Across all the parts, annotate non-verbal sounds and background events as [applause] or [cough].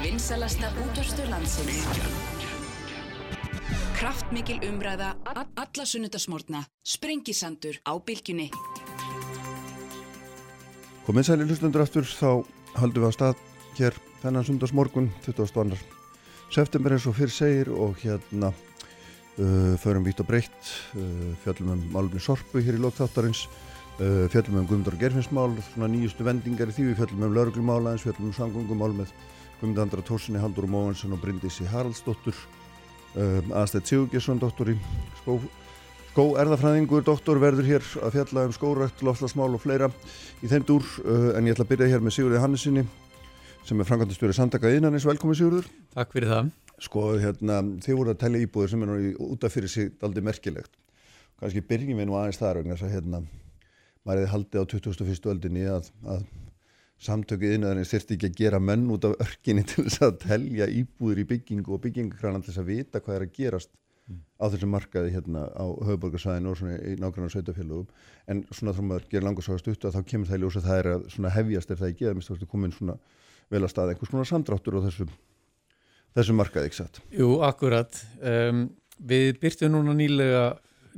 Vinsalasta útvarstur landsins. Kraftmikil umræða, alla sunnudasmórna, sprengisandur á bylgjunni. Komið sæli hlustundur aftur, þá haldum við á stað hér þennan sundarsmorgun, 22. september eins og fyrr segir og hérna uh, förum vít og breytt, uh, fjallum um málumni sorpu hér í lokþáttarins, uh, fjallum um Guðmundar og Gerfinsmál, svona nýjustu vendingar í því, við fjallum um lauruglumál aðeins, fjallum um samgöngumál með Guðmund Andra Tórsinni, Haldur Móhansson og Bryndísi Haraldsdóttur, uh, Aðstætt Sigurgesson, doktor í skó, skó erðafræðingur, doktor verður hér að fjalla um skórækt, lofslagsmál og fleira í þeim dúr, uh, en ég ætla að byrja hér með Sigurði Hannesinni sem er frangandastjóri samtaka innanis, velkomin Sigurður. Takk fyrir það. Sko, hérna, þið voru að tellja íbúður sem er nú út af fyrir sig aldrei merkilegt. Kanski byrjum við nú aðeins þar vegna þess að hérna, maður hefði haldið á 2001. öldinni að, að samtökuð innanis þurfti ekki að gera menn út af örkinni [laughs] til þess að tellja íbúður í byggingu og byggingakranan til þess að vita hvað er að gerast mm. á þessum markaði hérna á höfuborgarsæðinu og svona í nákvæmlega sveitafélagum. En svona þrjum að gera langarsagast út og þá kemur það í ljósa það er að svona hefjast er það ekki, að minnst komin svona vel að staða einhvers konar samdráttur á þessum, þessum markaði, ekki satt? Jú, akkurat. Um, við byrtum núna nýlega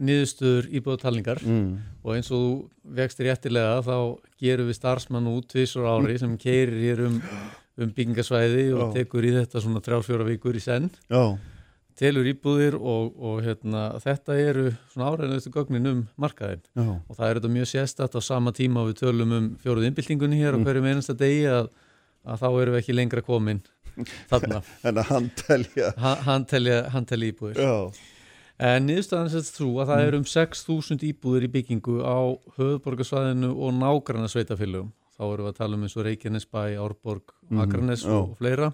niðurstöður íbúðutalningar mm. og eins og þú vextir réttilega þá gerum við starfsmann út tvísur ári sem keirir hér um, um byggingasvæði og Já. tekur í þetta svona þrjálfjóra vikur í senn. Já telur íbúðir og, og hérna, þetta eru svona áræðilegustu gögnin um markaðin Já. og það er þetta mjög sérstatt á sama tíma við tölum um fjóruð innbyltingunni hér mm. á hverju einasta degi að að þá erum við ekki lengra komin þarna [laughs] en að hann telja hann telja, hann telja íbúðir Já. En niðurstaðan sést þú að það mm. er um 6.000 íbúðir í byggingu á höfuborgarsvæðinu og nágranna sveitafélugum þá erum við að tala um eins og Reykjanesbæ, Árborg, mm. Akranes mm. og fleira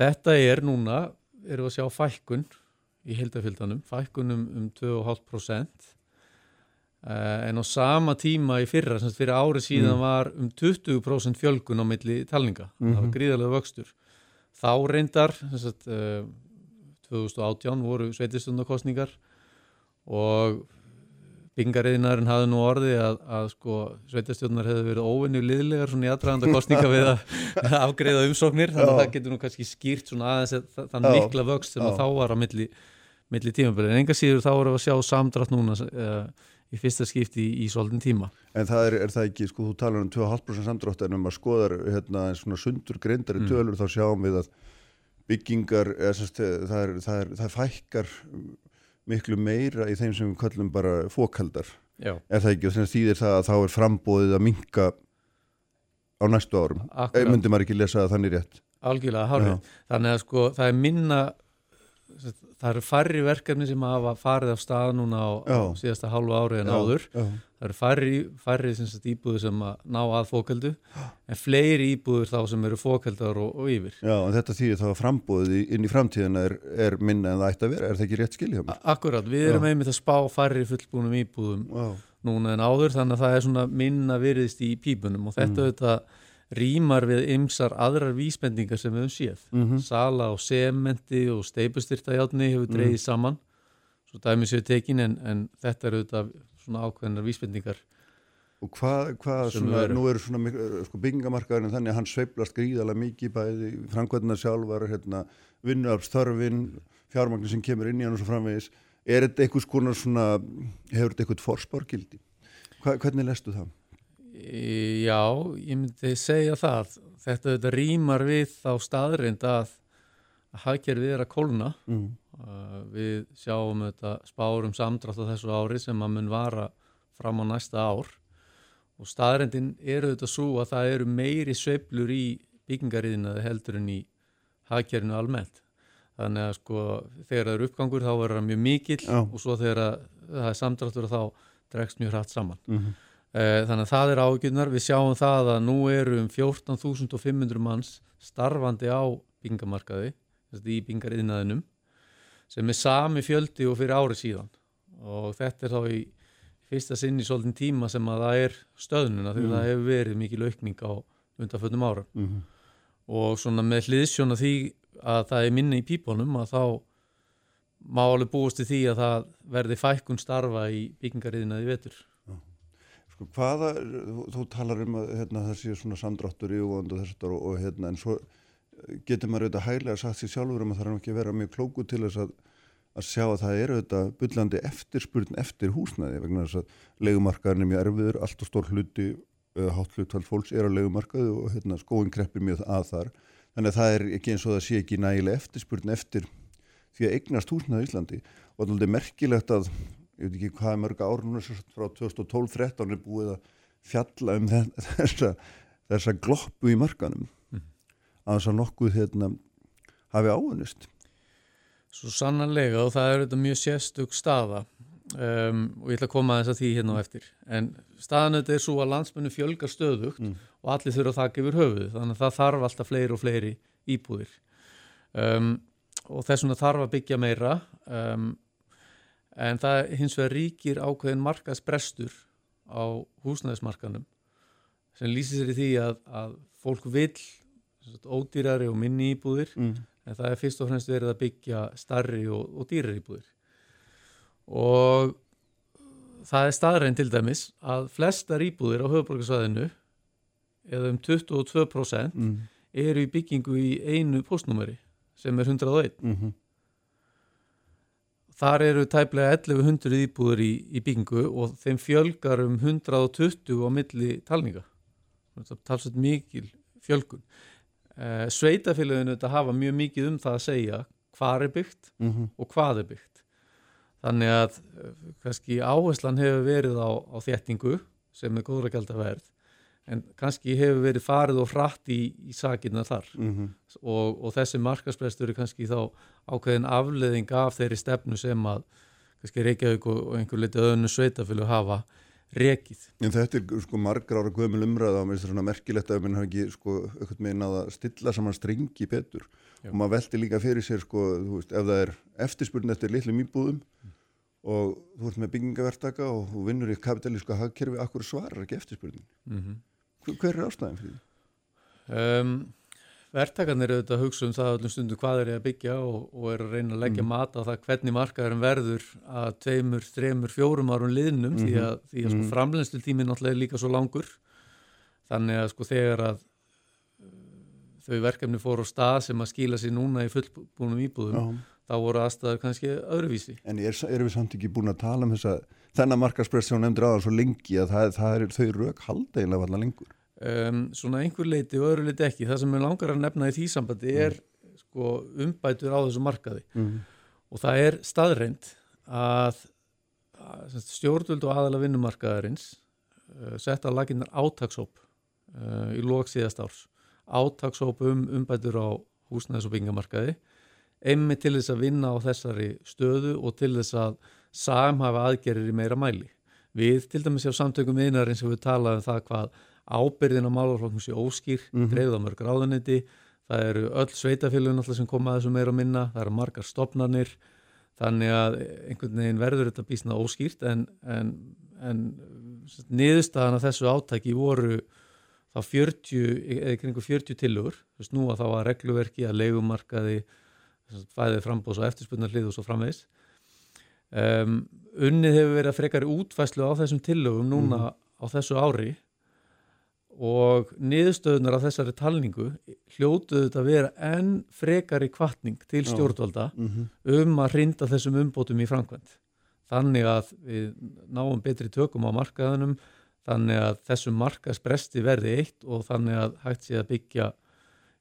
þetta er núna erum við að sjá fækkun í heildafylgdanum, fækkunum um 2,5% Uh, en á sama tíma í fyrra, semst fyrir árið síðan mm. var um 20% fjölgun á milli talninga, mm -hmm. það var mhm. gríðarlega vöxtur þá reyndar semst, 2018 voru sveitistundarkostningar og byggingariðinarinn hafði nú orði að, að sko, sveitastjórnar hefði verið óvinni liðlegar svona í aðdraganda [laughs] kostninga við að afgreða umsóknir, þannig að það getur nú kannski skýrt svona aðeins þann mikla vöxt sem þá var á milli, milli tímabili, en enga síður þá voru að sjá samdrátt núna uh, í fyrsta skipti í, í svolítinn tíma. En það er, er það ekki, sko, þú talar um 2,5% samdrátt en um að skoðar hérna svona sundur greindari mm. tölur þá sjáum við að byggingar, sest, það, er, það, er, það fækkar miklu meira í þeim sem við kallum bara fókaldar. Er það ekki, og þannig þýðir það að þá er frambóðið að minka á næstu árum. Akkurat. Myndi maður ekki lesa það þannig rétt? Algjörlega, hálfið. Þannig að sko það er minna það eru færri verkefni sem hafa farið af stað núna á, á síðasta hálfu ári en já, áður já. Það eru færri, færri sagt, íbúður sem að ná að fókaldu en fleiri íbúður þá sem eru fókaldar og, og yfir Já, en þetta þýðir þá að frambúðið inn í framtíðina er, er minna en það ætti að vera, er það ekki rétt skiljum? Akkurat, við erum einmitt að spá færri fullbúnum íbúðum já. núna en áður þannig að það er svona minna virðist í pípunum og þetta mm. auðvitað rýmar við ymsar aðrar vísbendingar sem við höfum séð. Mm -hmm. Sala og sementi og steipustyrtajáttni hefur dreyðið mm. saman, svo dæmi séu tekin en, en þetta eru auðvitað svona ákveðnar vísbendingar. Og hvað, hvað svona, nú eru svona sko, byggingamarkaðurinn þannig að hann sveiblast gríðala mikið bæði framkvæmna sjálfar, hérna, vinnuafstörfin, fjármagnir sem kemur inn í hann og svo framvegis. Er þetta eitthvað svona, hefur þetta eitthvað forspárgildi? Hva, hvernig lestu það? Já, ég myndi segja það. Þetta, þetta rýmar við þá staðrind að hagkerfið er að kólna. Mm. Uh, við sjáum þetta spárum samdrátt á þessu ári sem að mun vara fram á næsta ár og staðrindin eru þetta svo að það eru meiri sveiblur í byggingariðinaði heldur en í hagkerfinu almennt. Þannig að sko þegar það eru uppgangur þá er það mjög mikill Já. og svo þegar það er samdráttur þá dregst mjög hratt saman. Mm -hmm. Eh, þannig að það er ágjörnar, við sjáum það að nú eru um 14.500 manns starfandi á bingamarkaði, í bingariðnaðinum, sem er sami fjöldi og fyrir ári síðan og þetta er þá í fyrsta sinn í svolítinn tíma sem að það er stöðnuna því mm. það hefur verið mikil aukning á undanföldum ára mm -hmm. og svona með hliðsjóna því að það er minni í pípunum að þá má alveg búist til því að það verði fækkun starfa í byggingariðnaði vetur Sko hvaða, þú, þú talar um að hérna, það sé svona samdráttur í og, og, og hérna en svo getur maður auðvitað hæglega sagt sér sjálfur um að það er ekki að vera mjög klóku til þess að, að sjá að það eru auðvitað byllandi eftirspurn eftir húsnæði vegna þess að legumarkaðin er mjög erfiður, allt og stór hluti hátt hlutvall fólks er á legumarkaðu og hérna, skóin kreppir mjög að þar þannig að það er ekki eins og það sé ekki nægilega eftirspurn eftir því að eignast húsnæði í Íslandi og það er merkilegt að ég veit ekki hvað er mörg árunum frá 2012-13 er búið að fjalla um [laughs] þessa, þessa gloppu í markanum. Að þess að nokkuð hérna, hafi áunist Svo sannanlega og það er þetta mjög sérstug staða. Um, og ég ætla að koma að þess að því hérna á eftir. En staðan þetta er svo að landsmennu fjölgar stöðugt mm. og allir þurfa að þakka yfir höfuð þannig að það þarf alltaf fleiri og fleiri íbúðir. Um, og þess vegna þarf að byggja meira. Um, en það hins vegar ríkir ákveðin markaðsbrestur á húsnæðismarkanum sem lýsir sér í því að, að fólk vil ódýrari og minni íbúðir mm. en það er fyrst og fremst verið að byggja starri og, og dýrar íbúðir og það er staðræn til dæmis að flestar íbúðir á höfuborgarsvæðinu eða um 22% mm. eru í byggingu í einu postnúmeri sem er 101 mm -hmm. þar eru tæplega 1100 íbúður í, í byggingu og þeim fjölgar um 120 á milli talninga talsveit mikil fjölgun sveitafélaginu þetta hafa mjög mikið um það að segja hvað er byggt mm -hmm. og hvað er byggt þannig að eh, kannski áherslan hefur verið á, á þéttingu sem er góðra gælt að verð en kannski hefur verið farið og hratt í, í sakina þar mm -hmm. og, og þessi markasprestur er kannski þá ákveðin afleðing af þeirri stefnu sem að kannski Reykjavík og, og einhver litið öðnu sveitafjölu hafa rekið. En þetta er sko margar ára guðmjöl umræða og mér finnst það svona merkilegt að minn hafa ekki sko eitthvað meina að stilla saman stringi betur Já. og maður veldi líka fyrir sér sko, þú veist, ef það er eftirspurn eftir litlum íbúðum mm. og þú ert með byggingavertaka og þú vinnur í kapitalíska hagkerfi, akkur svarar ekki eftirspurnin. Mm -hmm. Hver er ástæðin fyrir því? Um, verktakarnir eru auðvitað að hugsa um það öllum stundu hvað er ég að byggja og, og er að reyna að leggja mm. mat á það hvernig markaðurinn verður að tveimur, þreimur, fjórum árum liðnum mm því að, því að sko, mhm. framlegslu tími náttúrulega er líka svo langur þannig að sko þegar að uh, þau verkefni fóru á stað sem að skýla sér núna í fullbúnum íbúðum Já. þá voru aðstæður kannski öðruvísi. En er, erum við samt ekki búin að tala um þessa þennan markaspress sem hún nefndir aðeins svo lengi að það, það er þau haldeginlega allar lengur um, Svona einhver leiti og öðru leiti ekki það sem við langar að nefna í því sambandi mm. er sko, umbætur á þessu markaði mm. og það er staðreind að, að stjórnvöld og aðala vinnumarkaðarins uh, setta laginnar átagsóp uh, í lók síðast árs átagsóp um umbætur á húsnæðis og byggingamarkaði emmi til þess að vinna á þessari stöðu og til þess að samhafa aðgerir í meira mæli. Við til dæmis á samtökum viðnarins sem við talaðum það hvað ábyrðin á málaflokknum sé óskýr, mm -hmm. dreifða mörg ráðanetti, það eru öll sveitafélagin alltaf sem koma að þessu meira minna, það eru margar stopnarnir, þannig að einhvern veginn verður þetta bísna óskýrt en, en, en niðurstaðan af þessu átæki voru þá 40, eða kringu 40 tilugur, þess nú að þá að regluverki að leikumarkaði, fæðið frambóðs og eftirspunnarlið og svo framvegs Um, unnið hefur verið að frekari útfæslu á þessum tillögum núna mm. á þessu ári og niðurstöðunar af þessari talningu hljótuðu þetta að vera enn frekari kvartning til stjórnvalda mm -hmm. um að rinda þessum umbótum í framkvæmt. Þannig að við náum betri tökum á markaðunum, þannig að þessum markaðspresti verði eitt og þannig að hægt sé að byggja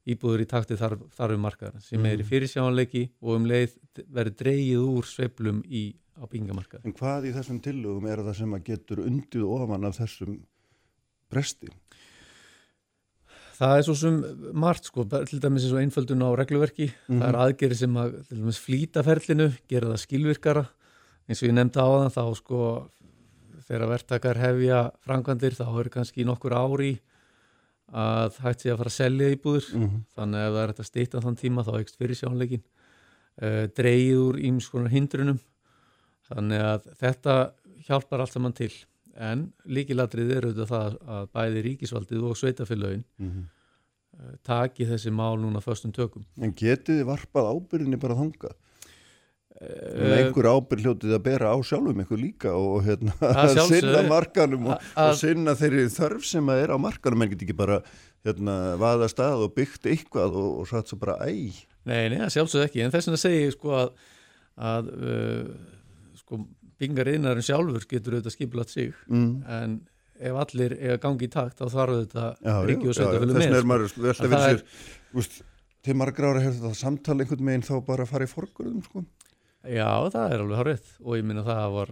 íbúður í takti þar, þar um markaðar sem er í mm. fyrirsjánleiki og um leið verður dreyið úr sveplum í, á byggingamarkað. En hvað í þessum tillögum er það sem að getur undið ofan af þessum bresti? Það er svo sem margt sko, til dæmis eins og einföldun á regluverki, mm -hmm. það er mhm. aðgerið sem að til dæmis flýtaferlinu, gera það skilvirkara, eins og ég nefndi á það þá sko þegar verktakar hefja frangvandir þá eru kannski nokkur ári að hægt sé að fara að selja íbúður mm -hmm. þannig að ef það er að stýta þann tíma þá ekst fyrir sjánleikin uh, eh, dreyið úr ímskonar hindrunum þannig að þetta hjálpar allt saman til en líkilatrið er auðvitað það að bæði ríkisvaldið og sveitafélagin mm -hmm. uh, taki þessi mál núna förstum tökum En getið þið varpað ábyrðinni bara þangað? En einhver ábyrg hljótið að bera á sjálfum eitthvað líka og hérna, Að sinna markanum og, og sinna þeirri þörf sem að er á markanum en get ekki bara hérna, vaða stað og byggt eitthvað og, og satt svo bara æ Nei, nei, það sjálfsögðu ekki, en þess vegna segi ég sko að, að uh, sko, byggingariðnarinn sjálfur getur auðvitað skipulat sig, mm. en ef allir eiga gangi í takt, þá þarf þetta ríki og sveitafjölu þess með. vegna er sko. maður velta Að það sér til margra ára hefur þetta samtal einhvern meginn þá bara að fara í forgurðum sko. Já, það er alveg hárið og ég minna það var,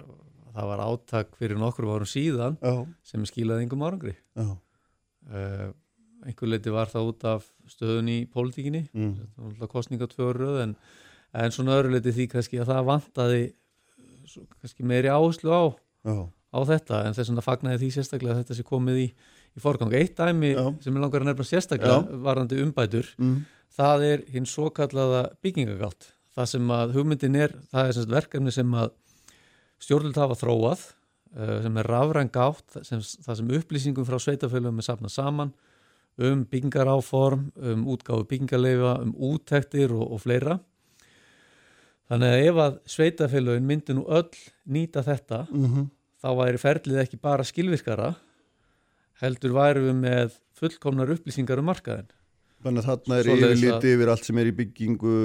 það var átak fyrir nokkrum árum síðan já, sem skilaði engum árangri. Uh, einhver leiti var það út af stöðun í pólitíkinni, mm. kostninga tvöröð en, en svona öðru leiti því kannski að það vantaði kannski meiri áherslu á á þetta en þess vegna fagnaði því sérstaklega að þetta sé komið í, í forgang. Eitt dæmi Já. sem ég langar að nefna sérstaklega Já. varandi umbætur, mm. það er hinn svo kallaða byggingagátt. Það sem að hugmyndin er, það er verkefni sem að stjórnvöld hafa þróað, uh, sem er rafræn gátt, sem, það sem upplýsingum frá sveitafélagum er safnað saman um byggingaráform, um útgáfu byggingaleifa, um úttektir og, og fleira. Þannig að ef að sveitafélagin myndi nú öll nýta þetta, Mm þá væri ferlið ekki bara skilvirkara heldur væri við með fullkomnar upplýsingar um markaðin þannig að þarna er yfirliti yfir allt sem er í byggingu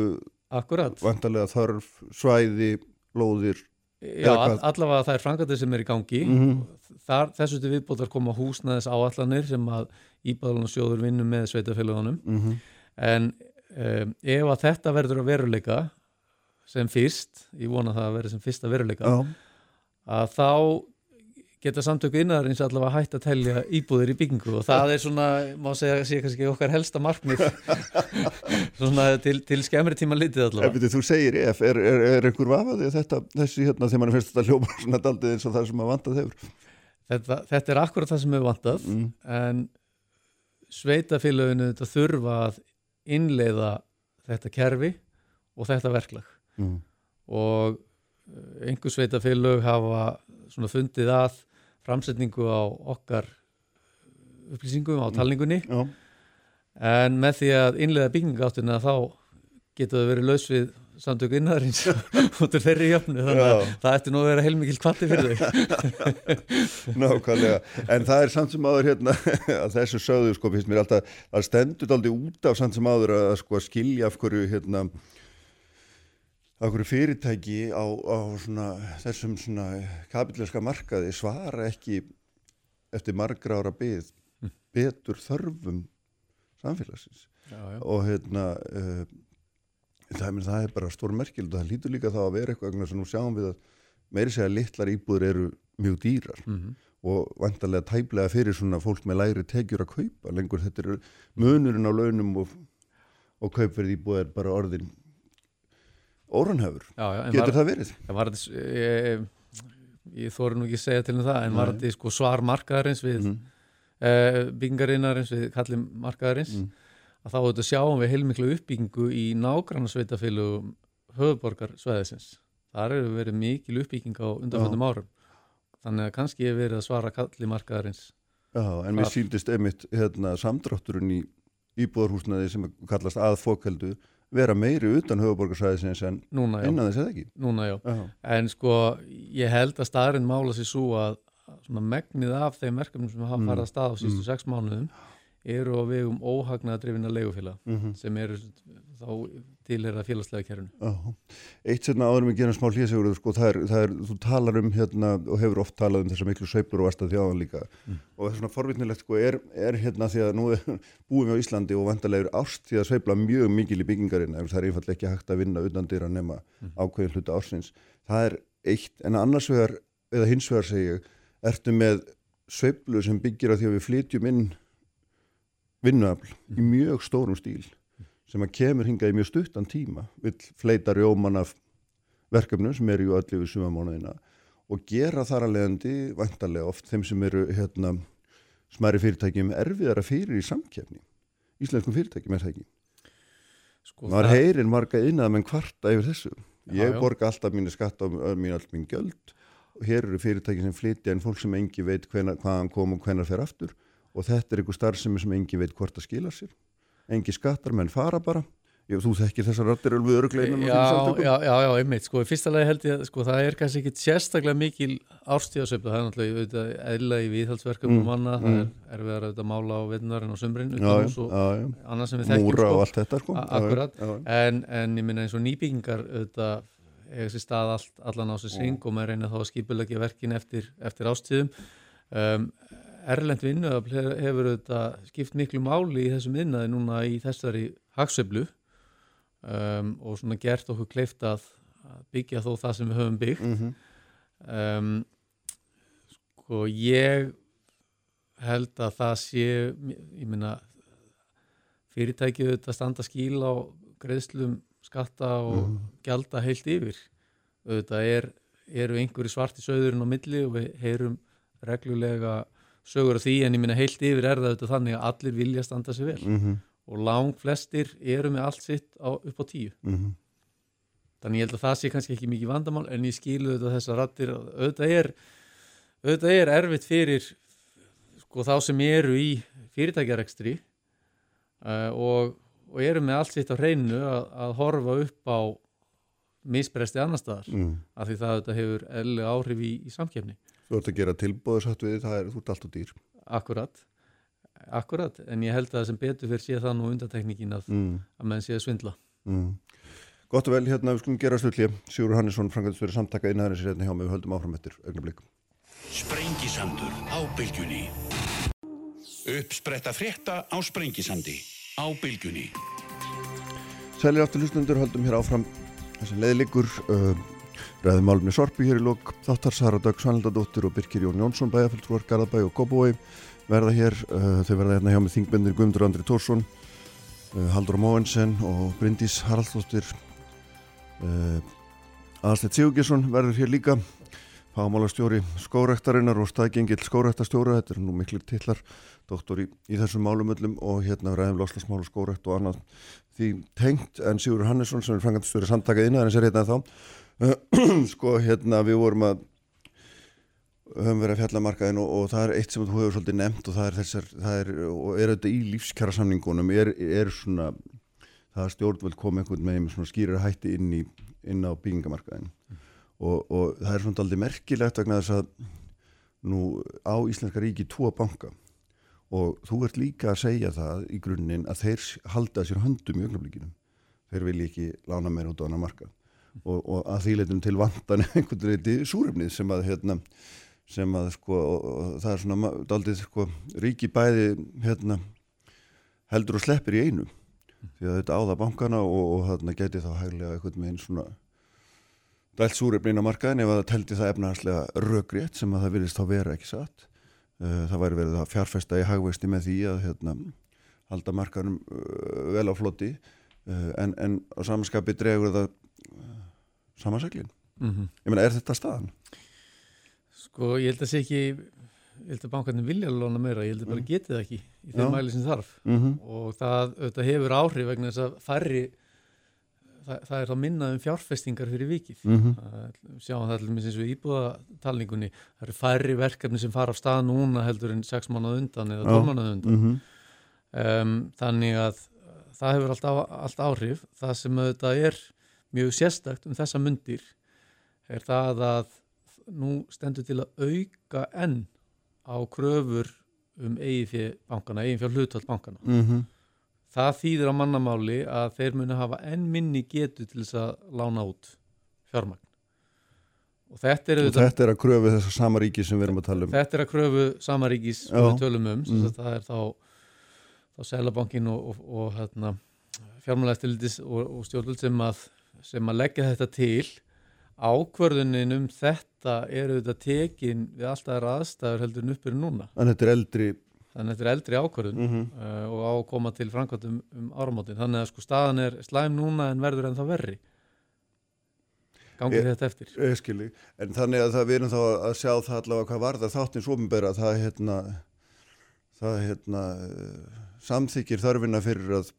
Akkurat, vantarlega þörf, svæði lóðir já, allavega það er frangatir sem er í gangi. Mm Þar, þessu til viðbótar koma húsnæðis áallanir sem að íbæðalansjóður vinnur með sveitafélagunum -hmm. en um, ef að þetta verður að veruleika sem fyrst, ég vona það að verður sem fyrsta veruleika já, að þá geta samtöku innarins allavega hægt að telja íbúðir í byggingu og það er svona, má segja, sé kannski okkar helsta markmið [laughs] svona til, til skemmri tíma litið allavega. veitir, þú segir ef, er, er, er einhver vafaði þetta, þessi hérna, þegar mann finnst þetta hljóma [laughs] svona daldið eins og það sem að vantað hefur Þetta, þetta er akkurat það sem hefur vantað mm. en sveitafélaginu þetta þurfa að innleiða þetta kerfi og þetta verklag Mm. og eh, einhver sveitafélag hafa svona fundið að framsetningu á okkar upplýsingum á talningunni. Já, En með því að innlega byggingáttina þá getur það verið laus við samtöku innæðarins [laughs] út úr þeirri jöfnu þannig að það ætti nú að vera heilmikil kvatti fyrir þau. [laughs] nákvæmlega. En það er samt sem áður hérna [laughs] að þessu sögðu sko, finnst mér alltaf það stendur aldrei út af samt sem áður að sko að skilja af hverju hérna hverju fyrirtæki á, á svona, þessum svona kapitalska markaði svara ekki eftir margra ára byð betur þörfum samfélagsins. Já, já. og hérna uh, það, meni, það er bara stór merkild og það lítur líka þá að vera eitthvað sem nú sjáum við að meiri segja litlar íbúður eru mjög dýrar Mm og vantarlega tæplega fyrir svona fólk með lægri tekjur að kaupa lengur. Þetta er munurinn á launum og, og kaupverð íbúð er bara orðin óranhefur já, já, en getur var, það verið? en var þetta, ég, ég þóri nú ekki að segja til um það, en var Nei. þetta sko svar markaðarins við Mm. mm. byggingarinnarins við kallum markaðarins, Mm. að þá þetta sjáum við heilmiklu uppbyggingu í nágrann sveitafélugum höfuborgar sveðisins. Þar eru verið mikil uppbygging á undanfjöndum árum. Þannig að kannski er verið að svara kalli markaðarins. Já, en mér Þar. síndist einmitt hérna, samdrátturinn í íbúðarhúsnaði sem kallast aðfókeldu vera meiri utan höfuborgarsæðisins en innan þess eða ekki núna já. Já, En sko, ég held að staðurinn mála sér svo að að megnið af þeim verkefnum sem hafa Mm. farið að stað á sístu Mm. sex mánuðum eru á vegum óhagnaða drifina leigufélag mm sem eru þá tilherða félagslega kerfinu. Já, eitt sérna áður með gerum smá hlýjasegur sko, það er, það er, þú talar um hérna og hefur oft talað um þessar miklu sveiflur og varst að þjáðan líka Mm. og það er svona forvitnilegt sko, er, er hérna því að nú er, [laughs] búum við á Íslandi og vantarlegur ást því að sveifla mjög mikil í byggingarinn það er einfallega ekki hægt að vinna utan dyr að nema Mm. ákveðin hluta ársins það er eitt, en annars vegar eða hins vegar segi ég, ertu með sveiflu sem byggir á því að við flytjum inn vinnuafl í Mm. mjög stórum stíl sem að kemur hingað í mjög stuttan tíma vill fleita rjóman af verkefnum sem eru í öllu við sumamánuðina og gera þar að leiðandi vantarlega oft þeim sem eru hérna, smæri fyrirtækjum erfiðara fyrir í samkefni íslenskum fyrirtækjum er það ekki? Sko, maður það- heyrir marga innað menn kvarta yfir þessu. Ég já. borga alltaf mínu skatt á mín allt mín gjöld. Og hér eru fyrirtæki sem flytja en fólk sem engi veit hvaðan kom og hvenar fer aftur. Og þetta er einhver starfsemi sem engi veit hvort það skilar sér engi skattar menn fara bara. Ég, þú þekkir þessar rattir alveg öruglegin já, já, já, já, einmitt, sko, í fyrsta lagi held ég að sko, það er kannski ekki sérstaklega mikil árstíðasöfla, það er náttúrulega eðla í viðhaldsverkum mm, manna, mm. það er erfiðar að mála á veðnarinn og sömbrinn annars sem við þekkjum sko, og allt þetta sko. Akkurat, en, en ég minna eins og nýbyggingar auðvitað hefur sér stað all, allan á sér syng og maður reynir þá að skipulegja verkin eftir, eftir ástíðum um, Erlend vinnu hefur auðvitað skipt miklu máli í þessum vinnaði núna í þessari hagsöflu um, og svona gert okkur kleift að, að byggja þó það sem við höfum byggt mm -hmm. um, sko ég held að það sé ég minna fyrirtækið þetta standa skíl á greiðslum skatta og mm -hmm. gjalda heilt yfir þetta er, eru einhverju svart í söðurinn á milli og við heyrum reglulega sögur af því en ég minna heilt yfir er það þannig að allir vilja standa sér vel. Mm -hmm og lang flestir eru með allt sitt á, upp á tíu. Mm -hmm. þannig ég held að það sé kannski ekki mikið vandamál en ég skilu þetta þessar rattir auðvitað er, auðvitað er erfitt fyrir sko, þá sem eru í fyrirtækjarekstri uh, og, og eru með allt sitt á hreinu að, að horfa upp á misbreysti annar staðar. Mm. af því það auðvitað hefur elli áhrif í, í samkjöfni Þú ert að gera tilbóðsagt við það er þú ert allt og dýr Akkurat Akkurat, en ég held að það sem betur fyrir sé það nú undantekningin að, mm. að menn sé að svindla. Mm. Gott og vel, hérna við skulum gera slutli. Sigur Hannesson, Frankaldsfjörður samtaka innæðarins hérna hjá mig, við höldum áfram eftir augnablík. Sprengisandur á bylgjunni. Uppspretta frétta á Sprengisandi á bylgjunni. Sælir aftur hlustundur, höldum hér áfram þessi leðlikur. Uh, Ræðum málumni Sorpi hér í lók, þáttar Sara Dag Svanildadóttir og Birkir Jón Jónsson, bæjarfjöldrúar, Garðabæ og Kópavói verða hér, uh, þau verða hérna hjá með þingbyndir Guðmundur Andri Tórsson uh, Haldur Móensen og Bryndís Haraldsdóttir. Uh, Aðarsleit Sigurgesson verður hér líka fámálastjóri skórektarinnar og staðgengil skórektastjóra, þetta er nú miklu tillar doktor í, í þessum málumöllum og hérna ræðum loslasmál og skórekt og annað því tengt. En Sigur Hannesson sem er frangastöri samtakað inn aðeins er hérna þá [clears throat] sko hérna við vorum að höfum verið að fjalla markaðin og, og það er eitt sem þú hefur svolítið nefnt og það er þessar, það er, og er auðvitað í lífskjara samningunum, er, er svona, það er stjórnvöld komið einhvern veginn með svona skýrar hætti inn, í, inn á byggingamarkaðin mm. og, og það er svona aldrei merkilegt vegna þess að nú á Íslenska ríki tvo banka og þú ert líka að segja það í grunninn að þeir halda sér höndum í ögnablikinu, þeir vilja ekki lána meira út á hana markað og, og að því leitum til vandan [laughs] einhvern veginn súrefnið sem að hérna sem að sko það er svona daldið sko ríki bæði hérna heldur og sleppir í einu. Því að þetta áða bankana og, og þarna geti þá hæglega með einn svona dælt súrefnin á markaðin ef að það teldi það efnahagslega röggrétt sem að það virðist þá vera ekki satt. Uh, það væri verið að fjárfesta í hagveisti með því að hérna halda markaðnum uh, vel á flotti uh, en, en á samanskapi dregur það samanseglin mm -hmm. ég meina er þetta staðan? Sko ég held að sé ekki ég held að bankarnir vilja lóna meira ég held að bara mm. geti það ekki í þeim mæli sem þarf mm -hmm. og það auðvitað, hefur áhrif vegna þess að færri það, það er þá minnað um fjárfestingar fyrir vikið mm -hmm. sjáum það allir eins og íbúðatalningunni það eru færri verkefni sem fara á stað núna heldur en 6 mánuð undan eða 12 mánuð undan -hmm. um, þannig að það hefur allt, allt áhrif það sem auðvitað er mjög sérstakt um þessa mundir er það að nú stendur til að auka enn á kröfur um eigin fyrir bankana, eigin fyrir hlutvöld bankana. Mm -hmm. Það þýðir á mannamáli að þeir muni hafa enn minni getu til þess að lána út fjármagn. Og þetta er, og þetta er að kröfu þess að samaríkis sem við erum að tala um. Þetta er að kröfu samaríkis sem við tölum um. Mm. Það er þá, þá Sælabankin og, og, og hérna, fjármálægstildis og, og stjórnvöld sem að, sem að leggja þetta til ákvörðunin um þetta eru þetta tekin við alltaf aðstæður heldur en uppir núna. Þannig að þetta er eldri Þannig að þetta er eldri ákvörðun mm -hmm. uh, og ákoma til framkvæmtum um áramótin. Þannig að sko staðan er slæm núna en verður en þá verri. Gangið e, þetta eftir. Eskili, en þannig að það við erum þá að sjá það allavega hvað var það þáttins ofinbæra það hérna, það hérna samþykir þörfina fyrir að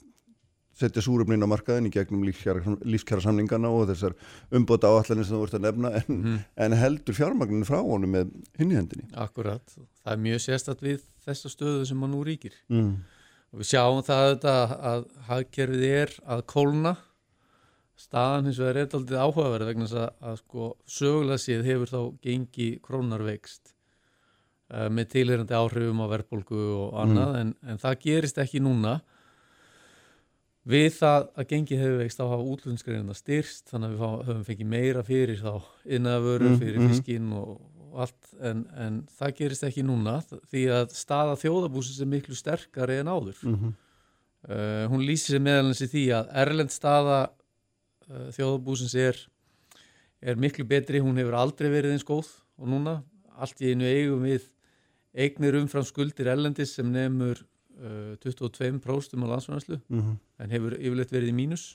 setja súröfnin á markaðin í gegnum lífskjara samlingana og þessar umbota áallanir sem þú vart að nefna en, mm en heldur fjármagninu frá honum með hinni hendinni. Akkurat, það er mjög sérstatt við þessa stöðu sem hann nú ríkir. Mm. og við sjáum það þetta að hagkerfið er að kólna. Staðan hins vegar er aldrei áhugaverð vegna þess að, að sko sögulega séð hefur þá gengi krónar veikst uh, með tilherandi áhrifum á verðbólgu og annað en, en það gerist ekki núna við það að gengi hefur veikst þá hafa útlunnsgreina styrst þannig að við höfum fengið meira fyrir þá innavöru, Mm, fyrir mhm. fiskinn og, allt en, en það gerist ekki núna því að staða þjóðabúsins er miklu sterkari en áður Mhm. Uh, hún lýsir sig meðal hans í því að erlend staða uh, þjóðabúsins er, er miklu betri, hún hefur aldrei verið eins góð og núna allt í einu eigum við eignir umfram skuldir erlendis sem nefnur uh, 22% á landsfæðanslu Mhm. en hefur yfirleitt verið í mínus.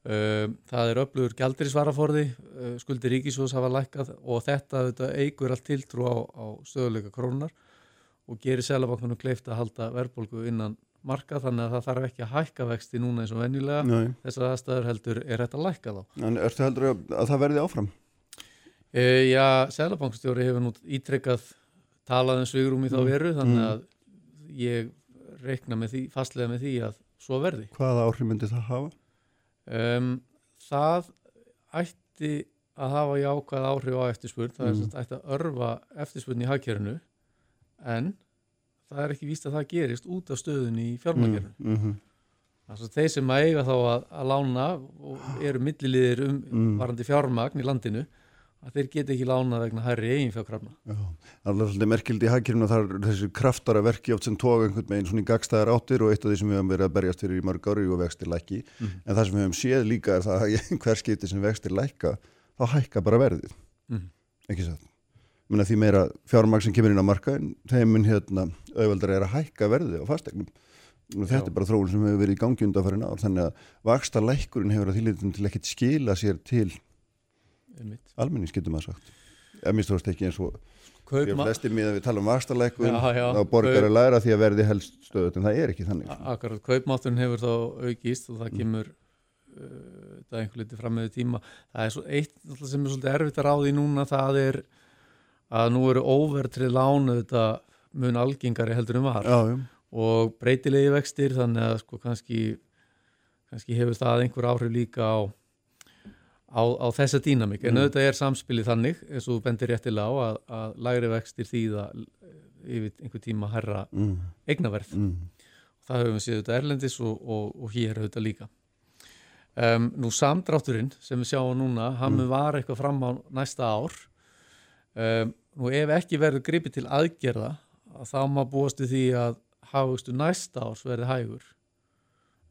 Uh, það er öflugur gjaldirisvaraforði, uh, skuldir ríkisvós hafa lækkað og þetta, þetta eigur allt tiltrú á, á stöðuleika krónar og gerir selabankunum kleift að halda verðbólgu innan marka þannig að það þarf ekki að hækka vexti núna eins og venjulega. Nei. Þessar aðstæður heldur er þetta að lækka þá. En ertu heldur að, að það verði áfram? E, já, selabankstjóri hefur nú ítrekkað talað um svigrum í þá Mm, veru þannig mm. að ég reikna með því, fastlega með því að svo verði. Hvaða áhrif myndi það hafa? Um, það ætti að hafa jákvæð áhrif á eftirspurn, það Mm. mm. ætti að örfa eftirspurn í hagkerfinu en það er ekki víst að það gerist út af stöðunni í fjármagerinu. Mm. Þannig að þeir sem eiga þá að, að lána og eru milliliðir um Mm. varandi fjármagn í landinu að þeir geta ekki lána vegna hærri eigin fjárkrafna. Já, það er svolítið merkild í hagkerfinu og það er þessi kraftara verki oft sem tóga einhvern veginn svona í gagstæðar áttir og eitt af því sem við höfum verið að berjast fyrir í mörg ári og vextir lækki Mhm. en það sem við höfum séð líka er það að [laughs] hver skipti sem vextir lækka þá hækka bara verðið, Mhm. ekki satt Muna því meira fjármagn sem kemur inn á marka en þeiminn hérna auðveldar er að hækka verðið á fastegnum þetta Já. er bara þróun sem hefur verið í gangi undanfærin ár þannig að vaksta lækkurinn hefur að þýlitin til ekkit skila sér til. Almennings getur maður sagt ef mér stóðast ekki eins og Við Kaupma, flestir miðan við tala um já. þá borgar að læra því að verði helst stöðut en það er ekki þannig. akkurat kaupmátturinn hefur þá aukist og Mm. það kemur uh, það einhver liti fram með tíma. Það er svo eitt sem er svolítið erfitt að ráði núna það er að nú eru óvertrið lánu þetta mun algengari heldur en var Já, já. og breytilegi vextir þannig að sko kannski, kannski hefur það einhver áhrif líka á, á, á þessa dýnamik en Mm. auðvitað er samspilið þannig eins og þú bendir réttilega á að, að lægri vextir þýða yfir einhver tíma herra Mm, eignaverð. Mm, það höfum við séð þetta erlendis og, og, og hér auðvitað líka. Um, nú samdrátturinn sem við sjáum núna hann mun var eitthvað fram á næsta ár. Um, nú ef ekki verður gripið til aðgerða að þá má búast við því að hafugstu næsta árs verði hægur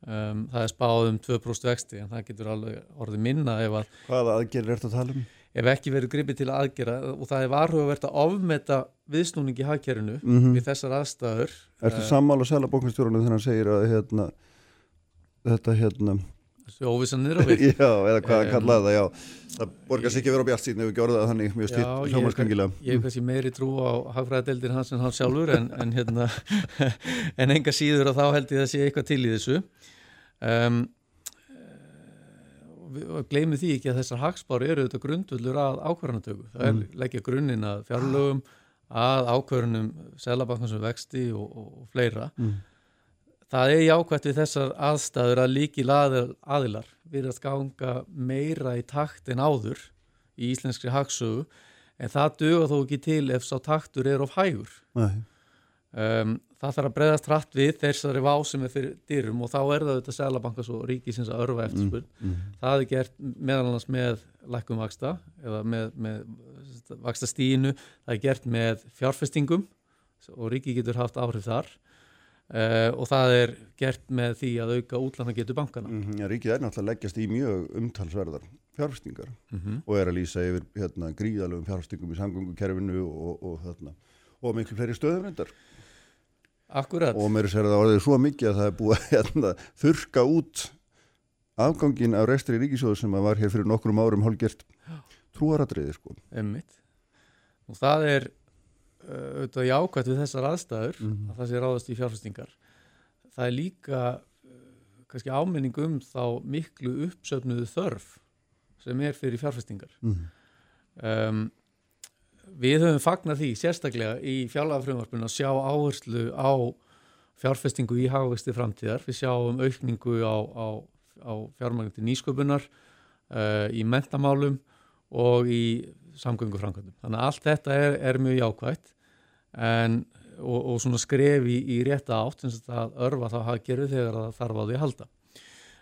um, það er spáð um 2% vexti en það getur alveg orðið minna ef, að, Hvaða aðgerð er þetta að tala um? ef ekki verður gripið til aðgerða og það er varhugavert að ofmeta viðsnúning í hagkerfinu Mm við þessar aðstæður Ertu sammála selabóknstjórunum þegar hann segir að hérna, þetta hérna, óvissanir og við. [laughs] Já, eða hvað að Em, kalla það, já, það borgar sig ekki að vera á bjart síðan ef við gjörðu það þannig mjög stýrt hljómarskangilega. ég hef kannski meiri trú á hagfræðadeildir hans en hann sjálfur en, en, hérna, [laughs] en enga síður að þá held ég að sé eitthvað til í þessu. Um, og gleymi því ekki að þessar hagspári eru þetta grundvöldur að ákvarðanatöku. Það er leggja grunninn að fjárlögum að ákvarðunum selabankans um vexti og, og, og fleira. Mm. Það er jákvæmt við þessar aðstæður að líki aðilar við að ganga meira í takt en áður í íslenskri hagsögu en það duga þó ekki til ef sá taktur er of hægur. Um, það þarf að breyðast hratt við þessari vá sem er fyrir dyrum og þá er það þetta selabankas og ríkisins að örfa eftirspurn. Mm, það er gert meðal annars með lækkum vaksta eða með, með vaksta stíinu, það er gert með fjárfestingum og ríki getur haft áhrif þar uh, og það er gert með því að auka útlanda getur bankana mm, já, ríkið er náttúrulega leggjast í mjög umtalsverðar fjárfestingar mm -hmm. og er að lýsa yfir hérna, gríðalögum fjárfestingum í samgöngukerfinu og, og, þarna, og miklu fleiri stöðum reyndar. Akkurat, og mér sér það orðið svo mikið að það er búið að hérna, þurka út afgangin af rekstri ríkisjóðu sem var hér fyrir nokkrum árum hálgert trúaradriði sko. emmitt og það er auðvitað jákvæmt við þessar aðstæður Mhm. að það sé ráðast í fjárfestingar það er líka uh, kannski áminning um þá miklu uppsöfnuðu þörf sem er fyrir fjárfestingar Mm. um, við höfum fagnað því sérstaklega í fjárlagafrumvarpinu að sjá áherslu á fjárfestingu í hagvexti framtíðar. Við sjáum aukningu á, á, á fjármagn til nýsköpunar, uh, í mentamálum og í samgöngu framkvæmdum. Þannig að allt þetta er, er mjög jákvægt en, og, og svona skref í, í rétta átt sem að örfa þá haggerðu þegar það þarf á því að halda.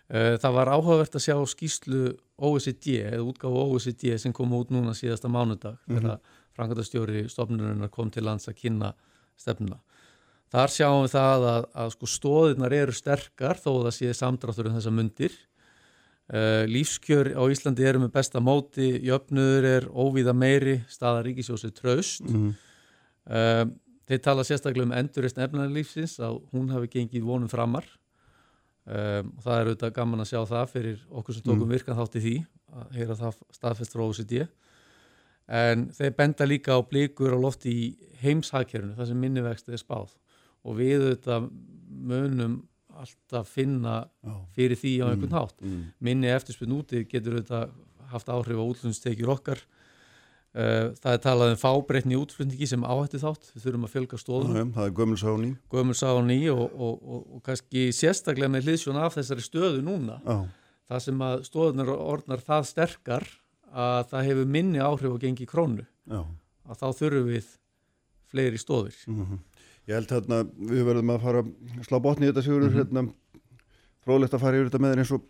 Uh, það var áhugavert að sjá skýslu OECD eða útgáfu OECD sem kom út núna síðasta mánudag mm -hmm. þegar framkvæmdastjóri stofnurinnar kom til lands að kynna stefnuna. Þar sjáum við það að, að sko stóðirnar eru sterkar þó að það sé samdráttur um þessa mundir. Uh, lífskjör á Íslandi eru með besta móti, jöfnuður er óvíða meiri, staða ríkisjósið traust. Mm. Uh, þeir tala sérstaklega um endurist efnarlífsins að hún hafi gengið vonum framar. Um, og það er auðvitað gaman að sjá það fyrir okkur sem tókum mm. virkan þátt í því að heyra það staðfest frá OCD en þeir benda líka á blíkur á lofti í heimshagkerfinu þar sem minnivægst er spáð og við auðvitað munum alltaf finna fyrir því á mm, einhvern hátt. Mm. Minni eftirspinn úti getur auðvitað haft áhrif á útlunnstekjur okkar. Eh, það er talað um fábreytni útflutningi sem áhætti þátt. Við þurfum að fjölga stóðum. Já, það er gömulsáni. Gömulsáni og, og, og, og kannski sérstaklega með hliðsjón af þessari stöðu núna. Já. Það sem að stóðunar orðnar það sterkar að það hefur minni áhrif á gengi krónu. Já. Að þá þurfum við fleiri stóðir. Mm -hmm. Ég held hérna við verðum að fara að slá botni í þetta sigur mm -hmm. hérna, fróðlegt að fara yfir þetta með þér eins og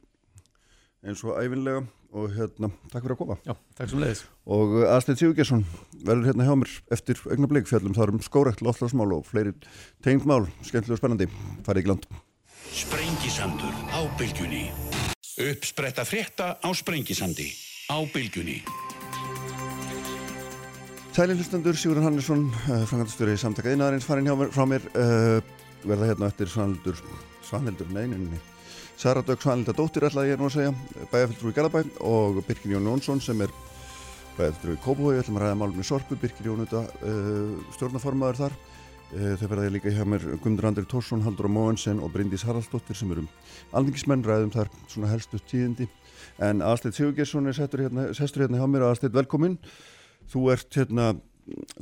eins og æfinlega og hérna, takk fyrir að koma. Já, takk sem leiðis og Aðstein Sigurgesson verður hérna hjá mér eftir augna blik fjallum þar um skórekt, loftlagsmál og fleiri tengmál, skemmtilega og spennandi. Farið í gland Sprengisandur á bylgjunni. Uppspretta frétta á Sprengisandi á bylgjunni Sæli hlustandur, Sigurðan Hannesson, uh, frangatastjóri í samtaka einaðarins farin hjá mér, frá mér, uh, verða hérna eftir Svanhildur, Svanhildur, neyninni, Sara Dögg Svanhildar dóttir ætlaði ég nú að segja, bæjarfjöldrú í Garabæ og Birkin Jón Jónsson sem er bæjarfjöldrú í Kópahói, við ætlum að ræða málum í Sorpu, Birkin Jón uh, stjórnaformaður þar, uh, þau verða líka hjá mér Gundur Andri Tórsson, Haldur Móensen og Bryndís Haraldsdóttir sem eru alningismenn, ræðum þar svona helstu tíðindi, en Aðstætt Sigurgesson er sestur hérna, hérna hjá mér, Aðstætt velkominn. Þú ert hérna,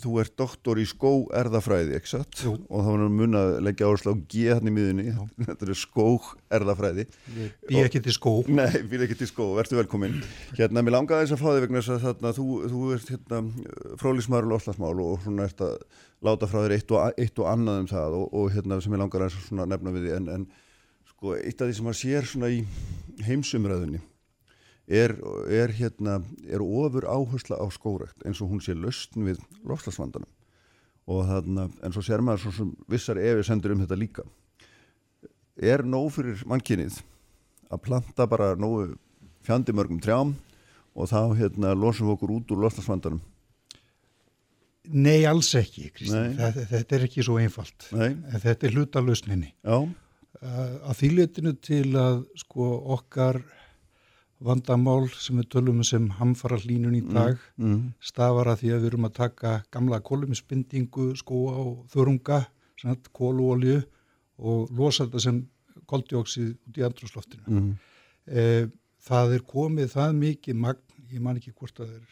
þú ert doktor í skóerðafræði. Og þá var mun að leggja áherslu á G hann í miðunni, [laughs] þetta er skóerðafræði. Bí ekki til skó. [laughs] Nei, bí ekki til skó, verður velkominn. Hérna, mér langaði þess að fá þig vegna þess að þarna, þú, þú ert hérna frólismæður og loslasmál og svona ert að láta frá þér eitt og, eitt og annað um það og, og hérna sem ég langar að nefna við því en, en sko eitt af því sem maður sér svona í heimsumræðunni er, er, hérna, er ofur áhersla á skórekt eins og hún sé lausn við lofslagsvandanum og þarna, en svo sér maður svo sem vissar efi sendur um þetta líka. Er nóg fyrir mannkynnið að planta bara nógu fjandi mörgum trjám og þá hérna losum við okkur út úr lofslagsvandanum Nei, alls ekki þetta, þetta er ekki svo einfalt. Nei. þetta er hluta lausninni. Já. að þýrlétinu til að sko okkar vandamál sem við tölum um sem hamfara hlínun í mm, dag mm, mm. stafar að því að við erum að taka gamla kólumispindingu, skóa og þörunga, kóluolju og losa þetta sem koldjóksið út í andrúsloftinu. Mm. E, það er komið það mikið magn, ég man ekki hvort að það er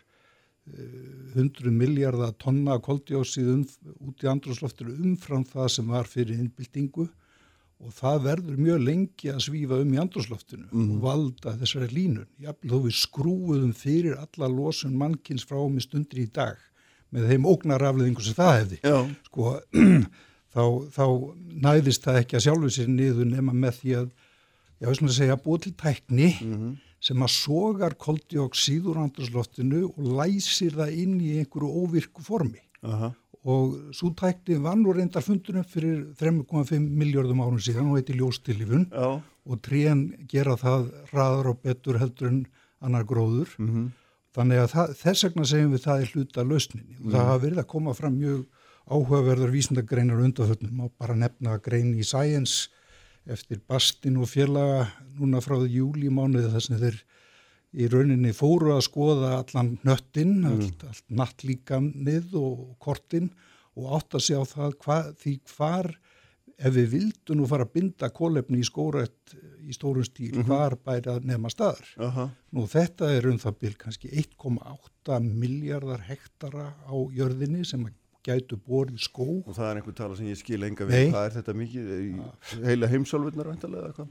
e, 100 miljardar tonna koldjóksið um, út í andrúsloftinu umfram það sem var fyrir innbyltingu og það verður mjög lengi að svífa um í andrúsloftinu mm. og valda þessari línun. Jafnveg þó við skrúum fyrir alla losun mannkins frá með stundir í dag með þeim ógnarafleðingu sem það hefði. Sko, [clears throat] þá, þá næðist það ekki að sjálfu sér niður nema með því að, já, við slumum að segja, búið til tækni mm -hmm. sem að sogar koldioksíð úr andrúsloftinu og læsir það inn í einhverju óvirku formi. Aha og svo tækni var nú reyndar fundunum fyrir 3,5 miljardum árum síðan og heiti ljóstilífun. Og trén gera það raðar og betur heldur en annar gróður. Mm -hmm. þannig að það, þess vegna segjum við það er hluta lausninni. Og mm -hmm. það hafa verið að koma fram mjög áhugaverðar vísendagreinar undanföldnum og bara nefna grein í Science eftir Bastin og félaga núna frá júli mánuði þess að þeir í rauninni fóru að skoða allan nöttin, mm. allt, allt nattlíkanið og kortin og átt að sjá það hva, því hvar ef við vildum nú fara að binda kólefni í skórætt í stórum stíl, mm -hmm. hvar bæri að nefna staðar. Uh -huh. Nú þetta er um það byrj kannski 1,8 miljardar hektara á jörðinni sem gætu borið skó. Og það er einhver tala sem ég skil enga við, hvað er þetta mikið, heila heimsálfurnar vantarlega eða hvað?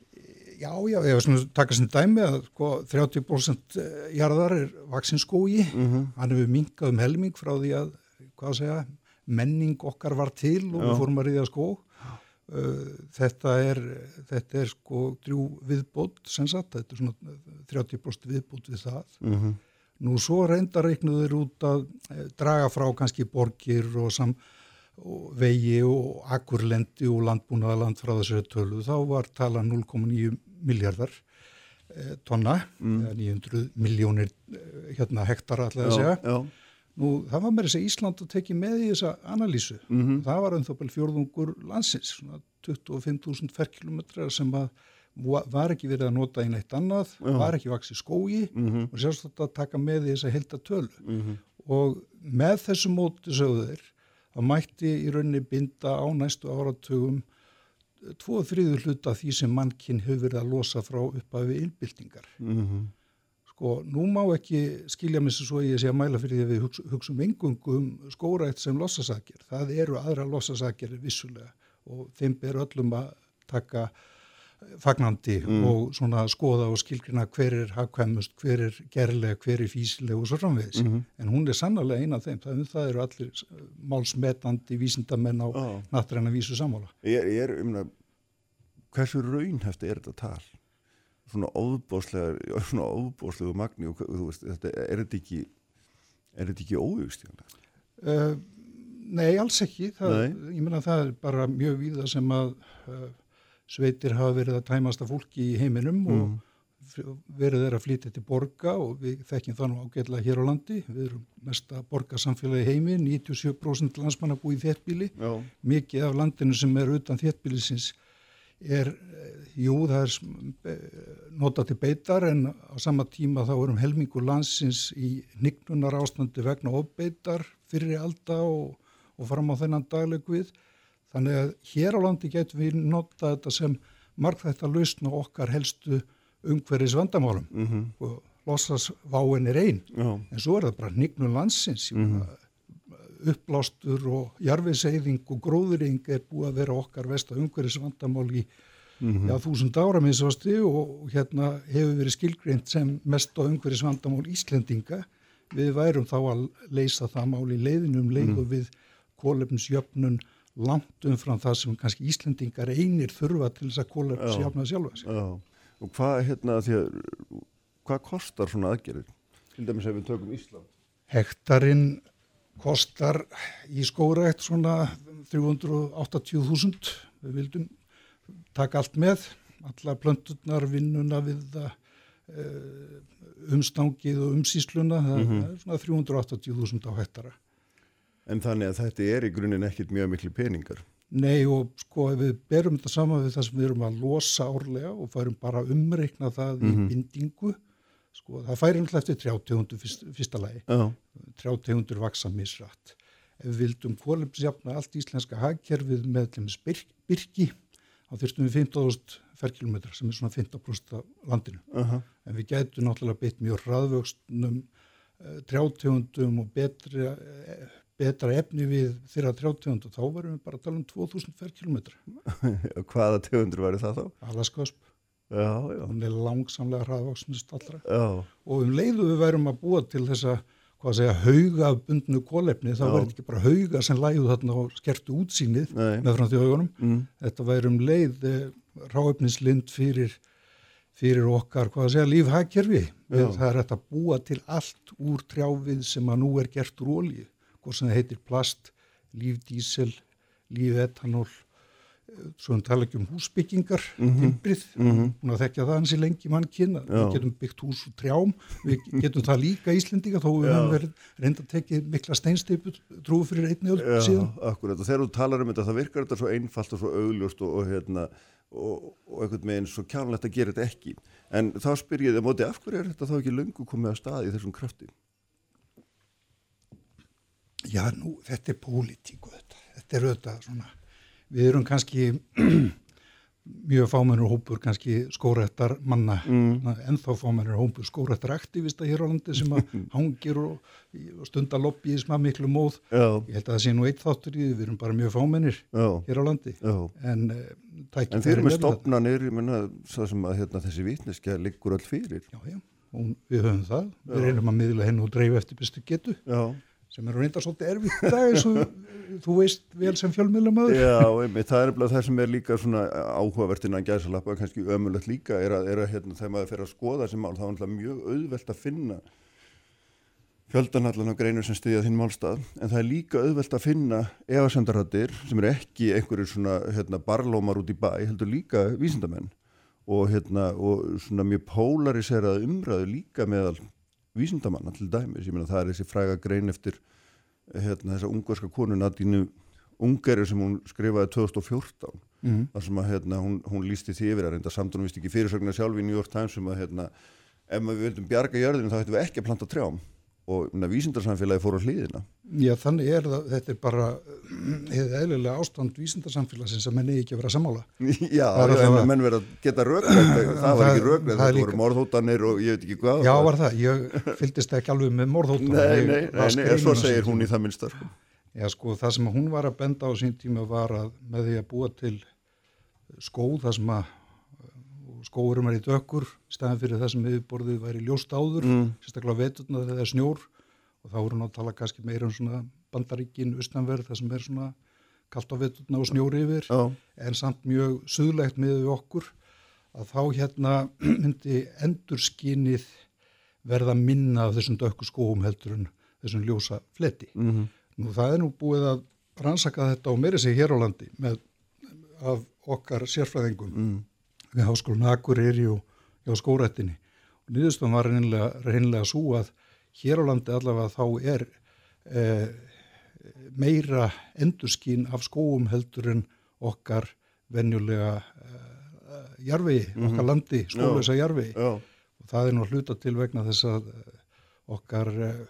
Já, já, ég var svona að taka sem dæmi að sko, 30% jarðar er vaksinskói, mm -hmm. hann hefur minkað um helming frá því að, hvað segja, menning okkar var til og já. við fórum að riðja skó. Uh, þetta er, þetta er sko drjú viðbót, sem sagt, þetta er svona 30% viðbót við það. Mm -hmm. Nú svo reyndareiknuður út að eh, draga frá kannski borgir og, sam, og vegi og akkurlendi og landbúnaðaland frá þessari tölu. Þá var tala 0,9 miljardar eh, tonna, mm. 900 miljónir eh, hérna, hektar allega að segja. Já. Nú það var með þess að Ísland tekja með í þessa analýsu. Mm -hmm. Það var ennþá fjörðungur landsins, 25.000 ferkilometrar sem að var ekki verið að nota í neitt annað, Já. var ekki vaksið skói mm -hmm. og sérstaklega að taka með þess að helda tölu mm -hmm. og með þessu móti sögður að mætti í rauninni binda á næstu áratugum tvo þriður hluta því sem mannkinn hefur verið að losa frá uppafi innbyltingar. Mm -hmm. Sko, nú má ekki skilja mér svo að ég sé að mæla fyrir því að við hugsa, hugsa um engungum skórætt sem lossasakir. Það eru aðra lossasakir vissulega og þeim ber öllum að taka fagnandi mm. og svona skoða og skilgrina hver er hagkvæmust, hver er gerlega, hver er físileg og svo framvegis. Mm -hmm. En hún er sannlega eina af þeim. Það, það eru allir málsmetandi vísindamenn á oh. nattræna vísu samála. Ég, ég er um það, hversu raunhæft er þetta tal? Svona óbúslega, svona óbúslega magni og þú veist, þetta, er þetta ekki, er þetta ekki óauðstíðanlega? Uh, nei, alls ekki. Það, nei. Ég menna það er bara mjög víða sem að uh, sveitir hafa verið að tæmast af fólki í heiminum mm. og verið er að flytja til borga og við þekkjum það nú ágætlega hér á landi. Við erum mest að borga samfélagi heimi, 97% landsmanna búið í þéttbíli. Já. Mikið af landinu sem er utan þéttbílisins er, jú það er nota til beitar en á sama tíma þá erum helmingur landsins í nignunar ástandi vegna ofbeitar fyrir alda og, og fram á þennan dagleg við. Þannig að hér á landi getum við nota þetta sem margþægt að lausna okkar helstu umhverjus vandamálum mm -hmm. og losasváin er einn, en svo er það bara nignum landsins, mm -hmm. upplástur og jarfiðseyðing og gróðuring er búið að vera okkar vest að umhverjus vandamál í mm -hmm. já, þúsund ára minnstofasti og hérna hefur verið skilgreint sem mest á umhverjus vandamál Íslendinga. Við værum þá að leysa það mál í leiðinum leiðu mhm. við kólefnsjöfnun langt umfram það sem kannski Íslendingar einir þurfa til þess að kóla sjálfna sjálfa sig. Já, og hvað, hérna, að, hvað kostar svona aðgerðir? Til dæmis ef við tökum Ísland. Hektarinn kostar í skóraætt svona 380.000. Við vildum taka allt með, alla plönturnar, vinnuna við það, eh, umstangið og umsýsluna, það mm -hmm. er svona 380.000 á hektara. En þannig að þetta er í grunninn ekkit mjög miklu peningar. Nei og sko ef við berum þetta saman við það sem við erum að losa árlega og færum bara umreikna það mm -hmm. í mhm. bindingu, sko það færi náttúrulega eftir trjátegundur fyrst, fyrsta lagi, oh. trjátegundur vaksa misrætt. Ef við vildum kólumsjafna allt íslenska hagkerfið með birk, birki, þá þyrstum við 15.000 ferrkilometra sem er svona 15% af landinu. Uh -huh. En við gætum náttúrulega beitt mjög hraðvöxtnum, eh, trjátegundum og betri eh, betra efni við þeirra trjátegundu, þá varum við bara að tala um 2000 ferrkilometra. [laughs] Hvaða tegundur varu það þá? Alaskasp. Já, já. Hún er langsamlega hraðvaksnust allra. Já. Og um leiðu við værum að búa til þessa, hvað að segja, hauga bundnu kólefni, þá verður ekki bara hauga sem læðu þarna og skertu útsýnið Nei. með frá því augunum. Mm. Þetta værum leið eh, ráöfnislind fyrir fyrir okkar, hvað að segja, lífhagkerfi. Það er hægt að búa til allt úr trjáfið sem að nú er gert úr ólíu hvort sem það heitir plast, lífdísel, lífetanól, svo við tala ekki um húsbyggingar, mm -hmm. timbrið, mm -hmm. hún að þekkja það hansi lengi mann kynna, við getum byggt hús og trjám, við [laughs] getum það líka Íslendinga þó við höfum verið reynda að tekja mikla steinsteipu trúið fyrir einni öll síðan. Já, akkurat og þegar þú talar um þetta það virkar þetta svo einfalt og svo augljóst og, og hérna og, og einhvern veginn svo kjánlegt að gera þetta ekki en þá spyr ég þið móti af hverju er þetta þá ekki löngu komið að staði í þessum krafti? Já, nú, þetta er pólitíku þetta. Þetta er auðvitað svona, við erum kannski [clears throat] mjög fámennur hópur kannski skórættar manna mm. ennþá fámennur hópur skórættar aktivista hér á landi sem að [laughs] hangir og, og stundar lobbyisma miklu móð Já. ég held að það sé nú eitt þáttur í því við erum bara mjög fámennir Já. hér á landi Já. en, uh, En þeir eru með stopnarnir, ég menna, svo sem að hérna, þessi vitneskja liggur all fyrir. Já, já, og við höfum það við reynum að miðla hennu og dreifu eftir bestu getu Já. Sem er reynda svolítið erfitt í dag eins og þú veist vel sem fjölmiðlamöður Já, einmitt, það er það sem er líka svona áhugavert innan gæsalappa, kannski ömulegt líka, er að, er að hérna, þegar maður fer að skoða þessi mál, þá er mjög auðvelt að finna fjöldanallan á greinur sem stiðja þinn málstað, en það er líka auðvelt að finna efasendarhattir sem eru ekki einhverjir svona hérna, barlómar út í bæ, heldur líka vísindamenn. Og, hérna, og svona mjög pólariserað umræðu líka meðal vísindamanna til dæmis, ég meina það er þessi fræga grein eftir hérna, þessa ungarska konu Nadínu Ungeri sem hún skrifaði 2014 Mhm. þar sem að hérna, hún, hún lísti því yfir að reynda samt hún vist ekki fyrirsögnar sjálf í New York Times sem að hérna, ef við vildum bjarga jörðinu þá ættum við ekki að planta trjám og vísindarsamfélagi fór á hlýðina Já, þannig er það, þetta er bara hefði eðlilega ástand vísindarsamfélagsins að menni ekki að vera sammála. [laughs] Já, Það er en menn verið að geta rökrætt það var ekki rökrætt, það voru morðhóttanir og ég veit ekki hvað. Já, var það, ég fylgdist ekki alveg með morðhóttan Nei, nei, nei, nei, en svo segir hún í það minnsta sko. Já, sko, það sem hún var að benda á sín tíma var að með því að búa til skóð, það sem að skóurum er í dökkur, stæðan fyrir það sem yfirborðið væri ljóst áður, mm. sérstaklega veturna þegar það er snjór og þá voru hún að tala kannski meira um svona bandaríkin, ustanverð, það sem er svona kalt á veturna og snjór yfir, Já, en samt mjög suðlegt með við okkur, að þá hérna [clears throat] myndi endurskinnið verða minna af þessum dökku skóum heldur en þessum ljósa fleti. mm Nú það er nú búið að rannsaka þetta og meiri sig hér á landi með af okkar sérfræðingum mm. Við háskólinu Akureyri og hjá skórættinni og niðurstöðum var reynilega, reynilega svo að hér á landi allavega þá er eh, meira endurskín af skóum heldur en okkar venjulega eh, jarvegi, okkar landi, skólösa jarvegi já, og það er nú hluta til vegna þess að eh, okkar eh,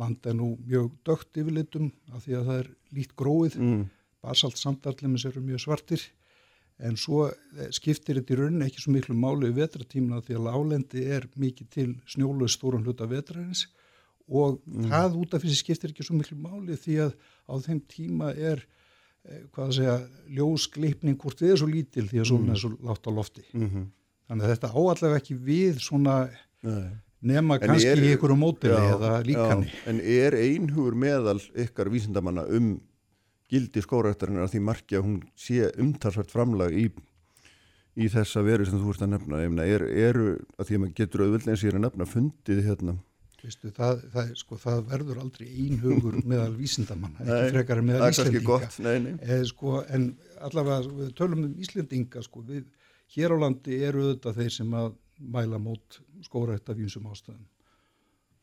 land er nú mjög dögt yfirlitum af því að það er lít gróið. Mm. basalt samtallimis eru mjög svartir en svo eh, skiptir þetta í rauninni ekki svo miklu máli í vetratímina því að lálendi er mikið til snjólaus stóran hluta vetrarins og það út af því skiptir ekki svo miklu máli því að á þeim tíma er eh, hvað að segja ljósgleipning hvort þið er svo lítil því að sólun er svo látt á lofti. Mm þannig að þetta áallega ekki við svona Nei. nema En kannski er- í einhverju mótili eða líkani. já, En er einhugur meðal ykkar vísindamanna um gildi skórættarinnar að því marki að hún sé umtalsvært framlag í, í þessa veru sem þú ert að nefna meina, er, eru, að því að maður getur auðvöldlega eins og ég er að nefna fundið hérna Vistu, það, það, sko, það verður aldrei einhugur [laughs] meðal vísindamanna, ekki frekar meðal nei. Eh, sko, en allavega, við tölum um Íslendinga, sko, við, hér á landi eru auðvitað þeir sem að mæla mót skórætt af ýmsum ástæðum.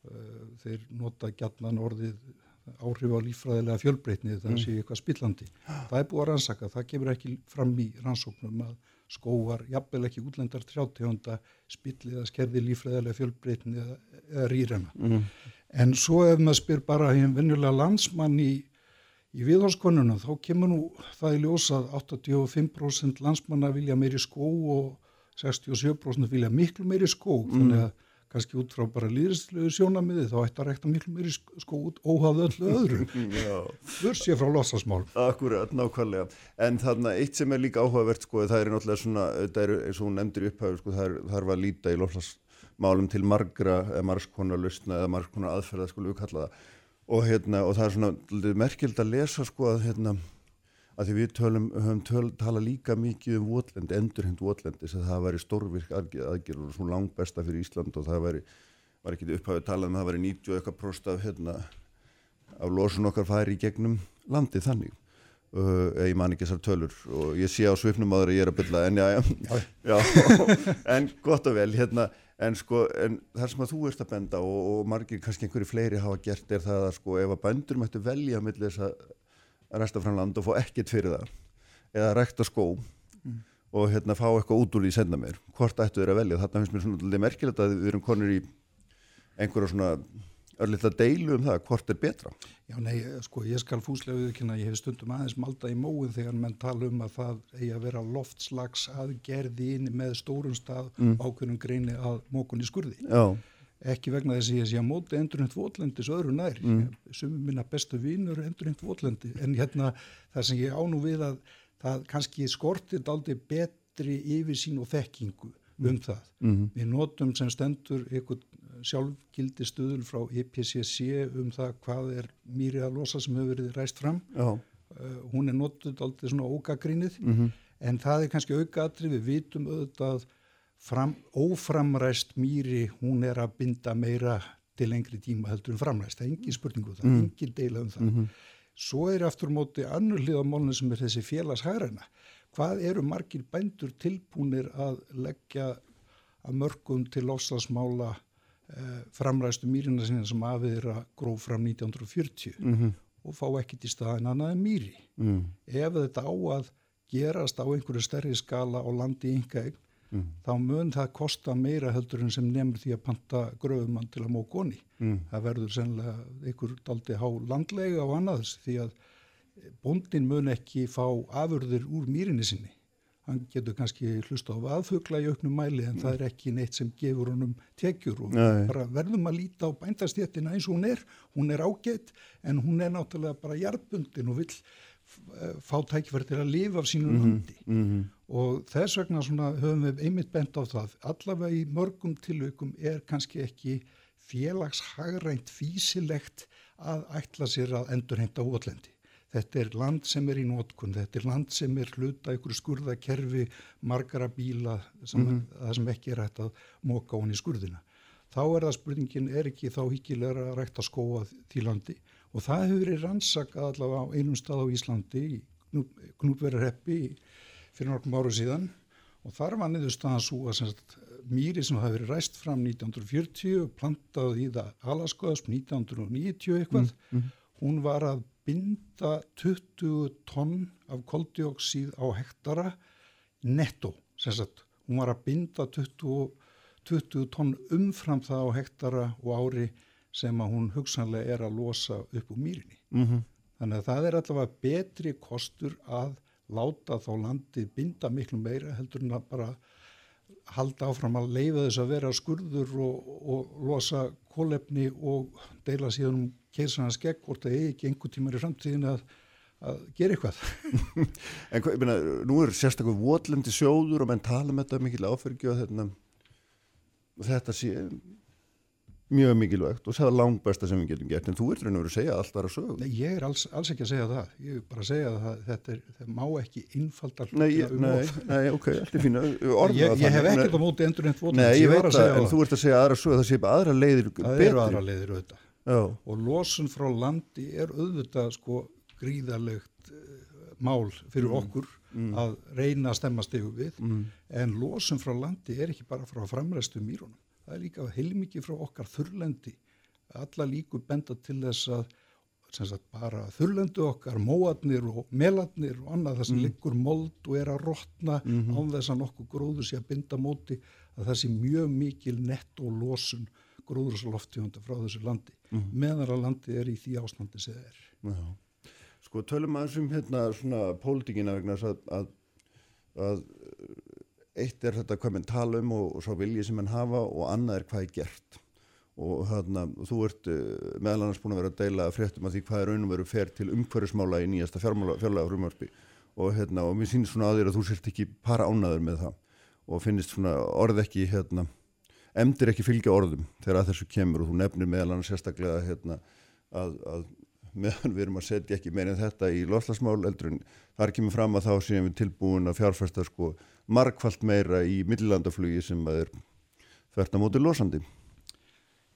Eh, þeir nota gjarnan orðið áhrif á líffræðilega fjölbreytni Mm. þannig að sé eitthvað spillandi. Það er búið að rannsaka, það kemur ekki fram í rannsóknum að skóvar, jafnvel ekki útlendar trjáttegunda spillið að skerði líffræðilega fjölbreytni eða, eða rýrena. Mm. En svo ef maður spyr bara hinn venjulega landsmann í, í viðháskonuna þá kemur nú það í ljós að 85% landsmanna vilja meiri skó og 67% vilja miklu meiri skó þannig að kannski út frá bara líðristlegu sjónamiði þá ætti að rekta miklu meiri sk- skó út óhafðu öllu öðru. [laughs] Já, Börsið frá lossasmál. akkurat, nákvæmlega en þarna eitt sem er líka áhugavert sko, það er náttúrulega svona, þetta er eins og hún nefndir í upphæðu sko, það er, þarf að líta í lofslagsmálum til margra eða margskonar lausna eða margskonar aðferða skulum við kalla það og, hérna, og það er svona merkild að lesa sko að hérna að því við tölum, höfum töl, tala líka mikið um votlendi, endurhend votlendi sem það væri stórvirk aðgerð og svona langt besta fyrir Ísland og það væri var ekki upphafið talað um að það væri 90 og eitthvað prost af hérna af losun okkar færi í gegnum landið þannig uh, ég man ekki þessar tölur og ég sé á svipnum áður að ég er að bylla en já, já, já. [laughs] en gott og vel hérna, en sko en það sem að þú ert að benda og, og margir kannski einhverju fleiri hafa gert er það að sko ef að bændur mættu velja millir þess að resta fram land og fá ekkert fyrir það eða rækta skó og hérna fá eitthvað út úr því senda mér hvort ættu þeir að velja, þarna finnst mér svona lítið merkilegt að við erum konur í einhverja svona örlítið að deilu um það hvort er betra. Já, nei, sko, ég skal fúslega viðkynna, ég hef stundum aðeins malda í móin þegar menn tala um að það eigi að vera loftslags aðgerði inn með stórum stað mm. ákveðnum greini að mókunni skurði. Já. Ekki vegna þess að ég sé að móti endurhund vótlendis öðru nær, mm. sumum minna bestu vínur endurhund vótlendi, en hérna það sem ég ánú við að það kannski skortir daldi betri yfir sín og þekkingu um mm. það. Mm. Við notum sem stendur einhvern sjálfgildi stuðul frá IPCC um það hvað er mýri að losa sem hefur verið ræst fram. Uh, hún er notuð aldrei svona ógagrínið mm -hmm. en það er kannski aukaðri við vitum auðvitað fram, óframræst mýri hún er að binda meira til lengri tíma heldur en framræst. Það er engin spurningu um það, mm. engin deila um það. -hmm. Svo er aftur móti annur hliðamálun sem er þessi félagshægrana. Hvað eru margir bændur tilbúinir að leggja að mörgum til losasmála Eh, framræstu mýrina sinna sem afið er að gróf fram 1940 mm -hmm. og fá ekkit í staðin annað en mýri. Mm. Ef þetta á að gerast á einhverju stærri skala á landi ynga mm. þá mun það kosta meira heldur en sem nefnir því að panta gröfumann til að mók goni. Mm. Það verður sennilega einhver daldi há landlega og annaðs því að bondin mun ekki fá afurðir úr mýrinni sinni hann getur kannski hlusta á aðfugla í auknum mæli en mm. það er ekki neitt sem gefur honum tekjur og bara verðum að líta á bændastéttina eins og hún er, hún er ágætt en hún er náttúrulega bara hjartbundin og vill fá tækifæri til að lifa af sínum mm -hmm. mm -hmm. og þess vegna höfum við einmitt bent á það allavega í mörgum tilveikum er kannski ekki félagshagrænt físilegt að ætla sér að endurheimta óallendi Þetta er land sem er í nótkun, þetta er land sem er hluta ykkur skurðakerfi, margara bíla sem, mm -hmm. sem ekki er hægt að móka hún í skurðina. Þá er það spurningin, er ekki þá híkilega að rækta skóa því landi og það hefur verið rannsakað allavega á einum stað á Íslandi, í Knúpverðarheppi fyrir nokkrum áru síðan og þar var niður staðan svo að sagt, mýri sem hafi verið ræst fram 1940 og plantað í það alaskoðast 1990 eitthvað, mm -hmm. hún var að binda 20 tonn af koldioksíð á hektara netto, sem sagt, hún var að binda 20, 20 tonn umfram það á hektara og ári sem að hún hugsanlega er að losa upp úr mýrinni. Mm -hmm. Þannig að það er allavega betri kostur að láta þá landið binda miklu meira heldur en að bara halda áfram að leifa þess að vera skurður og, og losa kólefni og deila síðan um keisarnas gegn hvort það eigi ekki einhver tímar í framtíðin að, að gera eitthvað. [laughs] en hvað, ég meina, nú er sérstaklega votlendi sjóður og menn tala með um þetta mikil áfergju og þetta, þetta sé mjög mikilvægt og það er langt besta sem við getum gert. En þú ert reynur að segja að allt var að sögum Nei, ég er alls, alls ekki að segja það. Ég er bara að segja að þetta er, það má ekki innfaldar Nei, um nei, nei, ok, allt er fína Ég, ég hef ekkert á móti endur neitt Nei, ég veit það, en þú ert að segja aðra sög það sé bara aðra leiðir betri Það eru aðra leiðir auðvitað. Já. og losun frá landi er auðvitað sko gríðarlegt uh, mál fyrir mm. okkur mm. að reyna að stemma stegu við. Mm. en losun frá landi er ekki bara frá framræstu mýrunum það er líka heilmikið frá okkar þurrlendi alla líku benda til þess að sagt, bara þurrlendu okkar móadnir og meladnir og annað það sem mm. liggur mold og er að rótna mm -hmm. án þess að nokkuð gróður sé að binda móti að það sé mjög mikil nett og losun gróðursloftífunda frá þessu landi mm -hmm. meðan að landi er í því ástandi sem það er Já. Sko tölum aðeins um hérna svona pólitíkina vegna að, að, að eitt er þetta hvað mann tala um og, og svo viljið sem mann hafa og annað er hvað er gert. Og þarna, þú ert uh, meðal annars búin að vera að deila fréttum af því hvað er raunum veru fer til umhverfismála í nýjasta fjárlega frumvarpi og, hérna, og mér sýnir svona að þér að þú sért ekki para ánaður með það. Og finnist svona orð ekki hérna, emdir ekki fylgja orðum þegar að þessu kemur. Og þú nefnir meðal annars sérstaklega hérna, að, að meðan við erum að setja ekki meira en þetta í loslasmál eldur en þar kemur fram að þá séum við tilbúin að fjárfæsta sko markvallt meira í millilandaflugi sem að er þvert að móti losandi.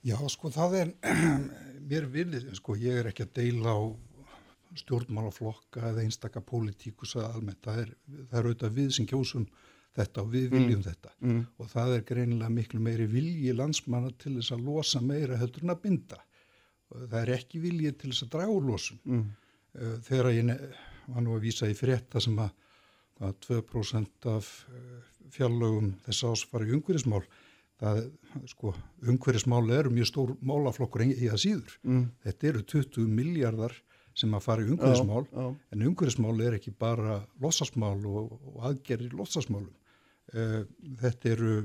Já, sko það er, [clears throat] mér vilja, sko ég er ekki að deila á stjórnmálaflokka eða einstaka pólitíkus að almennt, það er, það er auðvitað við sem kjósum þetta og við viljum mm. þetta mm. og það er greinilega miklu meiri vilji landsmanna til þess að losa meira heldur en að binda. Það er ekki vilji til þess að draga úr losun. Mm. Eh, þegar ég var nú að vísa í frétta sem að að 2% af eh, fjallögum þess ás fara í umhverjismál það, sko, umhverfismáli eru mjög stór málaflokkur í það síður. Mm. Þetta eru 20 miljardar sem að fara í umhverfismál, já, já. en umhverfismál er ekki bara lossasmál og, og aðgerðir lossasmálum. Uh, þetta eru,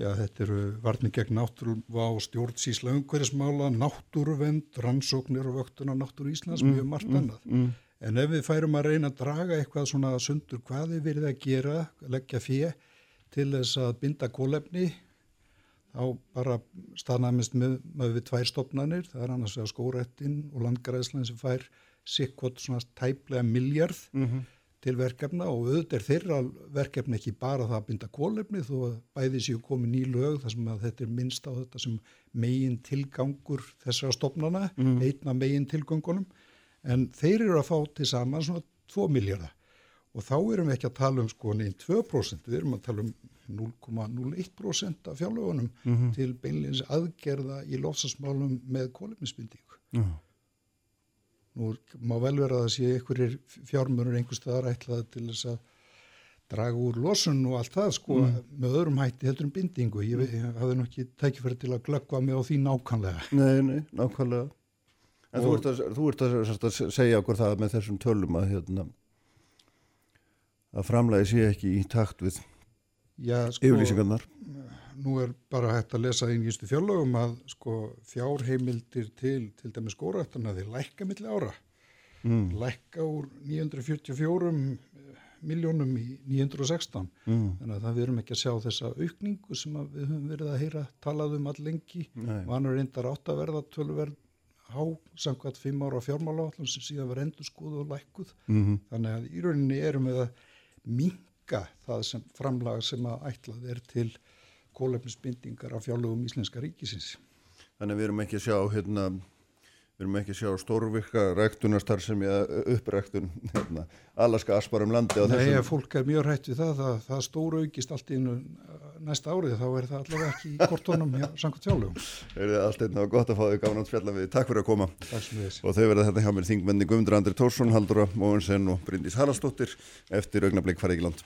já, þetta eru varnir gegn náttúruvá, stjórnsísla umhverfismála, náttúruvend, rannsóknir og vöktun á náttúru Íslands, mm, mjög margt mm, annað. Mm, en ef við færum að reyna að draga eitthvað svona sundur, hvað er verið að gera, leggja fjö til þess að binda kólefni, þá bara staðnæmist með, með við tvær stopnarnir, það er annars að skórettinn og landgræðslan sem fær sikkot svona tæplega miljard mm -hmm. til verkefna og auðvitað er þeirra verkefni ekki bara það að binda kólefni þó að bæði séu komið ný lög þar sem að þetta er minnst á þetta sem megin tilgangur þessara stopnarna, mm -hmm. einna megin tilgangunum en þeir eru að fá til saman svona 2 miljardar og þá erum við ekki að tala um sko neinn 2%, við erum að tala um 0,01% af fjárlögunum mm -hmm. til beinleins aðgerða í lofsasmálum með kóluminsbindíku. Uh -huh. Nú má vel vera að það sé einhverjir fjármörur einhver staðar ætlaði til þess að draga úr losun og allt það sko mm. með öðrum hætti heldur um bindingu. Ég, ég hafði nú ekki tækifæri til að glöggva mig á því nákvæmlega. Nei, nei, nákvæmlega. En þú ert að, þú ert að, að segja okkur það með þessum tölum að, hérna, að framlægi sé ekki í takt við Já, sko, yfirlýsingarnar. nú er bara hægt að lesa nýjustu fjárlögum að sko, fjárheimildir til til dæmis skóraðarna þeir lækka milli ára. Mm. lækka úr 944 miljónum í 916 mm. þannig að það við erum ekki að sjá þessa aukningu sem við höfum verið að heyra talað um all lengi og hann er reyndar átt að verða tölverð há samkvæmt 5 ára fjármála sem síðan var endur skoðu og lækkuð mm -hmm. þannig að í rauninni erum við að mink auka það sem framlag sem að ætlað er til kólefnisbindingar af fjárlögum Íslenska ríkisins. Þannig að við erum ekki að sjá hérna, við erum ekki að sjá stórvirka ræktunarstar sem ég uppræktun hérna, alaska aspar um landi. Nei, þessum... fólk er mjög hrætt við það, það, það stóru aukist allt í næsta árið, þá er það allavega ekki í kortónum hjá samkvæmt fjárlögum. Það er allt einnig gott að fá þig gafnátt fjalla við. Takk fyrir að koma. Og þau verða þetta hjá mér þingmenni Guðmundur Andri Tórsson, Haldura Móinsen og Bryndís Haraldsdóttir eftir augnablík farið í land.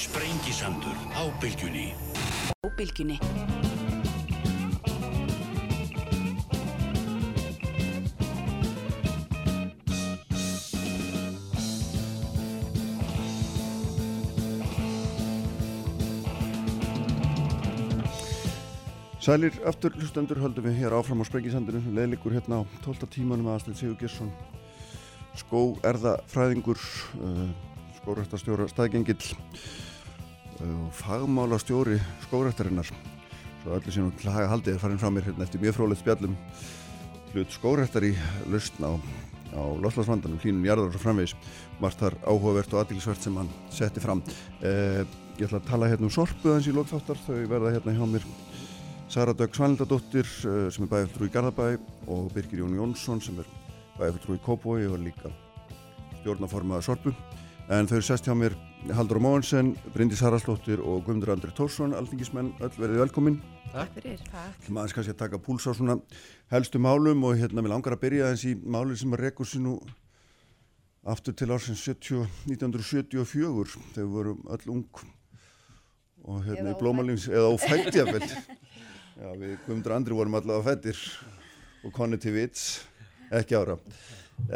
Sprengisandur á bylgjunni. Sælir aftur hlustendur höldum við hér áfram á Sprengisandinu leðlikur hérna á 12. tímanum aðastlið Sigur Gesson skó erðafræðingur uh, skórættastjóra staðgengill og fagmála stjóri skórættarinnar svo allir sem hlaga haldið er farin frá mér hérna eftir mjög frólægt spjallum. Hlut skórættar í lausn á, á loslasvandanum, hlínum jarðar og framvegs margt þar áhugavert og aðdílisvert sem hann setti fram. Eh, ég ætla að tala hérna um sorpu aðeins í lókþáttar þau verða hérna hjá mér Sara Dögg Svanildadóttir eh, sem er frú í Garðabæ og Birgir Jón Jónsson sem er frú í Kópói og líka stjórnaformaða sorpu en þau er sest hjá mér Haldur Móhansen, Bryndis Haraldóttir og Guðmundur Andri Tórsson, alþingismenn öll verið velkomin. Takk fyrir, takk. Það maður kannski að taka púls á svona helstu málum og hérna við langar að byrja eins í málinn sem að rekur sér nú aftur til ársins 70, 1974 þegar við vorum öll ung og hérna eða í blómalins eða ófættjafell. Já, við Guðmundur Andri vorum allavega fættir og konni til vits, ekki ára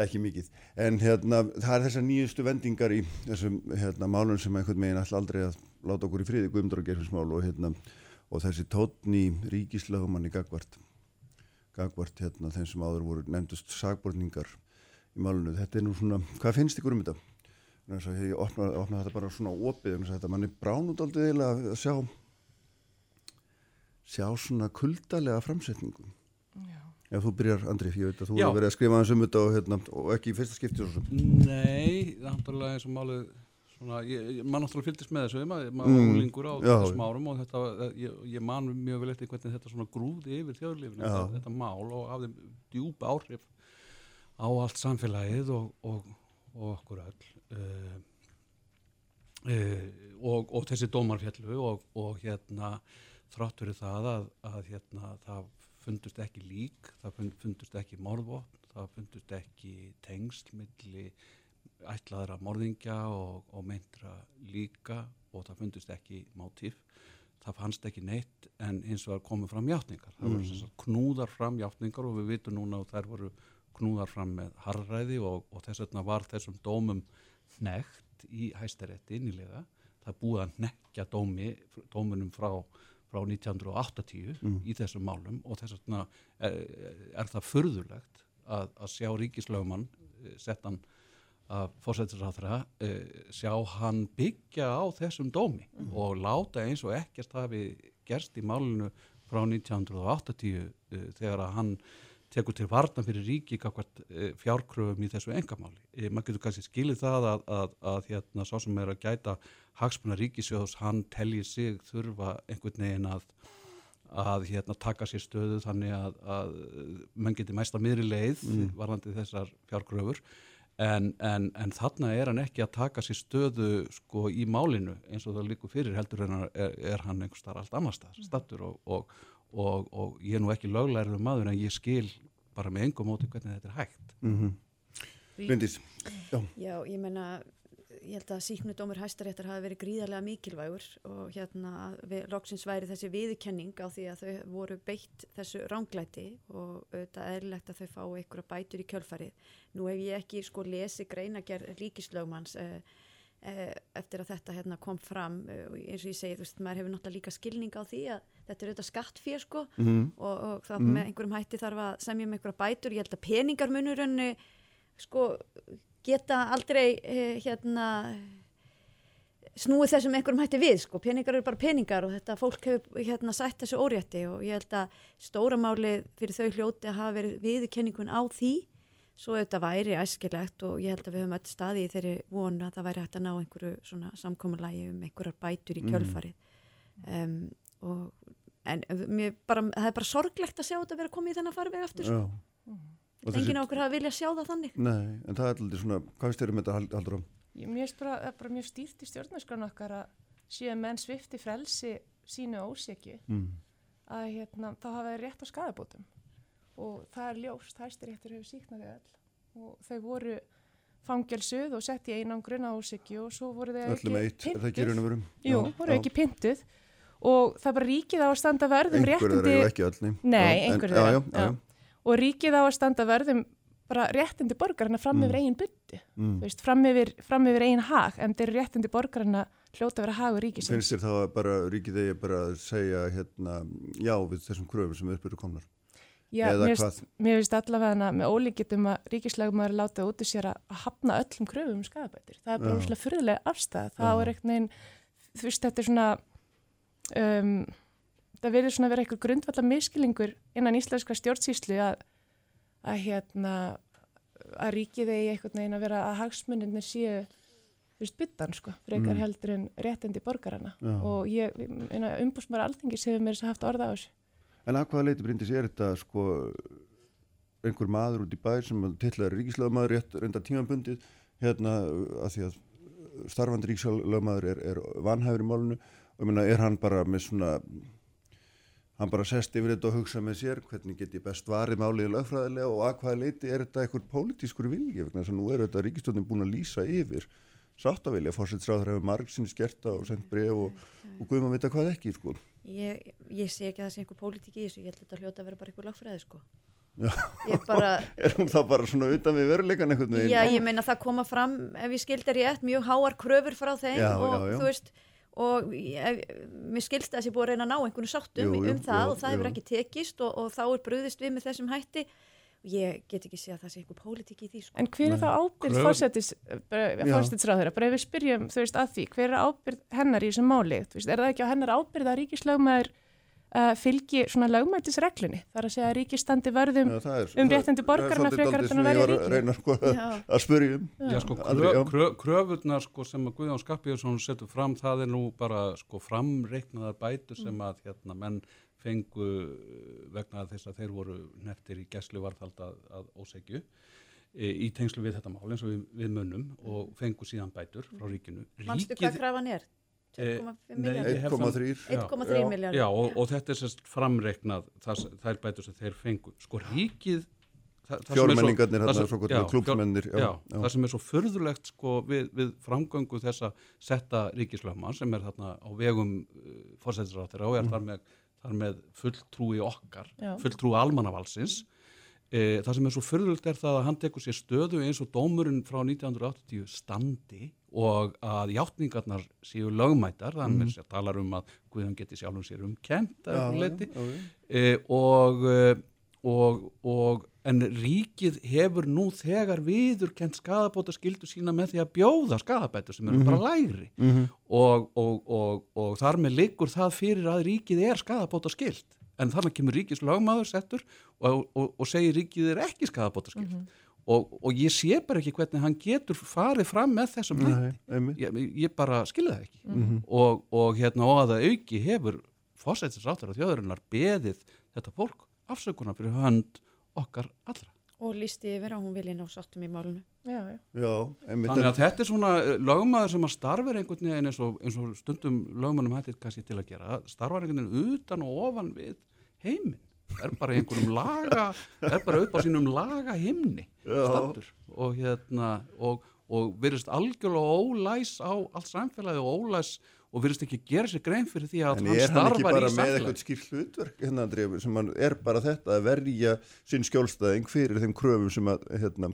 ekki mikið, en hérna það er þessar nýjustu vendingar í þessum hérna málun sem einhvern meginn alltaf aldrei að láta okkur í friði, guðumdra og gerfinsmál og hérna, og þessi tótni ríkislagamann í gagvart gagvart hérna þeim sem áður voru nefndust sagbortningar í málunu, þetta er nú svona, hvað finnst ykkur um þetta? Ég opna, opna þetta bara svona opið, þetta manni bránund aldrei eiginlega að sjá sjá svona kuldalega framsetningu Já Já, þú byrjar, Andri, ég veit að þú hefur verið að skrifa aðeins um þetta og, hérna, og ekki í fyrsta skipti. Nei, það er náttúrulega eins og málið, svona, ég, mann náttúrulega fylgist með þessu, maður mm. var úlingur á þessum árum og þetta, ég, ég man mjög vel eftir hvernig þetta svona grúði yfir þjóðlífinu, þetta, þetta mál og hafði djúpa áhrif á allt samfélagið og, og, og okkur öll. Uh, uh, og, og þessi dómarfjallu og hérna þrátt verið það að, að hérna það fundust ekki lík, það fundust ekki morðvotn, það fundust ekki tengsl milli ætlaðra morðingja og, og meintra líka og það fundust ekki mátíf það fannst ekki neitt en hins vegar komið fram hjáttningar það voru mm. knúðar fram hjáttningar og við vitum núna að þær voru knúðar fram með harræði og, og þess vegna var þessum dómum nekt í hæstarétti innilega. Það búið að nekja dómi dómunum frá, frá 1980 mm. í þessum málum og þess vegna er, er það förðulegt að, að sjá ríkislaumann eh, settan að fórsættisráðra uh, sjá hann byggja á þessum dómi mm. og láta eins og ekkert hafi gerst í málunu frá 1980 uh, þegar að hann tekur til varna fyrir ríki kakvart uh, fjárkröfum í þessu engamáli. Eh, maður getur kannski skilið það að, að, að hérna sá sem er að gæta hagsmuna ríkisjóðs, hann telji sig þurfa einhvern veginn að að hérna taka sér stöðu þannig að, að mann geti mæsta miðri leið mm. varðandi þessar fjárkröfur En, en, en þarna er hann ekki að taka sér stöðu sko í málinu eins og það líkur fyrir heldur en er, er hann einhver starf allt annar stað, stattur og, og, og, og ég er nú ekki löglæriður maður en ég skil bara með engum móti hvernig þetta er hægt. Mm -hmm. Vindis, já. Já, ég menna ég held að síknudómur hæstaréttar hafi verið gríðarlega mikilvægur og hérna við, loksins væri þessi viðkenning á því að þau voru beitt þessu ránglæti og auðvitað eðlilegt að þau fá einhverja bætur í kjölfarið. Nú hef ég ekki sko lesið greinager líkislögmanns eh, eh, eftir að þetta hérna, kom fram eh, eins og ég segi þú veist maður hefur náttúrulega líka skilning á því að þetta er auðvitað skattfér sko mm -hmm. og, og það mm -hmm. með einhverjum hætti þarf að semja með einhverja bætur. Ég held að peningarmunurinn sko geta aldrei eh, hérna snúið þessum einhverjum hætti við sko, peningar eru bara peningar og þetta fólk hefur hérna sætt þessu órétti og ég held að stóramáli fyrir þau hljóti að hafa verið viðkenningun á því svo þetta væri æskilegt og ég held að við höfum öll staði í þeirri vonu að það væri hægt að ná einhverju svona samkominlægi um einhverjar bætur í mhm. kjölfarið mm. um, og en bara, það er bara sorglegt að sjá þetta vera komið í þennan farveg aftur sko. Engin okkur hafa viljað sjá það þannig. Nei, en það er alltaf svona, hvað finnst þér um þetta haldur á? Mér finnst bara, bara mjög stýrt í stjórnarskránu okkar að síðan menn svifti frelsi sínu óseki mm. að hérna, þá hafa þeir rétt á skadabótum og það er ljóst, hæstiréttur hefur síknaði öll. Og þau voru fangelsuð og sett í einan grunna óseki og svo voru þau ekki pintuð Jú, voru ekki pintuð og það bara ríkið á að standa verðum réttindi Einhverjur eru ekki öll Nei, einhverjur eru og ríkið á að standa verðum bara réttindi borgarna fram yfir mm. eigin bytti, mm. veist, fram yfir, fram yfir eigin hag, en þeir réttindi borgarna hljóta að vera hagur ríkisins. Finnst þér þá að bara ríkið eigi bara að segja hérna, já við þessum kröfum sem uppbyrju komnar? Já, mér finnst allavega með ólíkitum að ríkislegum er látað út í sér að hafna öllum kröfum um skadabættir. Það er bara úrslega fyrirlega afstæð. Það er eitthvað þú veist, þetta er svona um, það verður svona verið eitthvað grundvallar miskilingur innan íslenska stjórnsýslu að, að hérna að ríkið eigi eitthvað neina að vera að hagsmuninir séu þú veist byttan sko, frekar mm. heldur en réttindi borgarana Já. og ég, umbúsmar alþingis hefur mér þess að haft orða á þessu. En að hvaða leiti brindis er þetta sko einhver maður út í bær sem tillaður ríkislögmaður rétt reynda tímanbundið hérna að því að starfandi ríkislögmaður er, er vanhæfur í málunu og minna er hann bara með svona hann bara sest yfir þetta og hugsa með sér hvernig get ég best varið málið lögfræðilega og að hvaða leiti er þetta eitthvað pólitískur vilji þannig að nú er þetta ríkistöndin búin að lýsa yfir sáttavilja, fórsettsráður hefur margsinn skerta og sendt bref og, og guðum að vita hvað ekki sko. Ég, ég sé ekki að það sé einhver pólitík í þessu, ég held að þetta hljóta að vera bara einhver lögfræði sko. bara, [laughs] er hún þá bara svona utan við veruleikan eitthvað? Já, ég meina það koma fram, ef ég skildar ég eftir, mjög háar kröfur frá þeim já, og já, já. þú veist og ég, mér skilst að það sé búið að reyna að ná einhvern sáttum jú, jú, um það jú, og það hefur ekki tekist og, og þá er bröðist við með þessum hætti. Og ég get ekki sé að það sé einhver pólitík í því sko. En hver er þá ábyrð fórstættisráður bara ef við spyrjum þú veist að því, hver er ábyrð hennar í þessum máli, veist, er það ekki á hennar ábyrð að ríkislögmaður uh, fylgi svona lögmætisreglunni. Þar að segja að ríkistandi verðum ja, er, um réttandi borgarna frekar að verja ríki reyna, sko, að spyrja um. Já, sko, krö, krö, kröfurnar sko, sem að Guðjón Skapíðarsson setur fram það er nú bara sko, framreiknaðar bætu sem mm. að hérna, menn fengu vegna þess að þeir voru neftir í gæslu varðhald að, að ósegju e, í tengslu við þetta mál eins og við, við munum og fengu síðan bætur frá ríkinu. Manstu hvað krafan er? 1,3 miljard Já, og, og þetta er sérst framreiknað það, þær bætur sem þeir fengu. Sko ríkið fjórmenningarnir hérna svo gott klúpsmennir það sem er svo förðulegt sko við, við framgöngu þessa setta ríkislöfma sem er þarna á vegum uh, fórsættisráttir og er mm. þar með, þar með fulltrúi okkar já. fulltrúi almannavalsins e, það sem er svo förðulegt er það að hann tekur sér stöðu eins og dómurinn frá 1980 standi og að hjáttningarnar séu lögmætar þannig mm. að talar um að Guðan geti sjálfum sér umkent e, og og, og en ríkið hefur nú þegar viðurkent skadabóta skildu sína með því að bjóða skadabætur sem eru mm -hmm. bara lægri mm -hmm. og, og, og þar með liggur það fyrir að ríkið er skadabóta skild en þarna kemur ríkis lögmaður settur og segir ríkið er ekki skadabóta skild mm -hmm. Og ég sé bara ekki hvernig hann getur farið fram með þessum hætti ég, ég bara skilða það ekki mhm. og hérna og að auki hefur fósættisráttur á þjóðurinnar beðið þetta fólk afsökunar fyrir hönd okkar allra. Og lísti yfir að hún vilja ná sattum í málunu. Já, já. já Þannig að þetta er svona eh, lögmaður sem að starfir einhvern veginn eins og, eins og stundum lögmannum hættir kannski til að gera, starfar einhvern veginn utan og ofan við heiminn. Er bara einhvernum laga, er bara upp á sínum laga himni standur og hérna og, og verðist algjörlega ólæs á allt samfélagi og ólæs og virðist ekki gera sér grein fyrir því að hann starfar í samfélag. En er hann ekki bara með eitthvað skýrt hlutverk hérna Andrið sem er bara þetta að verja sinn skjólstæðing fyrir þeim kröfum sem að, hérna,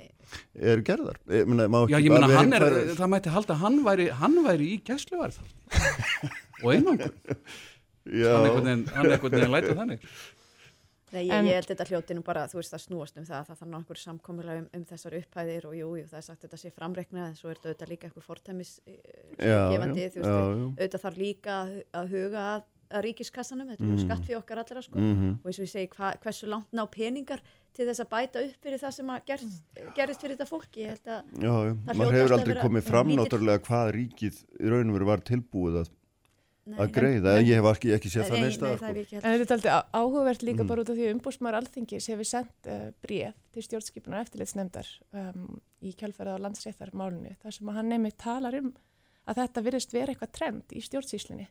er gerðar? Ég myna, Já ég menna hann er, er, það mæti halda að hann væri, hann væri í gæsluverð og einangur. Hann er einhvern veginn lætið þannig. Nei, ég, en, ég held þetta hljóti nú bara, þú veist, það snúast um það, það þarf náttúrulega samkomiðlega um, um þessar upphæðir og jú, jú, það er sagt þetta sé framreiknað en svo er þetta líka eitthvað fortæmis gefandi, þú veist, auðvitað þarf líka að huga að, að ríkiskassanum, þetta er mm. skatt fyrir okkar allra sko. Mm -hmm. og eins og ég segi, hva, hversu langt ná peningar til þess að bæta upp fyrir það sem gerst, gerist fyrir þetta fólki, ég held að Já, já, maður hefur aldrei komið fram náttúrulega hvað ríkið í raun og veru var tilbúið að að greiða, en, ég hef ekki, ekki séð það neist að En þetta er alltaf áhugavert líka mm. bara út af því að umbústmar alþingis hefur sendt uh, bréf til stjórnskipunar eftirleitsnefndar um, í kjálfærið á landsreittar málunni þar sem hann nefnir talar um að þetta virðist vera eitthvað trend í stjórnsýslinni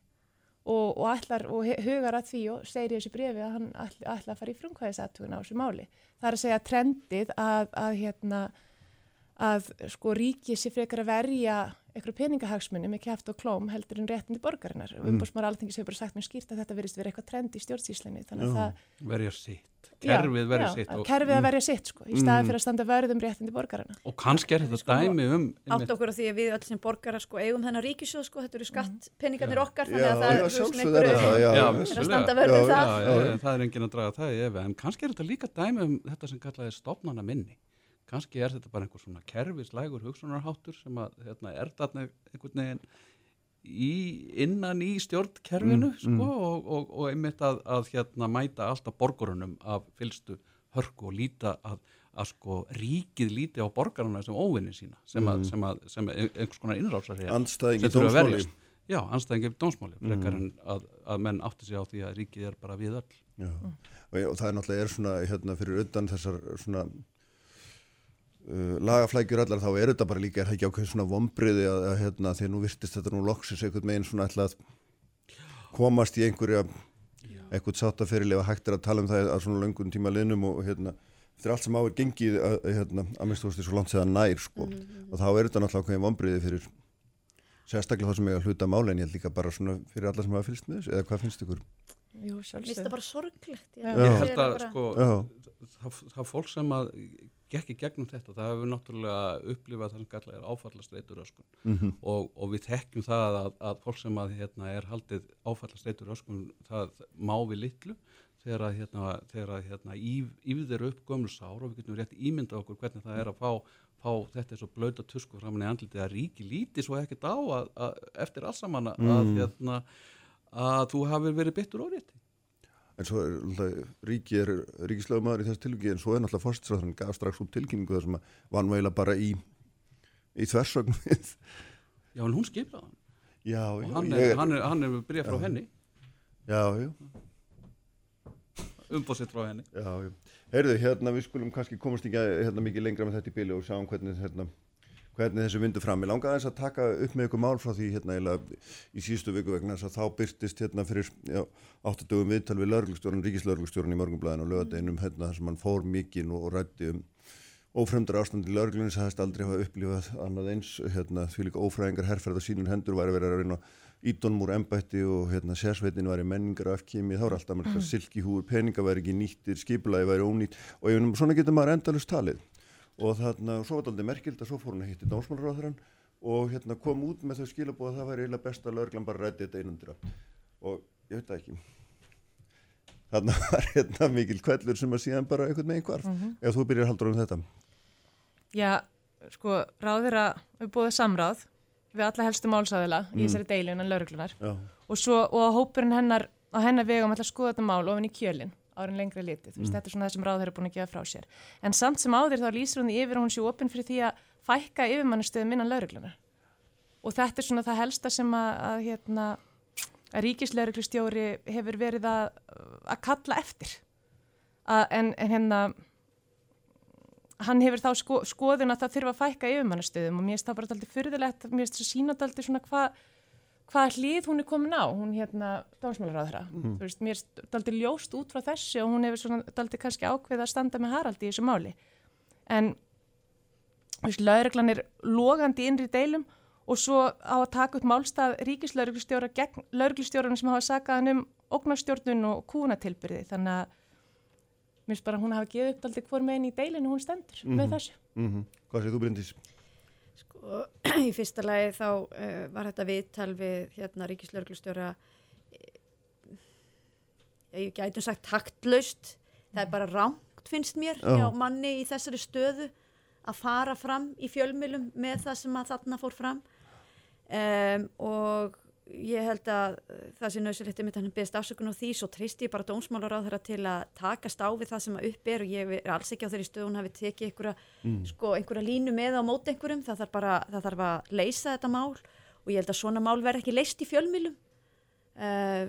og, og, ætlar, og hugar að því og segir í þessu bréfi að hann ætla, ætla að fara í frumkvæðisatugin á þessu máli. Það er að segja trendið að, að, hérna, að sko ríkið sé frekar að verja eitthvað peningahagsmunni með kæft og klóm heldur en réttindi borgarinnar. Mm. Umbúrsmar alþengis hefur bara sagt mér skýrt að þetta verist verið eitthvað trend í stjórnsíslinni. Verja sitt. Kerfið verja sitt. Og... Kerfið að verja sitt sko, í mm. staði fyrir að standa vörðum réttindi borgarinnar. Og kannski er þetta sko, dæmi um... Átt okkur á því að við öll sem borgarar sko eigum þennan ríkisjóð sko, þetta eru skattpeningarnir okkar, þannig að það er að standa vörðum er kannski er þetta bara einhver svona kerfislægur hugsunarháttur sem að hérna, er þarna einhvern veginn í, innan í stjórnkerfinu mm, sko, mm. Og, og, og einmitt að, að hérna, mæta alltaf borgarunum af fylstu hörku og líta að, að sko ríkið líti á borgaruna sem óvinni sína sem, að, mm. sem, sem einhvers konar innrásar Anstæðingi dómsmáli Já, anstæðingi dómsmáli frekar mm. en að menn átti sig á því að ríkið er bara við öll Já, og það er náttúrulega er svona hérna, fyrir undan þessar svona uh, lagaflækjur allar þá er þetta bara líka er það ekki ákveð svona vombriði að, að hérna, því nú virtist þetta nú loksis einhvern meginn svona að komast í einhverja eitthvað sáttaferili og hægt er að tala um það að svona löngun tíma liðnum og hérna þetta er allt sem á er gengið að, hérna, að minnst þú veist því svo langt séðan nær sko mm -hmm. og þá er þetta náttúrulega ákveðin vombriði fyrir sérstaklega það sem ég að hluta mála en ég held líka bara svona fyrir alla sem hafa fylgst með þessu eða hvað finnst ykkur? Jú, sjálfsög. Mér finnst það bara sorglegt. Ég held að sko, það, það fólk sem að gekk í gegnum þetta, það hefur náttúrulega upplifað það sem gætla er áfallastreitur öskun mm -hmm. og, og við þekkjum það að, að fólk sem að hérna, er haldið áfallastreitur öskun, það má við litlu þegar að, hérna, þegar að hérna, yfir upp gömulsár og við getum rétt ímynda okkur hvernig það er að fá, fá þetta er svo blöta tusku framann í andlitið að ríki líti svo ekkert á að, eftir allsamanna mm. hérna, að þú hafi verið byttur órétti en svo er ríki er ríkislögumæður í þessu tilvíki en svo er náttúrulega fórstræðan gaf strax út tilkynningu þar sem að vann veila bara í í þversögn Já, en hún skiplaði hann. Já, og já, hann er, er, er, er bregð frá henni. Já, já. Umbóðsitt frá henni. Já, já. Heyrðu, hérna við skulum kannski komast ekki hérna mikið lengra með þetta í bíli og sjáum hvernig hérna hvernig þessu vindu fram. Ég langaði þess að taka upp með ykkur mál frá því hérna í síðustu viku vegna þess að þá byrtist hérna fyrir áttadögum viðtal við lauruglustjórun, ríkislauruglustjórun í morgunblæðin og lögadeginum hérna þess að mann fór mikinn og rætti um ófremdar ástandi lauruglunins að það aldrei hafa upplifað annað eins hérna, því líka ófræðingar herrferða sínur hendur væri verið að reyna ídónum úr embætti og hérna, sérsveitin væri menningar afkými, þá er alltaf mm. silkihúur, peninga væri ekki nýttir, skipulagi væri ónýtt og ef, svona getur maður endalust talið og þarna, svo var þetta aldrei merkild að svo fór hún að hitti dásmálráðurann og hérna, kom út með þau skilabóð að það væri eiginlega besta laurglan bara rætti þetta einundra og ég veit ekki. Þarna [laughs] var hérna mikil kvellur sem að síðan bara einhvern veginn hvarf. Mm -hmm. ef þú byrjar haldur um þetta. Já, sko, ráður að við búið samráð við alla helstu málsæðila mm. í þessari deilin en lauruglunar og, svo, og að hópurinn hennar á hennar vegum ætla að skoða þetta mál ofin í kjölinn árin lengra litið, mm. þetta er svona það sem ráður er búin að gefa frá sér, en samt sem áður þá lýsir hún því yfir hún sé opinn fyrir því að fækka yfirmannastöðum innan lauruglunar og þetta er svona það helsta sem að, að, hérna, að ríkislauruglustjóri hefur verið að, að kalla eftir. En, en hérna hann hefur þá sko, skoðun að það þurfa að fækka yfirmannastöðum og mér finnst það bara alltaf fyrðilegt, mér finnst það sínat alltaf svona hvað hvað hlýð hún er komin á, hún hérna dómsmálaráðra, mm. þú veist, mér er daldi ljóst út frá þessu og hún hefur svona daldi kannski ákveð að standa með Haraldi í þessu máli en þú veist, lauruglan er logandi innri deilum og svo á að taka upp málstað ríkislauruglustjóra gegn lauruglustjórunum sem hafa sagað hann um ógnarstjórnun og kúnatilbyrði, þannig að mér finnst bara að hún hafa gefið upp daldi hver meginn í deilinu hún stendur mm -hmm. með mhm. þessu. Mm -hmm. Hvað séð þú Bryndís? Sko, [clears throat] í fyrsta lagi þá uh, var þetta viðtal við hérna ríkislörglustjóra uh, ég gætu sagt taktlaust, það er bara rámt finnst mér oh. hjá manni í þessari stöðu að fara fram í fjölmjölum með það sem að þarna fór fram um, og ég held að það sé nöðsilegt um þetta beðist afsökun á því. Svo treyst ég bara dómsmálar á þeirra til að takast á við það sem að upp er og ég er alls ekki á þeirri stöðun hafi tekið einhverja, mm. sko, einhverja línu með á mót einhverjum, það þarf bara það þarf að leysa þetta mál og ég held að svona mál verð ekki leyst í fjölmilum uh,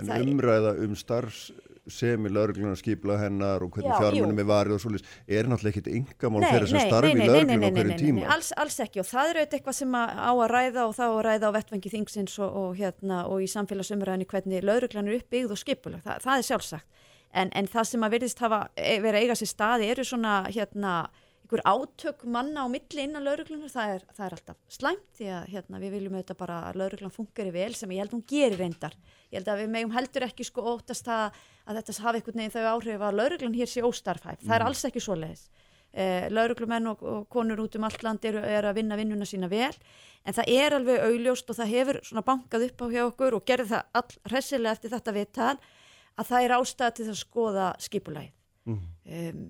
En umræða um starfs sem í lauruglunar skipla hennar og hvernig fjármunum er varið og svolítið er náttúrulega ekkit yngamál fyrir þess að starfi í lauruglunar á hverju tíma. Alls, alls ekki og það er auðvitað eitthvað sem á að ræða og þá að ræða á vettvengi þingsins og, og, hérna, og í samfélagsumræðinu hvernig lauruglunar er uppbyggð og skipulag, það, það er sjálfsagt. En, en það sem að verðist hafa e, verið eiga sér staði eru svona hérna einhver átök manna á milli innan lauruglunar, það er, það er alltaf slæmt því að hérna, við viljum auðvitað bara að lauruglan fungeri vel sem ég held hún gerir reyndar. Ég held að við megum heldur ekki sko óttast að, að þetta hafi einhvern veginn þau áhrif að lauruglan hér sé óstarfhæf. Það er mm. alls ekki svo leiðis. Eh, lauruglumenn og, og konur út um allt land eru er að vinna vinnuna sína vel en það er alveg augljóst og það hefur svona bankað upp á hjá okkur og gerði það all hressilega eftir þetta viðtal að það er ástæða til það að skoða skipulæð. Mm. Um,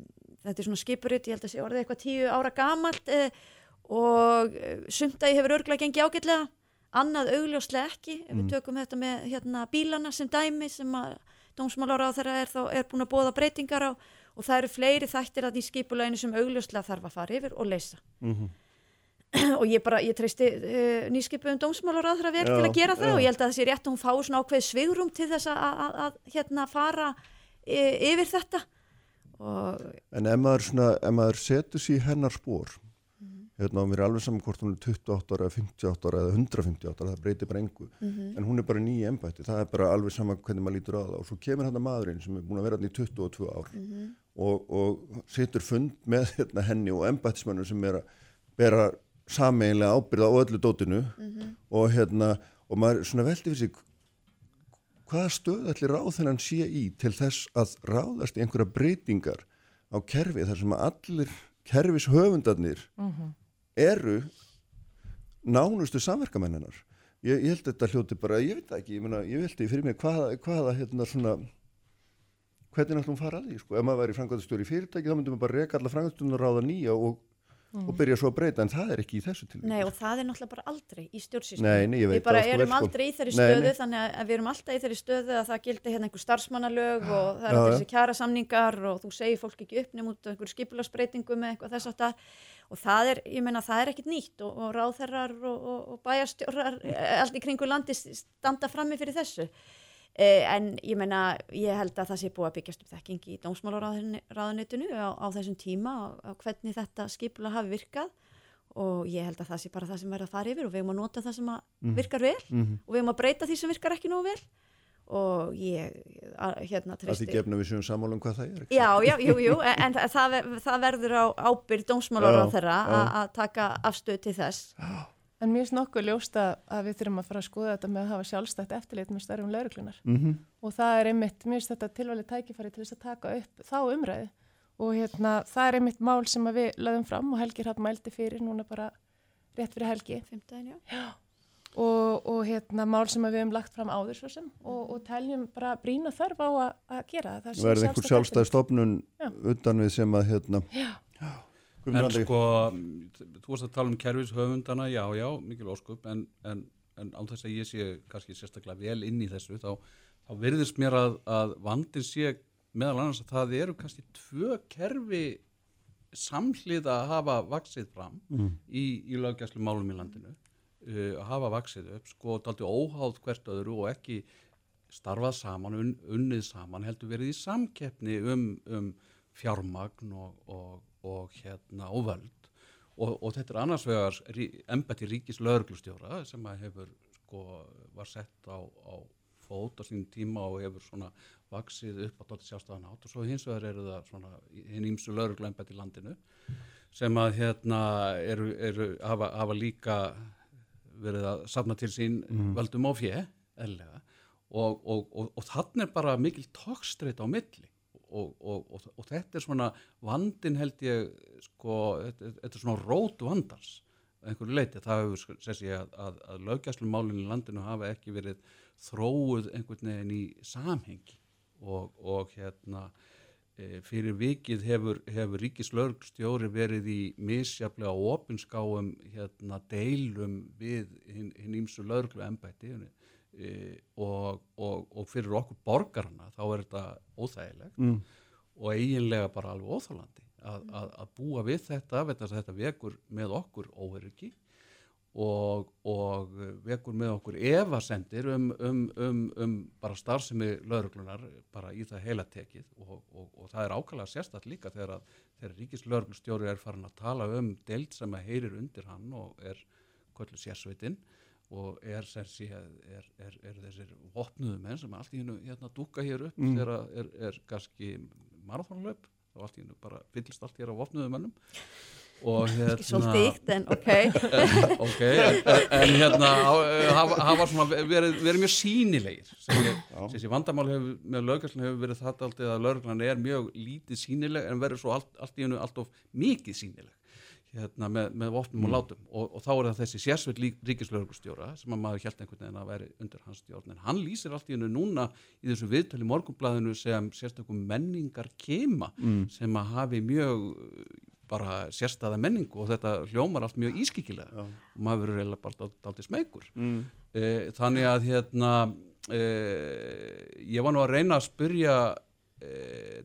þetta er svona skipuritt, ég held að sé orðið eitthvað tíu ára gamalt eh, og eh, sumtaði hefur örgulega gengið ágætlega, annað augljóslega ekki, ef mm. við tökum þetta með hérna, bílana sem dæmi sem að dómsmálar á þeirra er, er búin að bóða breytingar á og það eru fleiri þættir að því skipuleginu sem augljóslega þarf að fara yfir og leysa. Mm -hmm. [clears throat] og ég bara, ég treysti uh, nýskipuðum dómsmálar á þeirra verð til að gera það já. og ég held að sé rétt að hún fái svona ákveð svigrum til þess að hérna fara e, yfir þetta En ef maður, svona, ef maður setur sér hennar spór mm. hérna á mér er alveg saman hvort hún er 28 ára, 58 ára eða 158 ára, það breytir bara engu mm -hmm. en hún er bara nýja ennbætti, það er bara alveg saman hvernig maður lítur á það og svo kemur hérna maðurinn sem er búin að vera hérna í 22 ár mm -hmm. og, og setur fund með hérna, henni og ennbættismannum sem er að bera sameinlega ábyrða á öllu dótinu -hmm. og hérna og maður svona veldi fyrir sig hvaða stöð ætlir ráð þennan sé í til þess að ráðast í einhverja breytingar á kerfi þar sem að allir kerfis höfundarnir mhm. -huh. eru nánustu samverkamenninar ég, ég held þetta hljóti bara, ég veit ekki ég, mena, ég veldi fyrir mig hvaða, hvaða hérna svona hvernig náttúrulega fara að því sko, ef maður væri frangvæðastjóri í fyrirtæki þá myndum við bara reyka alla frangvæðastjónu og ráða nýja og mm. og byrja svo að breyta en það er ekki í þessu tilvíð Nei og það er náttúrulega bara aldrei í stjórnsýstum við bara erum sko. aldrei í þeirri stöðu nei, nei. þannig að við erum alltaf í þeirri stöðu að það gildi hérna einhver starfsmannalög og það er alltaf þessi kjara samningar og þú segir fólk ekki upp nefnum út einhver skipularsbreytingum eða eitthvað þess aftar og það er, ég menna það er ekkit nýtt og, og ráðherrar og, og, og bæjarstjórar eh, allt í kringu landi standa frammi fyrir þessu en ég menna, ég held að það sé búið að byggjast upp þekking í dómsmálaráðunitinu á, á þessum tíma á hvernig þetta skipula hafi virkað og ég held að það sé bara það sem verður að fara yfir og við erum að nota það sem mm. virkar vel mm -hmm. og við erum að breyta því sem virkar ekki nógu vel og ég hérna treysti. Það því gefna við séum samálum hvað það er? Já, já, jú, jú, en það, það verður á ábyrg dómsmálar á þeirra að taka afstöð til þess. En mér finnst nokkuð ljósta að við þurfum að fara að skoða þetta með að hafa sjálfstætt eftirlit með stærfum lauruklunar mm -hmm. og það er einmitt, mér finnst þetta tilvæli tækifæri til þess að taka upp þá umræði og hérna, það er einmitt mál sem við lögum fram og Helgir hatt mældi fyrir núna bara rétt fyrir Helgi. 15, já. Og, og hérna, mál sem við hefum lagt fram áður sem, og, og teljum bara brína þörf á að, að gera það. Verði einhver sjálfstæð stofnun utan við sem að hérna já. En sko þú varst að tala um kerfishöfundana já já, mikil óskup en, en, en á þess að ég sé kannski sérstaklega vel inn í þessu þá, þá verðist mér að, að vandin sé meðal annars að það eru kannski tvö kerfi samhlið að hafa vaksið fram mm. í, í löggæslu málum í landinu uh, að hafa vaksið upp sko daldi óháð hvert öðru og ekki starfað saman, un, unnið saman heldur verið í samkeppni um, um fjármagn og, og, og hérna og völd. Og, og þetta er annars vegar embætti ríkis lögurglustjóra sem að hefur sko var sett á, á fót á sín tíma og hefur svona vaksið upp á dótti sjálfstæðan átt og svo hins vegar eru það svona hinn ímsu lauruglembet í landinu sem að hérna eru, eru hafa, hafa líka verið að safna til sín mm. völdum á fjö, eðlega og, og, og, og þannig er bara mikil tókstreit á milli og þetta er svona vandin held ég sko, þetta, þetta er svona rót vandars einhverju leiti, það hefur sess ég að, að, að lögjastlumálinn í landinu hafa ekki verið þróuð einhvern veginn í samhengi og, og hérna e, fyrir vikið hefur, hefur ríkislörgstjóri verið í misjaflega opinskáum hérna deilum við hinn ímsu lörglu ennbætti og, og, og fyrir okkur borgarna þá er þetta óþægilegt mm. og eiginlega bara alveg óþálandi að, að, að búa við þetta, þetta vekur með okkur óveriki og, og vekur með okkur evasendir um, um, um, um bara starfsemi lauruglunar bara í það heila tekið og, og, og það er ákvæmlega sérstaklega líka þegar, að, þegar ríkislauruglustjóri er farin að tala um deild sem að heyrir undir hann og er kvöldu sérsveitin og er, sé, er, er, er þessir vopnuðu menn sem allt í hennu hérna dúka hér upp mm. þegar er kannski marathónlöp og allt í hennu bara fyllist allt hér á vopnuðu mennum [laughs] Hérna, ekki svolítið ykt en ok. [laughs] Ok, en, en hérna hafa verið, verið mjög sínilegir þessi vandamál hefur, með löggjastlega hefur verið þetta alltaf að löggjastlega er mjög lítið sínileg en verður svo allt, allt í hennu allt of mikið sínileg hérna, með, með vopnum mm. og látum og, og þá er það þessi sérsveit ríkislauglustjóra sem að maður held einhvern veginn að veri undir hans stjórn en hann lýsir allt í hennu núna í þessu viðtölu morgunblæðinu sem sérstaklega menningar kema mm. sem að hafi mjög bara sérstæða menningu og þetta hljómar allt mjög ískikilega og maður verður reyna bara aldrei smegur mm. e, þannig að hérna e, ég var nú að reyna að spyrja e,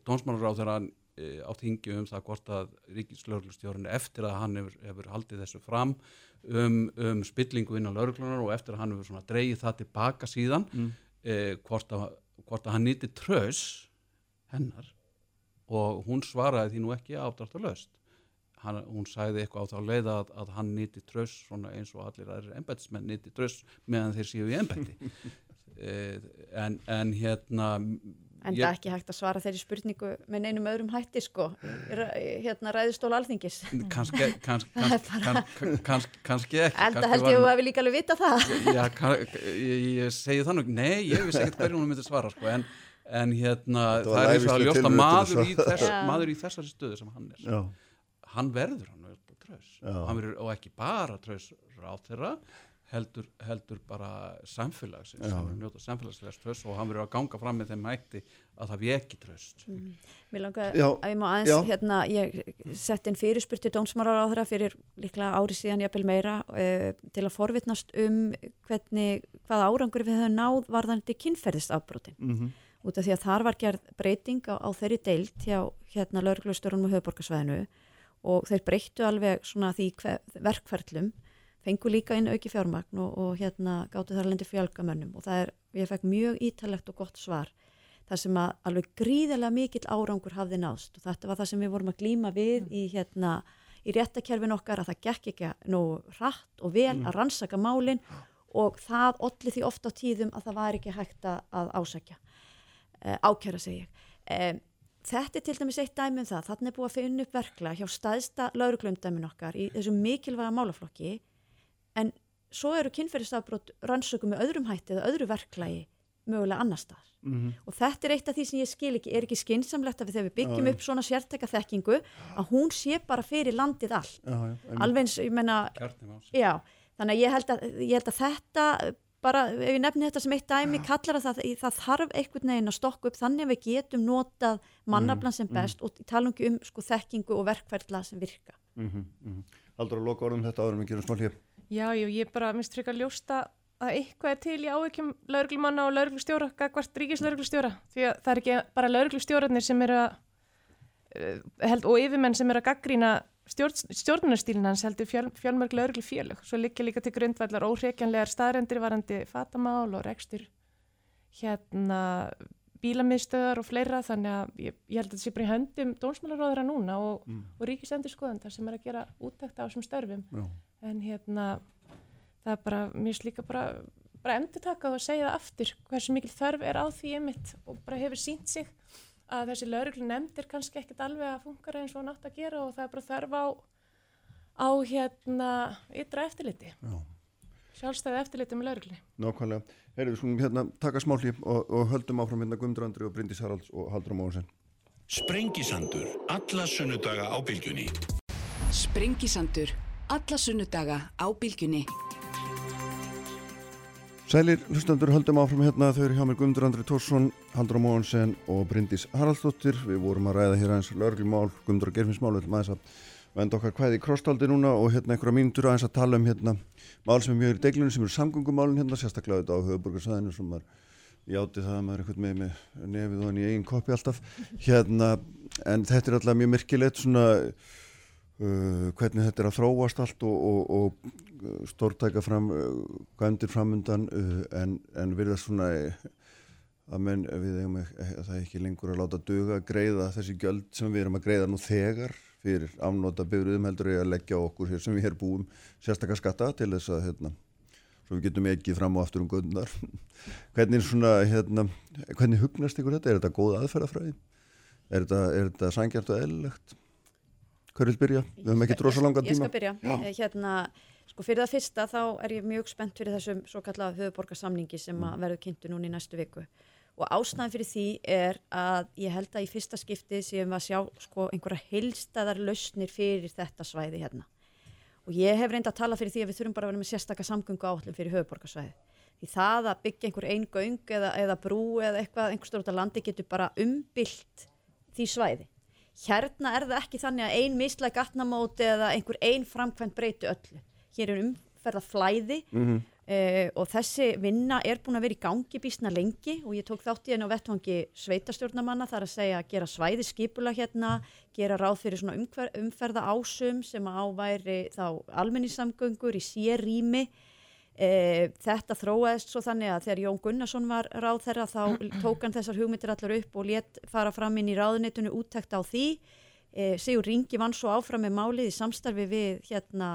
dónsmannur á þeirra á þingi um það hvort að ríkislauglustjórun eftir að hann hefur, hefur haldið þessu fram um, um spillingu innan lauglunar og eftir að hann hefur dreigið það tilbaka síðan mm. E, hvort, að, hvort að hann nýtti trös hennar og hún svaraði því nú ekki ádrátt að löst hann, hún sæði eitthvað á þá leið að, að hann nýtti tröst eins og allir aðrir ennbættismenn nýtti tröst meðan þeir séu í ennbætti [laughs] eh, en, en hérna En það er ekki hægt að svara þeirri spurningu með neinum öðrum hætti sko. Hérna ræðistól alþingis. Kanski [laughs] Kanski ekki. Elda held ég að þú hefði líka alveg vita það. Já, kann, ég, ég segi það nú Nei, ég vissi ekkert hverju hún myndi svara sko. En, en hérna það er eins og að ljósta maður í, þess, maður í þessari stöðu sem hann er Já. hann verður hann verður tröðs verður, og ekki bara tröðs ráð þeirra heldur, heldur bara samfélagsins hann verður njóta samfélagslegs tröðs og hann verður að ganga fram með þeim hætti að það við ekki tröðst mm. Mér langar já. að ég má aðeins já. hérna, ég sett inn fyrirspurti dónsmárar á þeirra fyrir líklega ári síðan ég apel meira uh, til að forvitnast um hvernig, hvað árangur við höfum náð varðandi kynferðistafbrotin mm -hmm. út af því að þar var gerð breyting á, á þeirri deilt hjá hérna laurglustörunum og höfuborgarsvæðinu og þeir breyttu alveg svona því verkferðlum, fengu líka inn auki fjármagn og, og hérna gáttu þar lendi fjölgamönnum og það er, ég fekk mjög ítalegt og gott svar það sem að alveg gríðilega mikill árangur hafði nást og þetta var það sem við vorum að glýma við mm. í hérna í réttakerfin okkar að það gekk ekki nú rætt og vel mm. að rannsaka málinn og það olli því ofta á tíðum að það var ekki hægt að ásækja, uh, ákjæra segja. Um, þetta er til dæmis eitt dæmi um það, þannig er búið að finna upp verkla hjá staðsta lauruglundæmin okkar í þessum mikilvæga málaflokki en svo eru kynferðisafbrót rannsöku með öðrum hætti eða öðru verklagi mögulega annar stað mm -hmm. og þetta er eitt af því sem ég skil ekki, er ekki skinsamlegt að við þegar við byggjum já, upp svona sértækka þekkingu að hún sé bara fyrir landið all já, alveg eins, ég menna já, þannig að ég held að, ég held að þetta bara, ef ég nefni þetta sem eitt dæmi kallar að það, það þarf einhvern veginn að stokka upp þannig að við getum notað mannablan sem mm, best mm. og tala um sko, þekkingu og verkferðla sem virka. Mm -hmm, Haldur að loka orðum þetta áður með gerum smál hér Já, jú, ég bara minnst freka að ljósta að eitthvað er til í áveikjum lauruglumanna og lauruglustjóra, gagvart ríkislauruglustjóra því að það er ekki bara lauruglustjóranir sem eru að uh, held, og yfirmenn sem eru að gaggrína stjórn, stjórnunastílinn hans heldur fjöl, fjölmörg lauruglufélög, svo líka líka til grundvallar óhreikjanlegar staðrendir varandi fatamál og rekstur hérna bílamiðstöðar og fleira þannig að ég, ég held að þetta sé bara í höndum dónsmálaróðara núna og, mm. og ríkisendur skoðandar sem er að gera útækta á þessum störfum Já. En hérna það er bara, mér slíka bara, bara endur taka og segja það aftur hversu mikil þörf er á því einmitt og bara hefur sínt sig að þessi lauruglu nefndir kannski ekkert alveg að funkar eins og nátt að gera og það er bara þörf á, á hérna ytra eftirliti. Já. Sjálfstæði eftirliti með laurugli. Nákvæmlega. Heyrðu, við skulum hérna taka smáli og, og höldum áfram hérna Guðmundur Andri og Bryndis Haralds og Haldur Móðursson. Sprengisandur, alla sunnudaga á bylgjunni. Sprengisandur, alla sunnudaga á bylgjunni. Sælir hlustandur höldum áfram hérna þau eru hjá mér Guðmundur Andri Tórsson, Haldur Móðursson og Bryndis Haraldsdóttir. Við vorum að ræða hér aðeins lauruglumál, Guðmundur og Gerfinsmál, við ætlum aðeins að venda okkar hvaði í krostaldi núna og hérna einhverja mínutur aðeins að tala um hérna mál sem er mjög í deglunum sem eru samgöngumálinn hérna, sérstaklega þetta á höfuborgarsæðinu sem var játi það að maður er eitthvað með, með nefið og hann í eigin koppi alltaf hérna, en þetta er alltaf mjög myrkilegt svona uh, hvernig þetta er að þróast allt og, og, og uh, stórtæka fram gændir uh, framundan uh, en, en við erum svona að menn við eigum að það er ekki lengur að láta döga að greiða þessi göld sem við erum að greiða nú þegar fyrir afnóta byrjuðum heldur ég að leggja okkur hér sem við hér búum sérstakar skatta til þess að hérna, svo við getum ekki fram og aftur um göndar [laughs] hvernig svona hérna, hvernig hugnast ykkur þetta? Er þetta góð aðferðafræði? Er þetta, þetta sangjart og eðlilegt? Hver vil byrja? Við höfum ekki drosa langan tíma. Ég skal byrja. Já. Eh, hérna, sko fyrir það fyrsta þá er ég mjög spennt fyrir þessum svo kallað höfuborgarsamningi sem mm. verður kynntu núni í næstu viku og ástæðan fyrir því er að ég held að í fyrsta skipti séum við að sjá sko, einhverja heilstæðar lausnir fyrir þetta svæði hérna og ég hef reynd að tala fyrir því að við þurfum bara að vera með sérstakka samgöngu áallum fyrir höfuborgarsvæði því það að byggja einhver einn göng eða, eða brú eða eitthvað einhverstur út af landi getur bara umbylt því svæði hérna er það ekki þannig að ein mislega gatnamóti eða einhver einn framkvæmt breyti öllu hér er umferða flæði mm -hmm. Uh, og þessi vinna er búin að vera í gangi bísna lengi og ég tók þátt í henni á vettvangi sveitastjórnamanna þar að segja að gera svæði skipula hérna, gera ráð fyrir svona umferða ásum sem áværi þá almenningssamgöngur í sér eh, þetta þróaðist svo þannig að þegar Jón Gunnarsson var ráð þeirra þá [clears throat] tók hann þessar hugmyndir allar upp og létt fara fram inn í ráðunitunni úttækt á því. Uh, Sigur Ringi vann svo áfram með málið í samstarfi við hérna,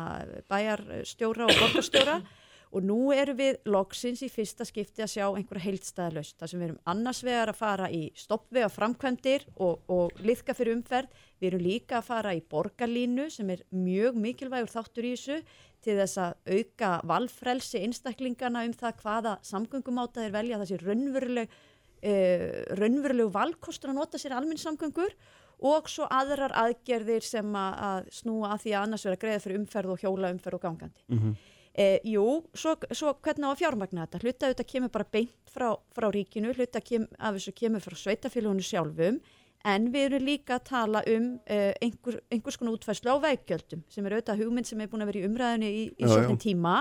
bæjarstjóra og borgarstjóra. [clears throat] Og nú erum við loksins í fyrsta skipti að sjá einhverja heildstæðalöst þar sem við erum annars vegar að fara í stoppvega framkvæmdir og, og liðka fyrir umferð, við erum líka að fara í borgarlínu sem er mjög mikilvægur þáttur í þessu til þess að auka valfrelsi einstaklingana um það hvaða samgöngumáta þeir velja þessi raunveruleg uh, raunverulegu valkostur að nota sér alminnsamgöngur og svo aðrar aðgerðir sem að, snúa að því að annars vera greiða fyrir umferð og hjóla umferð og gangandi. Mm -hmm. E, jú, svo, svo hvernig á að fjármagna þetta? Hluta auðvitað kemur bara beint frá, frá ríkinu, hluta kem, af þessu kemur frá sveitafélagunum sjálfum en við erum líka að tala um uh, einhver, einhvers konar útfæslu á veggjöldum sem er auðvitað hugmynd sem er búin að vera í umræðinu í, í svona tíma.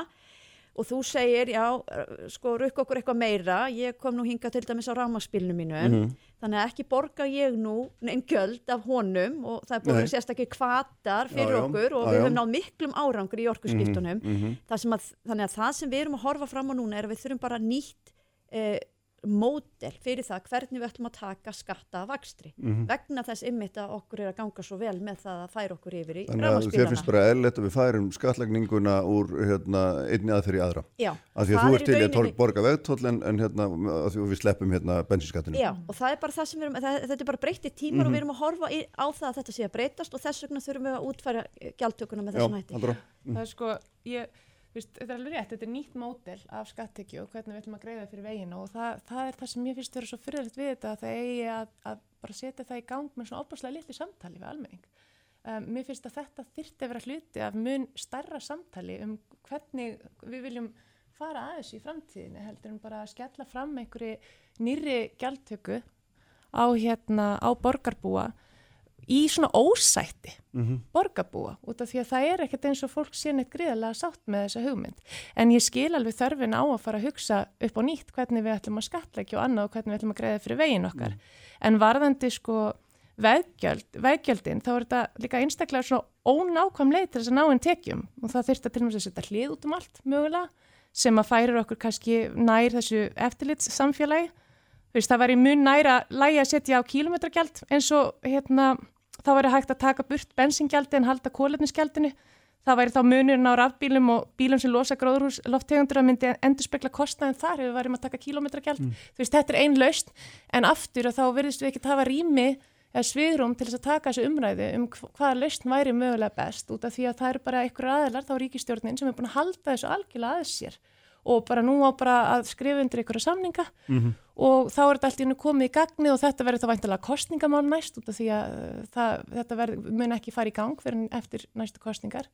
Og þú segir, já, sko, rukk okkur eitthvað meira, ég kom nú hinga til dæmis á rámaspilnu mínu, mm -hmm. þannig að ekki borga ég nú einn göld af honum og það er búin að sérstaklega kvatar fyrir já, okkur og já, við höfum náð miklum árangur í orkusskiptunum, mm -hmm. þannig að það sem við erum að horfa fram á núna er að við þurfum bara nýtt eh, módel fyrir það hvernig við ætlum að taka skatta af vakstri mm -hmm. vegna þess ymmit að okkur er að ganga svo vel með það að færa okkur yfir í Þannig að þér finnst bara eðlert að við færum skattlagninguna úr hérna, einni aðferð í aðra. Já, að því að þú ert til rauninni... að borga vegtóll en, en hérna, við sleppum hérna bensinskattinu Já, og það er bara það sem við erum það, þetta er bara breytið tímar mm -hmm. og við erum að horfa í, á það að þetta sé að breytast og þess vegna þurfum við að útfæra gjaldtökuna með þessum hætti Vist, þetta er alveg rétt, þetta er nýtt mótel af skattekju og hvernig við ætlum að greiða fyrir veginu og það, það er það sem ég finnst að vera svo fyrirlegt við þetta að það eigi að, að bara setja það í gang með svona óbúslega litli samtali við almenning. Um, mér finnst að þetta þyrti að vera hluti af mun starra samtali um hvernig við viljum fara aðeins í framtíðinu heldur en bara að skella fram einhverju nýri gjaldtöku á, hérna, á borgarbúa í svona ósætti mm -hmm. borgarbúa út af því að það er ekkert eins og fólk sé neitt gríðarlega sátt með þessa hugmynd en ég skil alveg þörfin á að fara að hugsa upp á nýtt hvernig við ætlum að skatleggja og annað og hvernig við ætlum að greiða fyrir vegin okkar mm. en varðandi sko veggjöld, veggjöldin þá er þetta líka einstaklega svona ónákvæm leið til þess að ná einn tekjum og það þurft að til og með að setja hlið út um allt mögulega sem að færir okkur kannski nær þessu eftirlits Veist, það væri mun næra lægi að setja á kílometragjald eins og hérna þá væri hægt að taka burt bensingjaldi en halda kólefnisgjaldinu. Það væri þá munurinn á rafbílum og bílum sem losa gróðurhús lofttegundur að myndi endur spekla kostnaðin þar ef við varum að taka kílometragjald. Mm. Þú veist, þetta er einn laust en aftur að þá verðist við ekki að hafa rými eða sviðrum til þess að taka þessu umræðu um hvaða lausn væri mögulega best út af því að það eru bara einhverju aðlar þá ríkistjórnin sem er búin að halda þessu algjörlega aðeins sér og bara nú á bara að skrifa undir einhverja samninga mm -hmm. og þá er þetta allt í hennu komið í gagni og þetta verður þá væntalega kostningamál næst út af því að uh, það, þetta verður, mun ekki fara í gang fyrir eftir næstu kostningar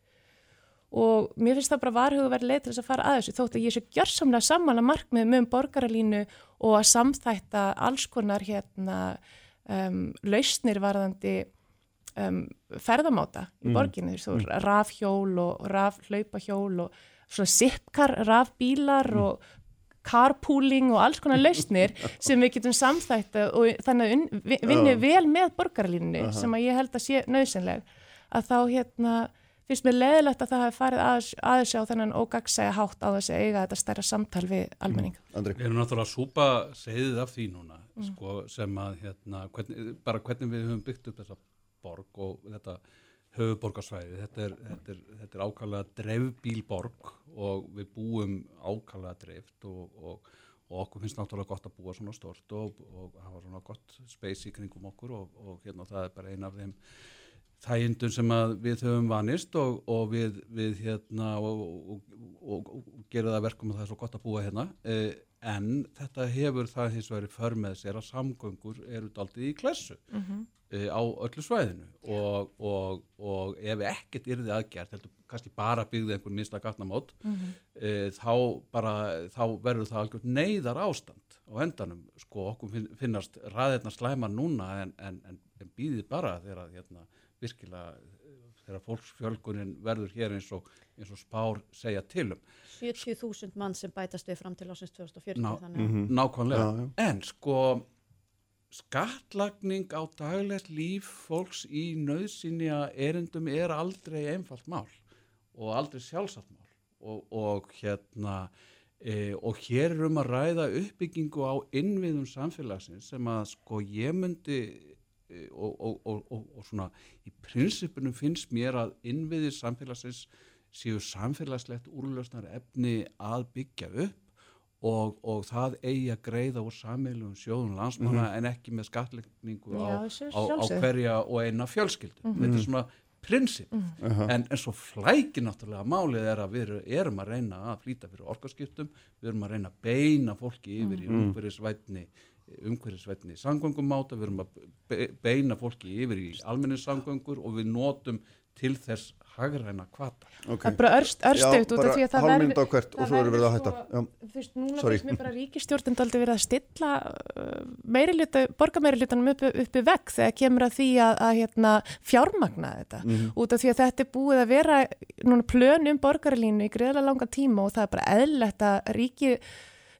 og mér finnst það bara varhuga verið leið til þess að fara að þessu þótt að ég sé gjörsamlega sammála markmið með um borgaralínu og að samþætta alls konar hérna um, lausnir varðandi um, ferðamáta í mm. borginni, mm. rafhjól og rafhlaupahjól og svona sippkar, rafbílar mm. og carpooling og alls konar lausnir sem við getum samþætta og þannig að vinni uh. vel með borgarlínunni uh -huh. sem að ég held að sé nöðsynleg að þá hérna finnst mér leðilegt að það hafi farið aðeins á þennan ógagsæga hátt á þessi eiga þetta stærra samtal við almenning. Mm. Við erum náttúrulega að súpa segðið af því núna mm. sko, sem að hérna, hvernig, bara hvernig við höfum byggt upp þessa borg og þetta höfuborgarsvæði. Þetta er, er, er ákvæmlega drefbílborg og við búum ákvæmlega dreft og, og, og okkur finnst náttúrulega gott að búa svona stort og, og hafa svona gott space í kringum okkur og hérna það er bara eina af þeim þægindun sem við höfum vanist og við, við hérna og gera það verkum að það er svo gott að búa hérna. Eh, en þetta hefur það hins vegar för með sér að samgöngur eru aldrei í klessu. Mm -hmm uh, á öllu svæðinu og, og, og ef ekkert yrði aðgjert, heldur kannski bara byggði einhvern minsta gatnamót mm -hmm. uh, þá, þá verður það algjörð neyðar ástand á endanum sko okkur finnast ræðirna slæma núna en, en, en, en býðið bara þegar hérna, virkilega þegar fólksfjölgunin verður hér eins og, eins og spár segja tilum 70.000 mann sem bætast við fram til ásins 2040 Ná, mm -hmm. Nákvæmlega, já, já. en sko skattlagning á daglegt líf fólks í nöðsynja erindum er aldrei einfalt mál og aldrei sjálfsagt mál og, og hérna e, og hér er um að ræða uppbyggingu á innviðum samfélagsins sem að sko ég myndi e, og, og, og svona í prinsipunum finnst mér að innviðir samfélagsins séu samfélagslegt úrlösnar efni að byggja upp og, og það eigi að greiða úr sammeilum sjóðun landsmanna mm -hmm. en ekki með skatlegningu á, á, á hverja og eina fjölskyldu. Mm -hmm. Þetta er svona prinsip, mm -hmm. en, en svo flæki náttúrulega málið er að við erum að reyna að flýta fyrir orkarskiptum, við erum að reyna að beina fólki yfir í mhm. Umhverfisvætni umhverfisvætni sangvöngumáta, við erum að beina fólki yfir í almenningssangvöngur og við notum til þess hagræna kvata. Okay. Það er bara örst, örstugt út af því að það verður og svo verður við að hætta. Sko, þú veist, núna finnst mér bara ríkistjórnund aldrei verið að stilla uh, borgarmeirilutanum uppi, uppi vekk þegar kemur að því að, að hérna, fjármagna þetta. Mm -hmm. Út af því að þetta er búið að vera núna plön um borgarlínu í greiðlega langa tíma og það er bara eðlert að ríki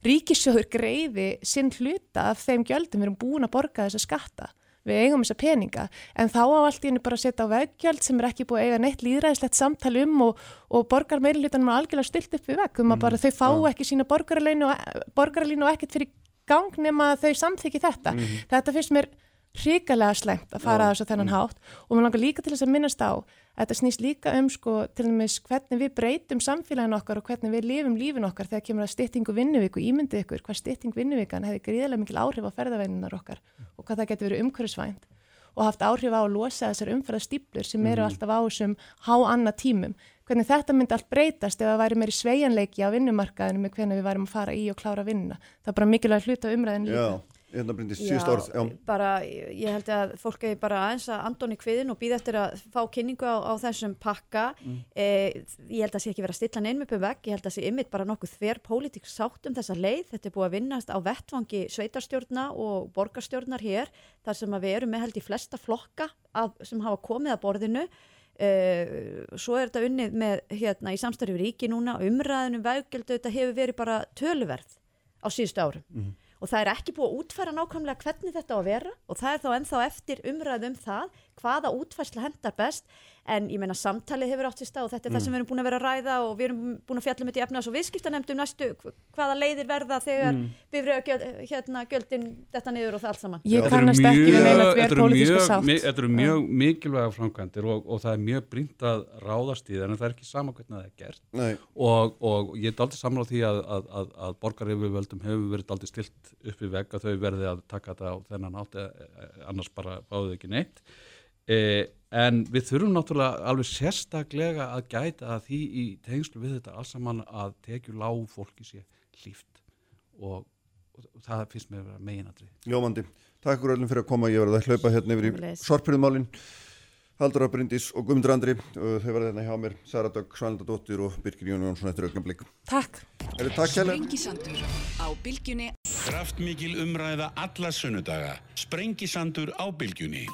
ríkisjóður greiði sinn hluta af þeim gjöldum við erum búin að borga þessa skatta við eigum þessa peninga en þá á allt í hennu bara að setja á veggjald sem er ekki búið að eiga neitt líðræðislegt samtali um og, og borgar meirlutanum er algjörlega stilt upp við vegg um að mm, bara þau fá ekki sína borgarlínu og ekkert fyrir gang nema að þau samþykji þetta. Mm -hmm. Þetta finnst mér hrikalega slengt að fara að þessu þennan mm. hátt og maður langar líka til þess að minnast á að þetta snýst líka um sko til dæmis hvernig við breytum samfélagin okkar og hvernig við lifum lífin okkar þegar kemur að styttingu vinnuvíku, ímyndið ykkur hvað stytting vinnuvíkan hefði gríðilega mikil áhrif á ferðaveininar okkar og hvað það getur verið umhverfisvænt og haft áhrif á að losa þessar umferðastýplur sem eru mm. alltaf á þessum há annað tímum hvernig þetta myndi allt breytast ef það væri meiri sveianleiki á vinnumarkaðinu með hvernig við værim að fara í og klára vinna. Það er bara mikilvægt hlut á umræðin líka. Já, hérna brindist síðust orð. Já, bara ég held að fólk hefur bara aðeins að andoni kviðin og býða eftir að fá kynningu á, á þessum pakka. Mm. Eh, ég held að sé ekki verið að stilla neinn með vegg, ég held að sé ymmit bara nokkuð þver pólitík sátt um þessa leið. Þetta er búið að vinnast á vettvangi sveitarstjórna og borgarstjórnar hér, þar sem við erum með held í flesta flokka að, sem hafa komið að borðinu Uh, svo er þetta unnið með hérna í samstarfið ríki núna umræðinum veggjöld þetta hefur verið bara töluverð á síðustu árum mm -hmm. Og það er ekki búið að útfæra nákvæmlega hvernig þetta á að vera og það er þá ennþá eftir umræðum það hvaða útfærsla hendar best. En ég meina samtalið hefur átt í stað og þetta er mm. það sem við erum búin að vera að ræða og við erum búin að fjalla um þetta í efnaðs og viðskiptanemndum næstu hvaða leiðir verða þegar mm. við verðum hérna göldin þetta niður og það allt saman. Ég kannast ekki við meina að við erum pólitísku sátt. Þetta eru mjög mikilvæga framkvæmdir og, og það er mjög brínt að ráðast í það en það er ekki sama hvernig það er gert. Og, og ég er aldrei samláð því að, að, að, að borgaryfirvöldum hefur verið aldrei stilt upp í veg að þau verði að taka þetta á þennan átt e, e, annars bara báðu ekki neitt Eh, en við þurfum náttúrulega alveg sérstaklega að gæta að því í tengslu við þetta alls saman að tekju lág fólki sér hlýft og, og það finnst mér að vera meginandri. Ljómandi, takk fyrir öllum fyrir að koma, ég verði að hlaupa hérna yfir í sorpirðumálinn. Haldur á Bryndís og Guðmundur Andri þau verði hérna hjá mér, Sara Dögg, Svalendadóttir og Birgir Jón Jónsson eftir augnablik. Takk. Sprengisandur á bylgjunni. Kraftmikil umræða alla sunnudaga. Sprengisandur á bylgjunni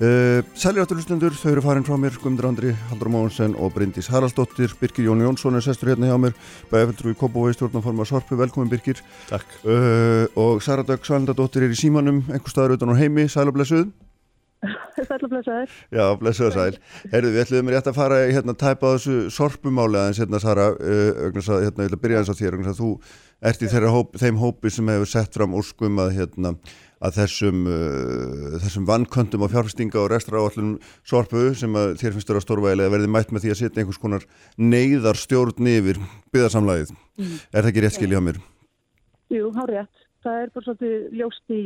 Uh, Sælir átturlustendur, þau eru farin frá mér Guðmundur Andri, Haldur Móhansen og Bryndís Haraldsdóttir, Birgir Jón Jónsson er sestur hérna hjá mér, bæðaföldur í Kópavói stjórnaforma Sorpu, velkomin Birgir Takk. Uh, og Sara Dögg Svalendadóttir er í símanum, einhver staður utan á heimi. Sæl og blessuð. [laughs] Sæl og blessuð Já, blessuð og sæl. Herðu, við ætlum rétt að fara hérna að tæpa á þessu Sorpumáli aðeins hérna Sara uh, hérna, ég ætla að byrja eins á þér þú ert í hóp, þeim hópi sem hefur sett fram úrskum að hérna að þessum, uh, þessum vannköntum á fjárfestinga og restra áallum sorpu sem að þér finnst vera stórvægilega verði mætt með því að setja einhvers konar neyðar stjórn yfir byggðarsamlæðið. Mm. Er það ekki rétt skil hjá mér? Jú, há rétt. Það er bara svolítið ljóst í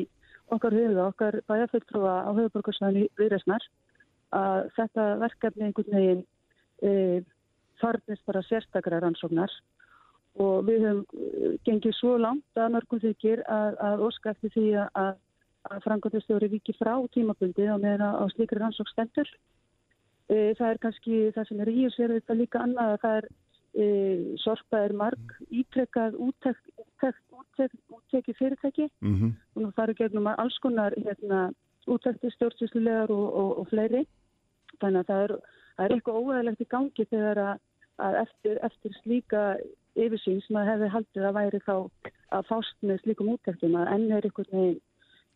okkar huga, okkar bæjarfulltrúa á höfuborgarsvæðinu viðresnar að þetta verkefni einhvern veginn e, farnist bara sérstakra rannsóknar og við höfum e, gengið svo langt að mörgum þykir að, að óska eftir því að að frangotastjóri viki frá tímabundi á meðan á slíkri rannsók stendur. E, það er kannski það sem er í og sér þetta líka annað að það er e, sorpa er marg ítrekkað úttekki fyrirtæki mm -hmm. og það eru gegnum alls konar hérna, úttekti stjórnsýslulegar og, og, og fleiri. Þannig að það er, það er eitthvað óæðilegt í gangi þegar að, að eftir, eftir slíka yfirsýn sem að hefði haldið að væri þá að fást með slíkum úttektum að enn er einhvern veginn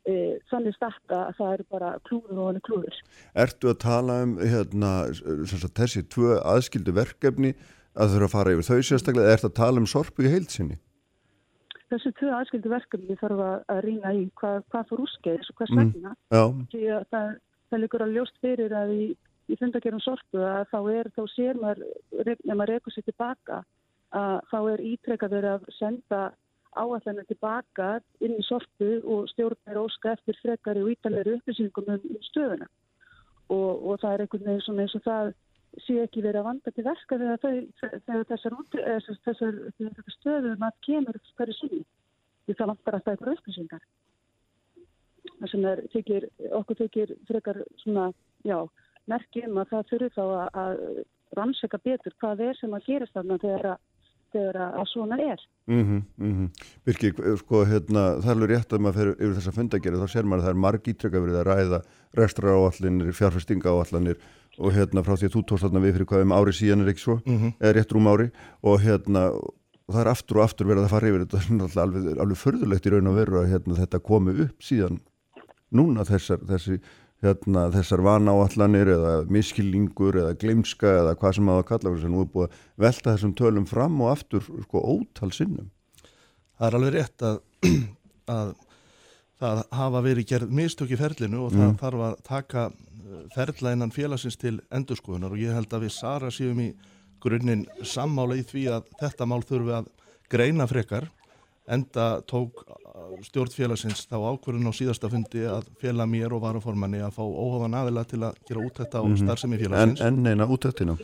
e, þannig stakka að það eru bara klúður og hann er klúður. Ertu að tala um hérna, sagt, þessi tvö aðskildu verkefni að þurfa að fara yfir þau sérstaklega, ertu að tala um sorpu í heilsinni? Þessi tvö aðskildu verkefni þarf að rýna í hvað, hvað fór úrskeiðis og hvað segna. Mm, það, það líkur að ljóst fyrir að í, í fundagerum sorpu að þá er, þá sér maður, ef maður rekur sér tilbaka, að þá er ítrekka verið að senda áallanir tilbaka inn í sorpu og stjórnir óska eftir frekari og ítalegri upplýsingum um, um stöðuna. Og, og það er einhvern veginn svona eins og það sé ekki verið að vanda til verka þegar, þau, þegar þessar, þessar, þessar, þessar stöðum að kemur hverju síni því það vantar alltaf einhverju upplýsingar. Það sem er, þykir, okkur þykir frekar svona, já, merkjum að það fyrir þá að, að rannsaka betur hvað er sem að gerast þarna þegar að þegar að svona er. Mm -hmm, mm -hmm. Birkir, sko, hérna, það er alveg rétt að maður fer yfir þessa fundagerið, þá sér maður að það er marg ítrekka verið að ræða restra áallinir, fjárfestinga áallanir og hérna frá því að þú tóst þarna við fyrir hvað um ári síðan er ekki svo, mm -hmm. eða rétt rúm ári og hérna, og það er aftur og aftur verið að fara yfir þetta, alveg, alveg förðulegt í raun og veru að hérna, þetta komi upp síðan núna þessar, þessi hérna, þessar vanáallanir eða miskilningur eða glimska eða hvað sem maður kalla fyrir sem nú er búið að velta þessum tölum fram og aftur sko ótal sinnum. Það er alveg rétt að, [clears throat] að það hafa verið gerð mistök í ferlinu og það mm. þarf að taka uh, ferla innan félagsins til endurskoðunar og ég held að við Sara séum í grunninn sammála í því að þetta mál þurfi að greina frekar enda tók stjórnfélagsins þá ákverðin á síðasta fundi að fjela mér og varuformanni að fá óhafan aðila til að gera útækta á mm -hmm. starfsemi félagsins. En, en neina útæktina?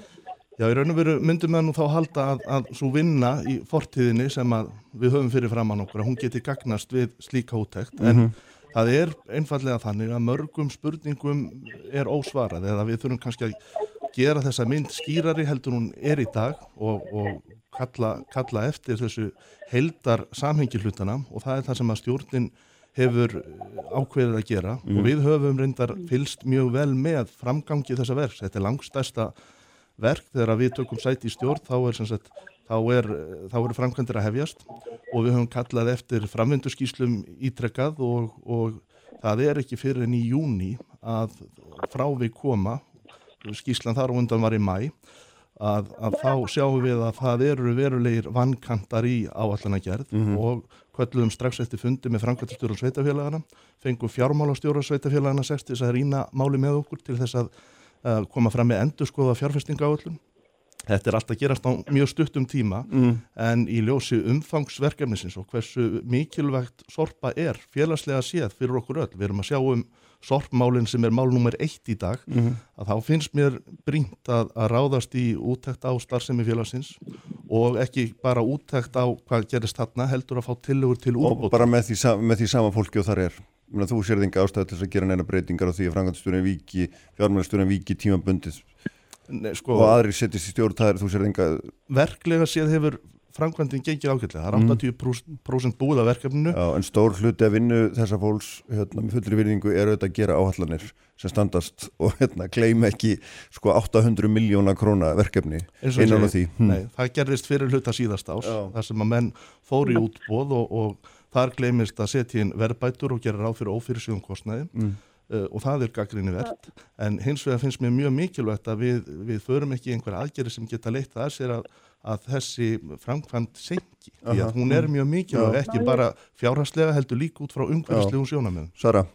Já, í raun og veru myndum við nú þá halda að, að svo vinna í fortíðinni sem við höfum fyrir framann okkur að hún geti gagnast við slíka útækt en mm -hmm. það er einfallega þannig að mörgum spurningum er ósvarað eða við þurfum kannski að gera þessa mynd skýrari heldur hún er í dag og, og kalla, kalla eftir þessu heldar samhengi hlutana og það er það sem að stjórnin hefur ákveðið að gera mm. og við höfum reyndar fylst mjög vel með framgangi þessa verks. Þetta er langstæsta verk þegar við tökum sæti í stjórn þá er, sagt, þá er, þá er framkvæmdur að hefjast og við höfum kallað eftir framvindurskíslum ítrekkað og, og það er ekki fyrir enn í júni að frá við koma skíslan þar og undan var í mæ að, að þá sjáum við að það eru verulegir vannkantar í áallana gerð mm -hmm. og kvöldluðum strax eftir fundi með framkvæmdurstjóru sveitafélagana fengum fjármálastjóru sveitafélagana 60 að rýna máli með okkur til þess að að koma fram með endur skoða fjárfestinga áallum. Þetta er alltaf gerast á mjög stuttum tíma mm. en í ljósi umfangsverkefnisins og hversu mikilvægt sorpa er félagslega séð fyrir okkur öll. Við erum að sjá um sorpmálinn sem er mál nummer eitt í dag mm. að þá finnst mér brínt að, að ráðast í úttækt á starfsemi félagsins og ekki bara úttækt á hvað gerist þarna heldur að fá tillegur til úrbót. Og bara með því, með því sama fólki og þar er mena, þú sér þinga ástæði til að gera neina breytingar á því að frangatisturinn viki, fjármjörnasturinn viki tímabundið sko, og aðri settist í stjórn þú sér þinga verklega séð hefur framkvæmdinn gengið ákveldlega, það er 80% mm. búið af verkefninu. Já, en stór hluti að vinna þessa fólks, hérna, með fullri virðingu er auðvitað að gera áhallanir sem standast og hérna, gleym ekki sko 800 miljóna króna verkefni innan á því. Hm. Nei, það gerðist fyrir hluta síðast ás, þar sem að menn fóri útbóð og, og Þar gleymist að setja inn verbætur og gera ráð fyrir ófyrirsjóðum kostnæði mm. Uh, og það er gaggrinni verðt. En hins vegar finnst mér mjög mikilvægt að við, við förum ekki einhverja aðgerri sem geta leitt að sér að, að þessi framkvæmt senki. Því að hún er mjög mikilvæg, ekki bara fjárhastlega heldur líka út frá umhverfislegum sjónamöðum. Sara?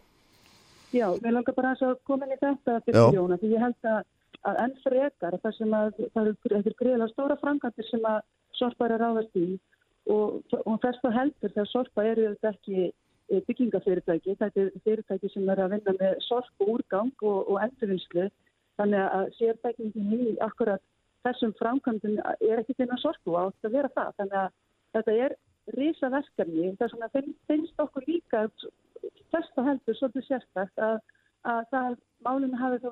Já, við langar bara að koma inn í þetta fyrir sjóna því ég held að, að enn frekar þar sem að það eru greiðilega stóra framkvæmtir sem að sorpar er ráðast í og, og þess að heldur þegar sorpa eru þetta ekki byggingafyrirtæki, þetta er fyrirtæki sem er að vinna með sorp og úrgang og, og endurvinnslu, þannig að sértækningin í akkurat þessum framkvæmdun er ekki þinn að sorpu átt að vera það, þannig að þetta er risa verkefni, þess að finnst okkur líka þess að heldur svolítið sérstækt að, að það málinu hafi þá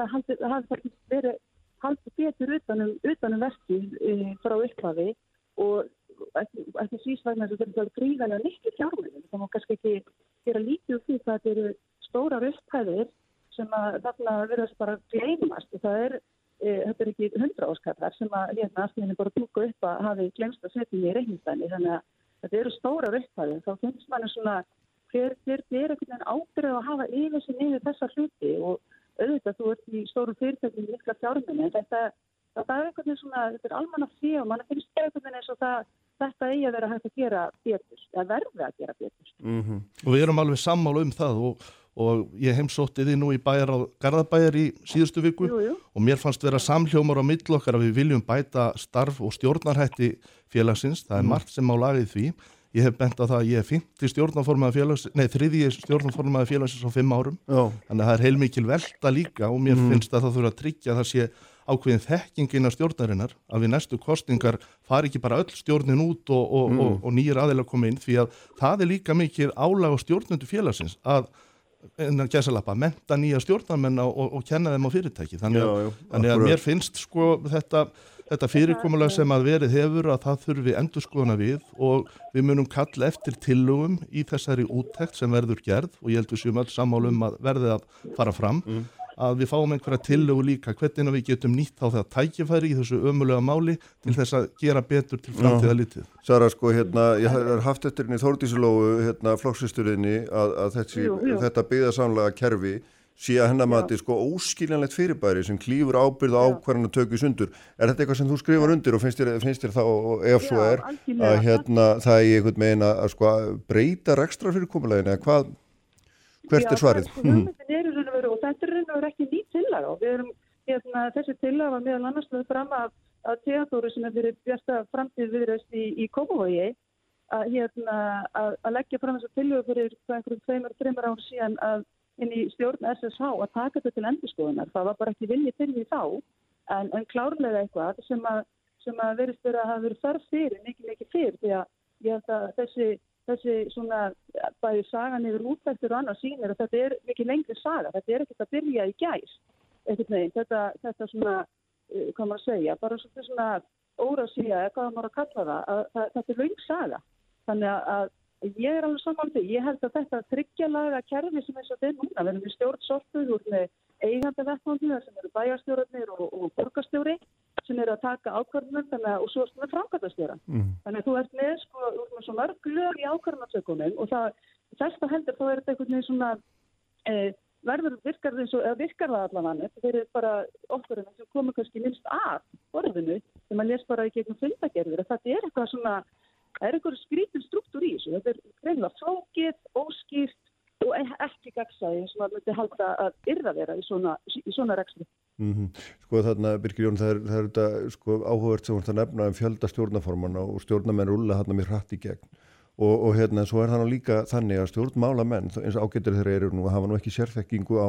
það hafi verið haldið betur utanum, utanum verkið e, frá upphafi. Og ekki, ekki sísvægna þess að þetta er gríðarlega miklu fjármennum. Það má kannski ekki gera lítið úr því að þetta eru stórar upphæðir sem að þarna verðast bara gleymast það er, e, þetta er ekki hundra áskallar sem að hérna aftinni bara dúka upp að hafi glemst að setja í reynistæni þannig að þetta eru stórar upphæðir. Þá finnst manni svona hver, er einhvern veginn ábyrð að hafa yfir sig niður þessa hluti og auðvitað þú ert í stórum fyrirtækjum mikla fjármenni en þetta það er einhvern veginn svona, þetta er almanna fyrir og mann finnst einhvern veginn eins og það þetta eigi að vera hægt að gera betur, að verða að gera betur. Mm -hmm. Og við erum alveg sammála um það og, og ég heimsótti þið nú í bæjar á Garðabæjar í síðustu viku jú, jú. og mér fannst vera samhljómar á millokkar að við viljum bæta starf og stjórnarhætti félagsins, það er mm. margt sem má lagið því. Ég hef bent á það að ég er 50 stjórnarformaði félagsins, nei þriðji stjórnarformaði félagsins á fimm árum, Já. þannig að það er heilmikil velta líka og mér mm. finnst að það þurfa að tryggja að það sé ákveðin þekkingin af stjórnarinnar að við næstu kostingar fari ekki bara öll stjórnin út og, og, mm. og, og nýjir aðeila koma inn því að það er líka mikið álag á stjórnundu félagsins að en að gæsa lappa, menta nýja stjórnarmenn og kenna þeim á fyrirtæki. Þannig, já, já, þannig að mér finnst sko þetta, þetta fyrirkomulega sem að verið hefur að það þurfi endur skoðana við og við munum kalla eftir tillögum í þessari úttekt sem verður gerð og ég held við séum öll sammálum að verði að fara fram. Mm að við fáum einhverja tillögu líka hvernig við getum nýtt á það tækifæri í þessu ömulega máli til þess að gera betur til framtíða litið. Sara sko hérna, ég har haft eftir henni Þórdísulógu hérna flokksisturinn að, að þessi, jú, jú. þetta byggðarsamlega kerfi sé að hennar maður sko óskiljanlegt fyrirbæri sem klýfur ábyrð á ákvarðan að tökja í sundur. Er þetta eitthvað sem þú skrifar undir og finnst þér, finnst þér þá, ef svo er, að hérna það er einhvern veginn að, að sko breyta rekstra fyrirkomulegin eða hvað, hvert er svarið? Já, það er þetta er raun og veru ekki nýtt tillaga og við erum, hérna, þessi tillaga var meðal annars með fram af, af Teatóru sem er fyrir björsta framtíð viðreist í, í Kópavogi að, hérna, að, að leggja fram þessa tillögu fyrir einhverjum tveimur, þreimur án síðan að inn í stjórn SSH að taka þetta til endurskoðunar. Það var bara ekki viljið fyrir því þá en, en klárlega eitthvað sem að, sem að verist verið að hafa verið þarf fyrir, mikið mikið fyrir því að ég held að þessi, þessi svona bæði sagan yfir útvættur og annað sínir að þetta er mikið lengri saga. Þetta er ekkert að byrja í gæs. Þetta, þetta svona, eh, hvað maður að segja, bara svona óra að segja, hvað maður að kalla það, að, að, þetta er laung saga. Þannig að Ég er alveg saman því. Ég held að þetta þryggjalaga kerfi sem eins og þetta er núna, við erum í stjórnsortuð úr með eigandi vettmáðinu sem eru bæjarstjórnir og, og borgarstjóri sem eru að taka ákvarðunum og svo er framkvæmastjóra. Mm. Þannig að þú ert með sko, með svo mörg lög í ákvarðunartökunum og það, þess að heldur þá er þetta einhvern veginn svona eh, verður virkar það eða virkar það allavega þeir eru bara okkur en þess að koma kannski minnst að borðinu þegar maður les bara í gegnum fundagerðir að þetta er eitthvað svona það er einhverju skrítin struktúr í þessu þetta er reynilega flókið, óskýrt og ekki gagsaði eins og maður myndi halda að yrða vera í svona, svona rekstri. Mm -hmm. Sko þarna Birgir Jón, það er, það er þetta sko, áhugavert sem þú nefna um fjölda stjórnaformanna og stjórnamenn rúla hann mér hratt í gegn og, og hérna svo er það líka þannig að stjórnmála menn eins og ágættir þeirra eru nú að hafa nú ekki sérþekkingu á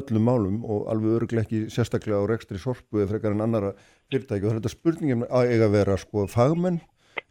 öllum málum og alveg öruglega ekki sérstaklega á rekstri sorpu eða frekar en annara fyrirtæki og þetta spurningin að eiga að vera sko fagmenn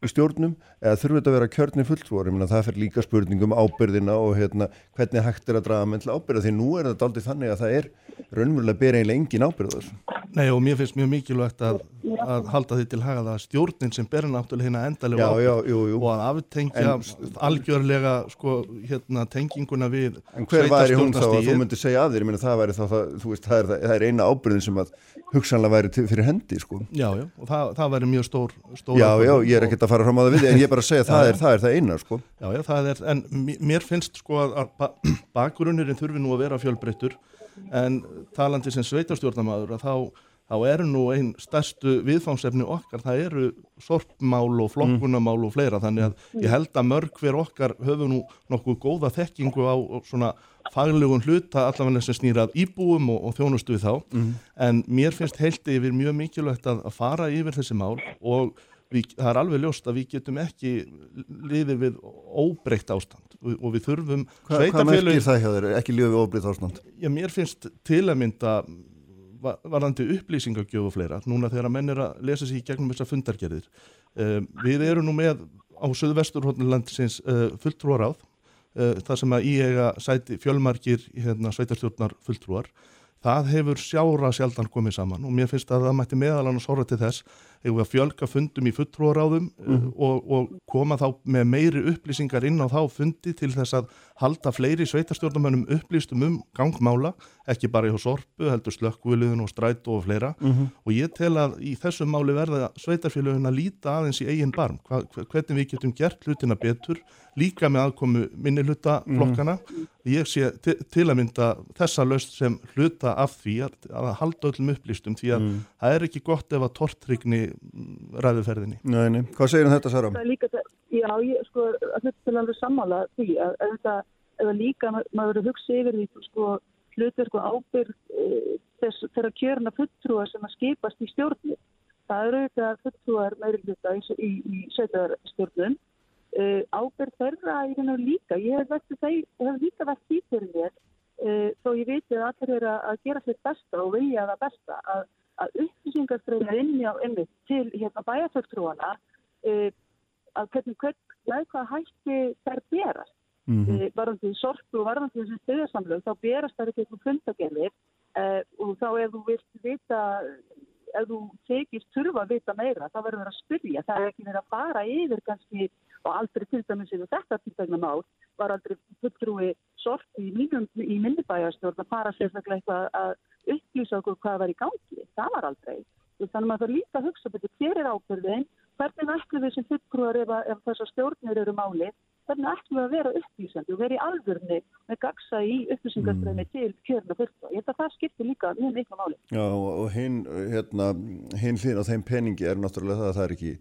stjórnum eða þurfur þetta að vera kjörni fulltrúar, það fyrir líka spurningum ábyrðina og hérna hvernig hægt er að draga menn til ábyrða því nú er þetta aldrei þannig að það er raunverulega bera eiginlega engin þessu. Nei og mér finnst mjög mikilvægt að, að halda því til haga það stjórnin sem ber náttúrulega hérna endalega ábyrð og að aftengja en, algjörlega sko hérna tenginguna við En hver væri hún þá að þú myndir segja að þér, ég meina það væri þá, það, veist, það, er, það er eina ábyrðin sem að hugsanlega væri fyrir hendi sko. Já, já, og það, það væri mjög stór, stór Já, já, ég er ekkert að fara fram á það við en ég er bara að segja að það, það er það eina sko. Já, já, það er, en mér finnst sko að [clears throat] bakgrunnurinn þurfi nú að vera fjölbreyttur en talandi sem sveitarstjórnamaður að þá þá eru nú einn stærstu viðfámsefni okkar, það eru sorpmál og flokkunamál og fleira þannig að ég held að mörg hver okkar höfum nú nokkuð góða þekkingu á svona faglegun hluta allavega sem snýrað íbúum og, og þjónustu við þá mm. en mér finnst heilt yfir mjög mikilvægt að, að fara yfir þessi mál og við, það er alveg ljóst að við getum ekki liðið við óbreytt ástand og, og við þurfum Hva, Hvað merkir það hjá þér, ekki liðið við óbreytt ástand? Já, mér finnst til að mynda varðandi upplýsingagjöf og fleira, núna þegar að menn er að lesa sér í gegnum þessar fundargerðir uh, við erum nú með á Suðvesturhóllunlandsins uh, eh, fulltrúar áð uh, þar sem að í eiga sæti fjölmarkir hérna, sveitarstjórnar fulltrúar það hefur sjára sjaldan komið saman og mér finnst að það mætti meðal annars horfa til þess að fjölga fundum í fulltrúaráðum mm -hmm. og, og koma þá með meiri upplýsingar inn á þá fundi til þess að halda fleiri sveitarstjórnumönnum upplýstum um gangmála, ekki bara í sorpu, heldur slökkviliðun og stræt og fleira mm -hmm. og ég tel að í þessum máli verða sveitarfélagin að líta aðeins í eigin barm, Hva, hvernig við getum gert hlutina betur, líka með aðkomu minni hluta flokkana mm -hmm. ég sé til, til að mynda þessa löst sem hluta af því að, að halda öllum upplýstum því að mhm. það er ekki gott ef að tortrygni ræðuferðinni. Nei, nei. Hvað segir um þetta, Sara? Já, ég sko, að þetta til alveg sammála því að þetta, eða líka maður verið að hugsa yfir því, sko, hlutur sko ábyrg e, þess þeirra kjörna fulltrúar sem að skipast í stjórnir. Það eru auðvitað fulltrúar meiri hluta í, í, í sveitarstjórnum. E, ábyrg þeirra í hennu líka. Ég hef, þeir, hef líka vett því fyrir mér e, þó ég veit að allir eru að gera sér besta og vilja það besta að að upplýsingarströðina inn á einmitt til hérna bæjarfjöldtrúana uh, að hvernig, hvernig hvað hætti þær berast mm -hmm. uh, varðandi sorpu og varðandi þessi stöðarsamlög þá berast þær ekki eitthvað fundagerðir uh, og þá ef þú vilt vita ef þú tekist þurfa að vita meira þá verður það að spyrja, það er ekki verið að fara yfir kannski og aldrei til dæmis yfir þetta tiltegna mál var aldrei fulltrúi sorti í, í minnibæjarstjórn að fara sérstaklega eitthvað að upplýsa okkur hvað var í gangi. Það var aldrei. Þannig að maður þarf líka að hugsa betur hver er ábyrðin, hvernig ætlum við sem fulltrúar ef, ef þessar stjórnir eru máli, hvernig ætlum við að vera upplýsandi og vera í alvörni með gagsa í upplýsingarströmi mm. til kjörna fullta. Ég held að það skiptir líka mjög miklu máli. Já og hinn hérna, hin hlýn á þeim peningi er náttúrulega það að það er ekki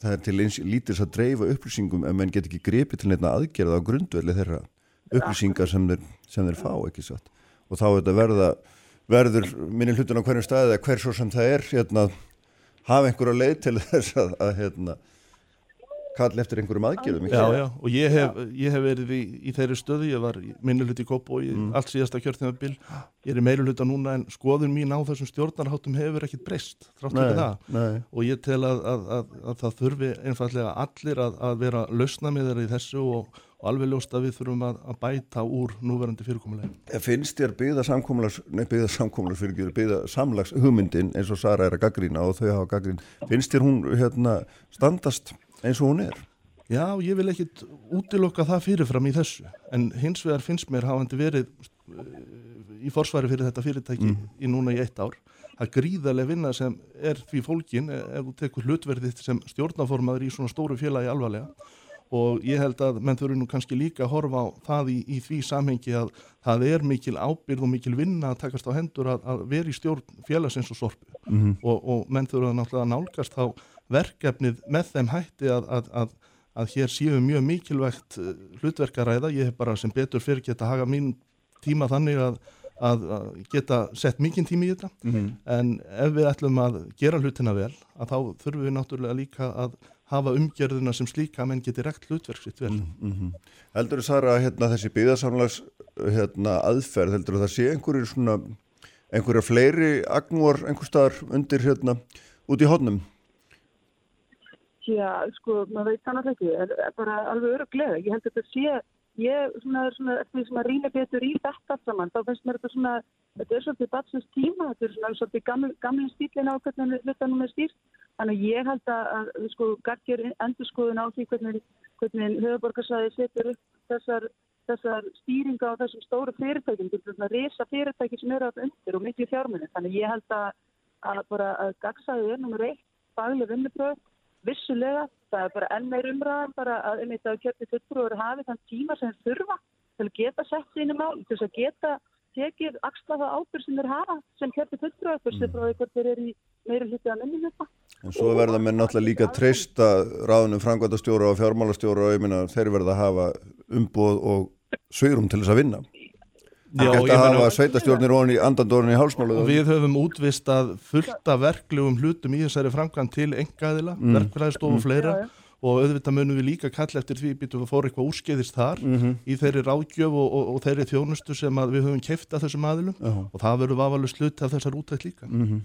það er til eins lítils að dreifa upplýsingum en menn get ekki grepið til nefna aðgerða á grundvelli þeirra upplýsingar sem þeir, sem þeir fá ekki satt og þá er þetta verða verður minni hlutin á hverju staði eða hver svo sem það er hérna, hafa einhverja leið til þess að, að hérna, kalla eftir einhverjum aðgjörðum Já, já, og ég hef, ég hef verið í, í þeirri stöðu, ég var minni hluti í Kóp og mm. allt síðasta kjörþjóðabil ég er í meiri hluta núna en skoðun mín á þessum stjórnarháttum hefur ekkit breyst þrátt fyrir það nei. og ég tel að, að, að það þurfi einfallega allir að vera lausna með þeirra í þessu og og alveg ljóst að við þurfum að, að bæta úr núverandi fyrirkomulegin. Finnst þér byggða samkómulas, nei byggða samkómulas fyrir ekki, byggða samlags hugmyndin eins og Sara er að gaggrína og þau hafa gaggrín, finnst þér hún hérna standast eins og hún er? Já, ég vil ekkit útilokka það fyrirfram í þessu, en hins vegar finnst mér hafandi verið eh, í forsvari fyrir þetta fyrirtæki mm. í núna í eitt ár, að gríðarlega vinna sem er því fólkin eh, ef þú tekur hlutverðið sem stjórnaformaður í svona stóru félagi alvarlega og ég held að menn þurfi nú kannski líka að horfa á það í, í því samhengi að það er mikil ábyrð og mikil vinna að takast á hendur að, að vera í stjórn félagsins og sorpu mm -hmm. og, og menn þurfi að náttúrulega nálgast á verkefnið með þeim hætti að, að, að hér séu mjög mikilvægt eh, hlutverkaræða, ég hef bara sem betur fyrir geta haga mín tíma þannig að að geta sett mikinn tími í þetta mm -hmm. en ef við ætlum að gera hlutina vel að þá þurfum við náttúrulega líka að hafa umgjörðuna sem slíka menn geti rekt hlutverksitt vel. Mm -hmm. Heldur þú Sara hérna, þessi byggðarsamlags hérna, aðferð, heldur þú það sé einhverjir svona, einhverja fleiri agnúar einhver staðar undir hérna út í hodnum? Já, sko, maður veit þannig ekki, er, er bara alveg öruglega. Ég held að þetta sé, ég svona, svona, eftir því sem að rýna betur í þetta saman, þá finnst mér þetta svona, þetta er svolítið batsins tíma, þetta er svona svolítið gamli, gamli stílin á hvernig hlutanum er stýrt Þannig að ég held að, að sko, gaggjur endur skoðun á því hvernig, hvernig höfuborgarsæði setur upp þessar, þessar stýringa á þessum stóru fyrirtækjum, þessar resa fyrirtæki sem eru alltaf undir og miklu fjármunni. Þannig að ég held að, að, að gaggsæði er nummer eitt, fagleg vinnubröð, vissulega, það er bara enn meir umræðan bara að um þetta kjöpti fullbrúður hafi þann tíma sem þurfa til að geta sett sínum á, til að geta tekið axlaða ábyrg sem þeir hafa sem kjöpti fullbrúður, fyrir mm. frá einhvern þeir eru í meira hlutið að minni þetta. En svo verða mér náttúrulega líka að treysta ráðunum frangvæntastjóra og fjármálastjóra og minna þeir verða að hafa umboð og sveirum til þess að vinna. Já, að hafa sveitastjórnir og andandórnir í hálsmálu. Við höfum útvistað fullta verklegum hlutum í þessari framkvæm til engaðila, mm. verkfræðstof og mm. fleira já, já. og auðvitað munum við líka kalla eftir því býtum við að fóra eitthvað úrskeiðist þar mm -hmm. í þeirri ráðgjöf og, og, og þeirri þjónustu sem við höfum kæft að þessum aðilum og það verður vafalust slutt af þessar útætt líka. -hmm.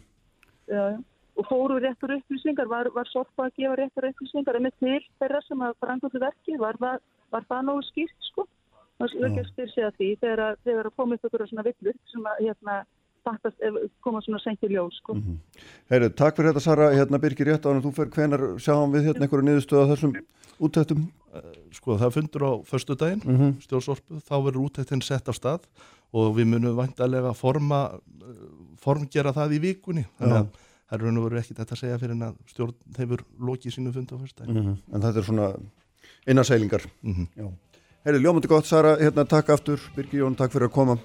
Já, já og fóru réttur upplýsingar, var, var sorpa að gefa réttur upplýsingar en með til þeirra sem að frangöldu verki, var, var, var það nógu skýrt sko? Það er ekki að styrja því þegar það komið okkur á svona villur sem að hérna, taktast, koma svona senkt í ljós sko. Mm -hmm. Herru, takk fyrir þetta Sara, hérna Birgir rétt á hann og þú fer hvenar sjáum við hérna einhverju niðurstöða þessum útættum? Eh, sko það fundur á förstu daginn, mm -hmm. stjórnsorpu, þá verður útættin sett af stað og við munum vantarlega forma, eh, formgera það í vikunni, þannig að það er veru ekkit þetta að segja fyrir en að stjórn hefur lokið sínu fund á fyrsta mm -hmm. En þetta er svona innarsælingar Herri, ljómundi gott Sara, hérna takk aftur. Birgir Jón, takk fyrir að koma.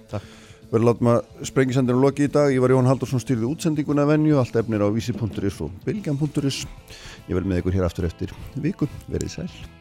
Verður látum að sprengisendinu loki í dag. Ég var Jón Haldursson styrði útsendinguna venju. Allt efnir á vísi.is og bilgjan.is Ég verð með ykkur hér aftur eftir viku, verið sæl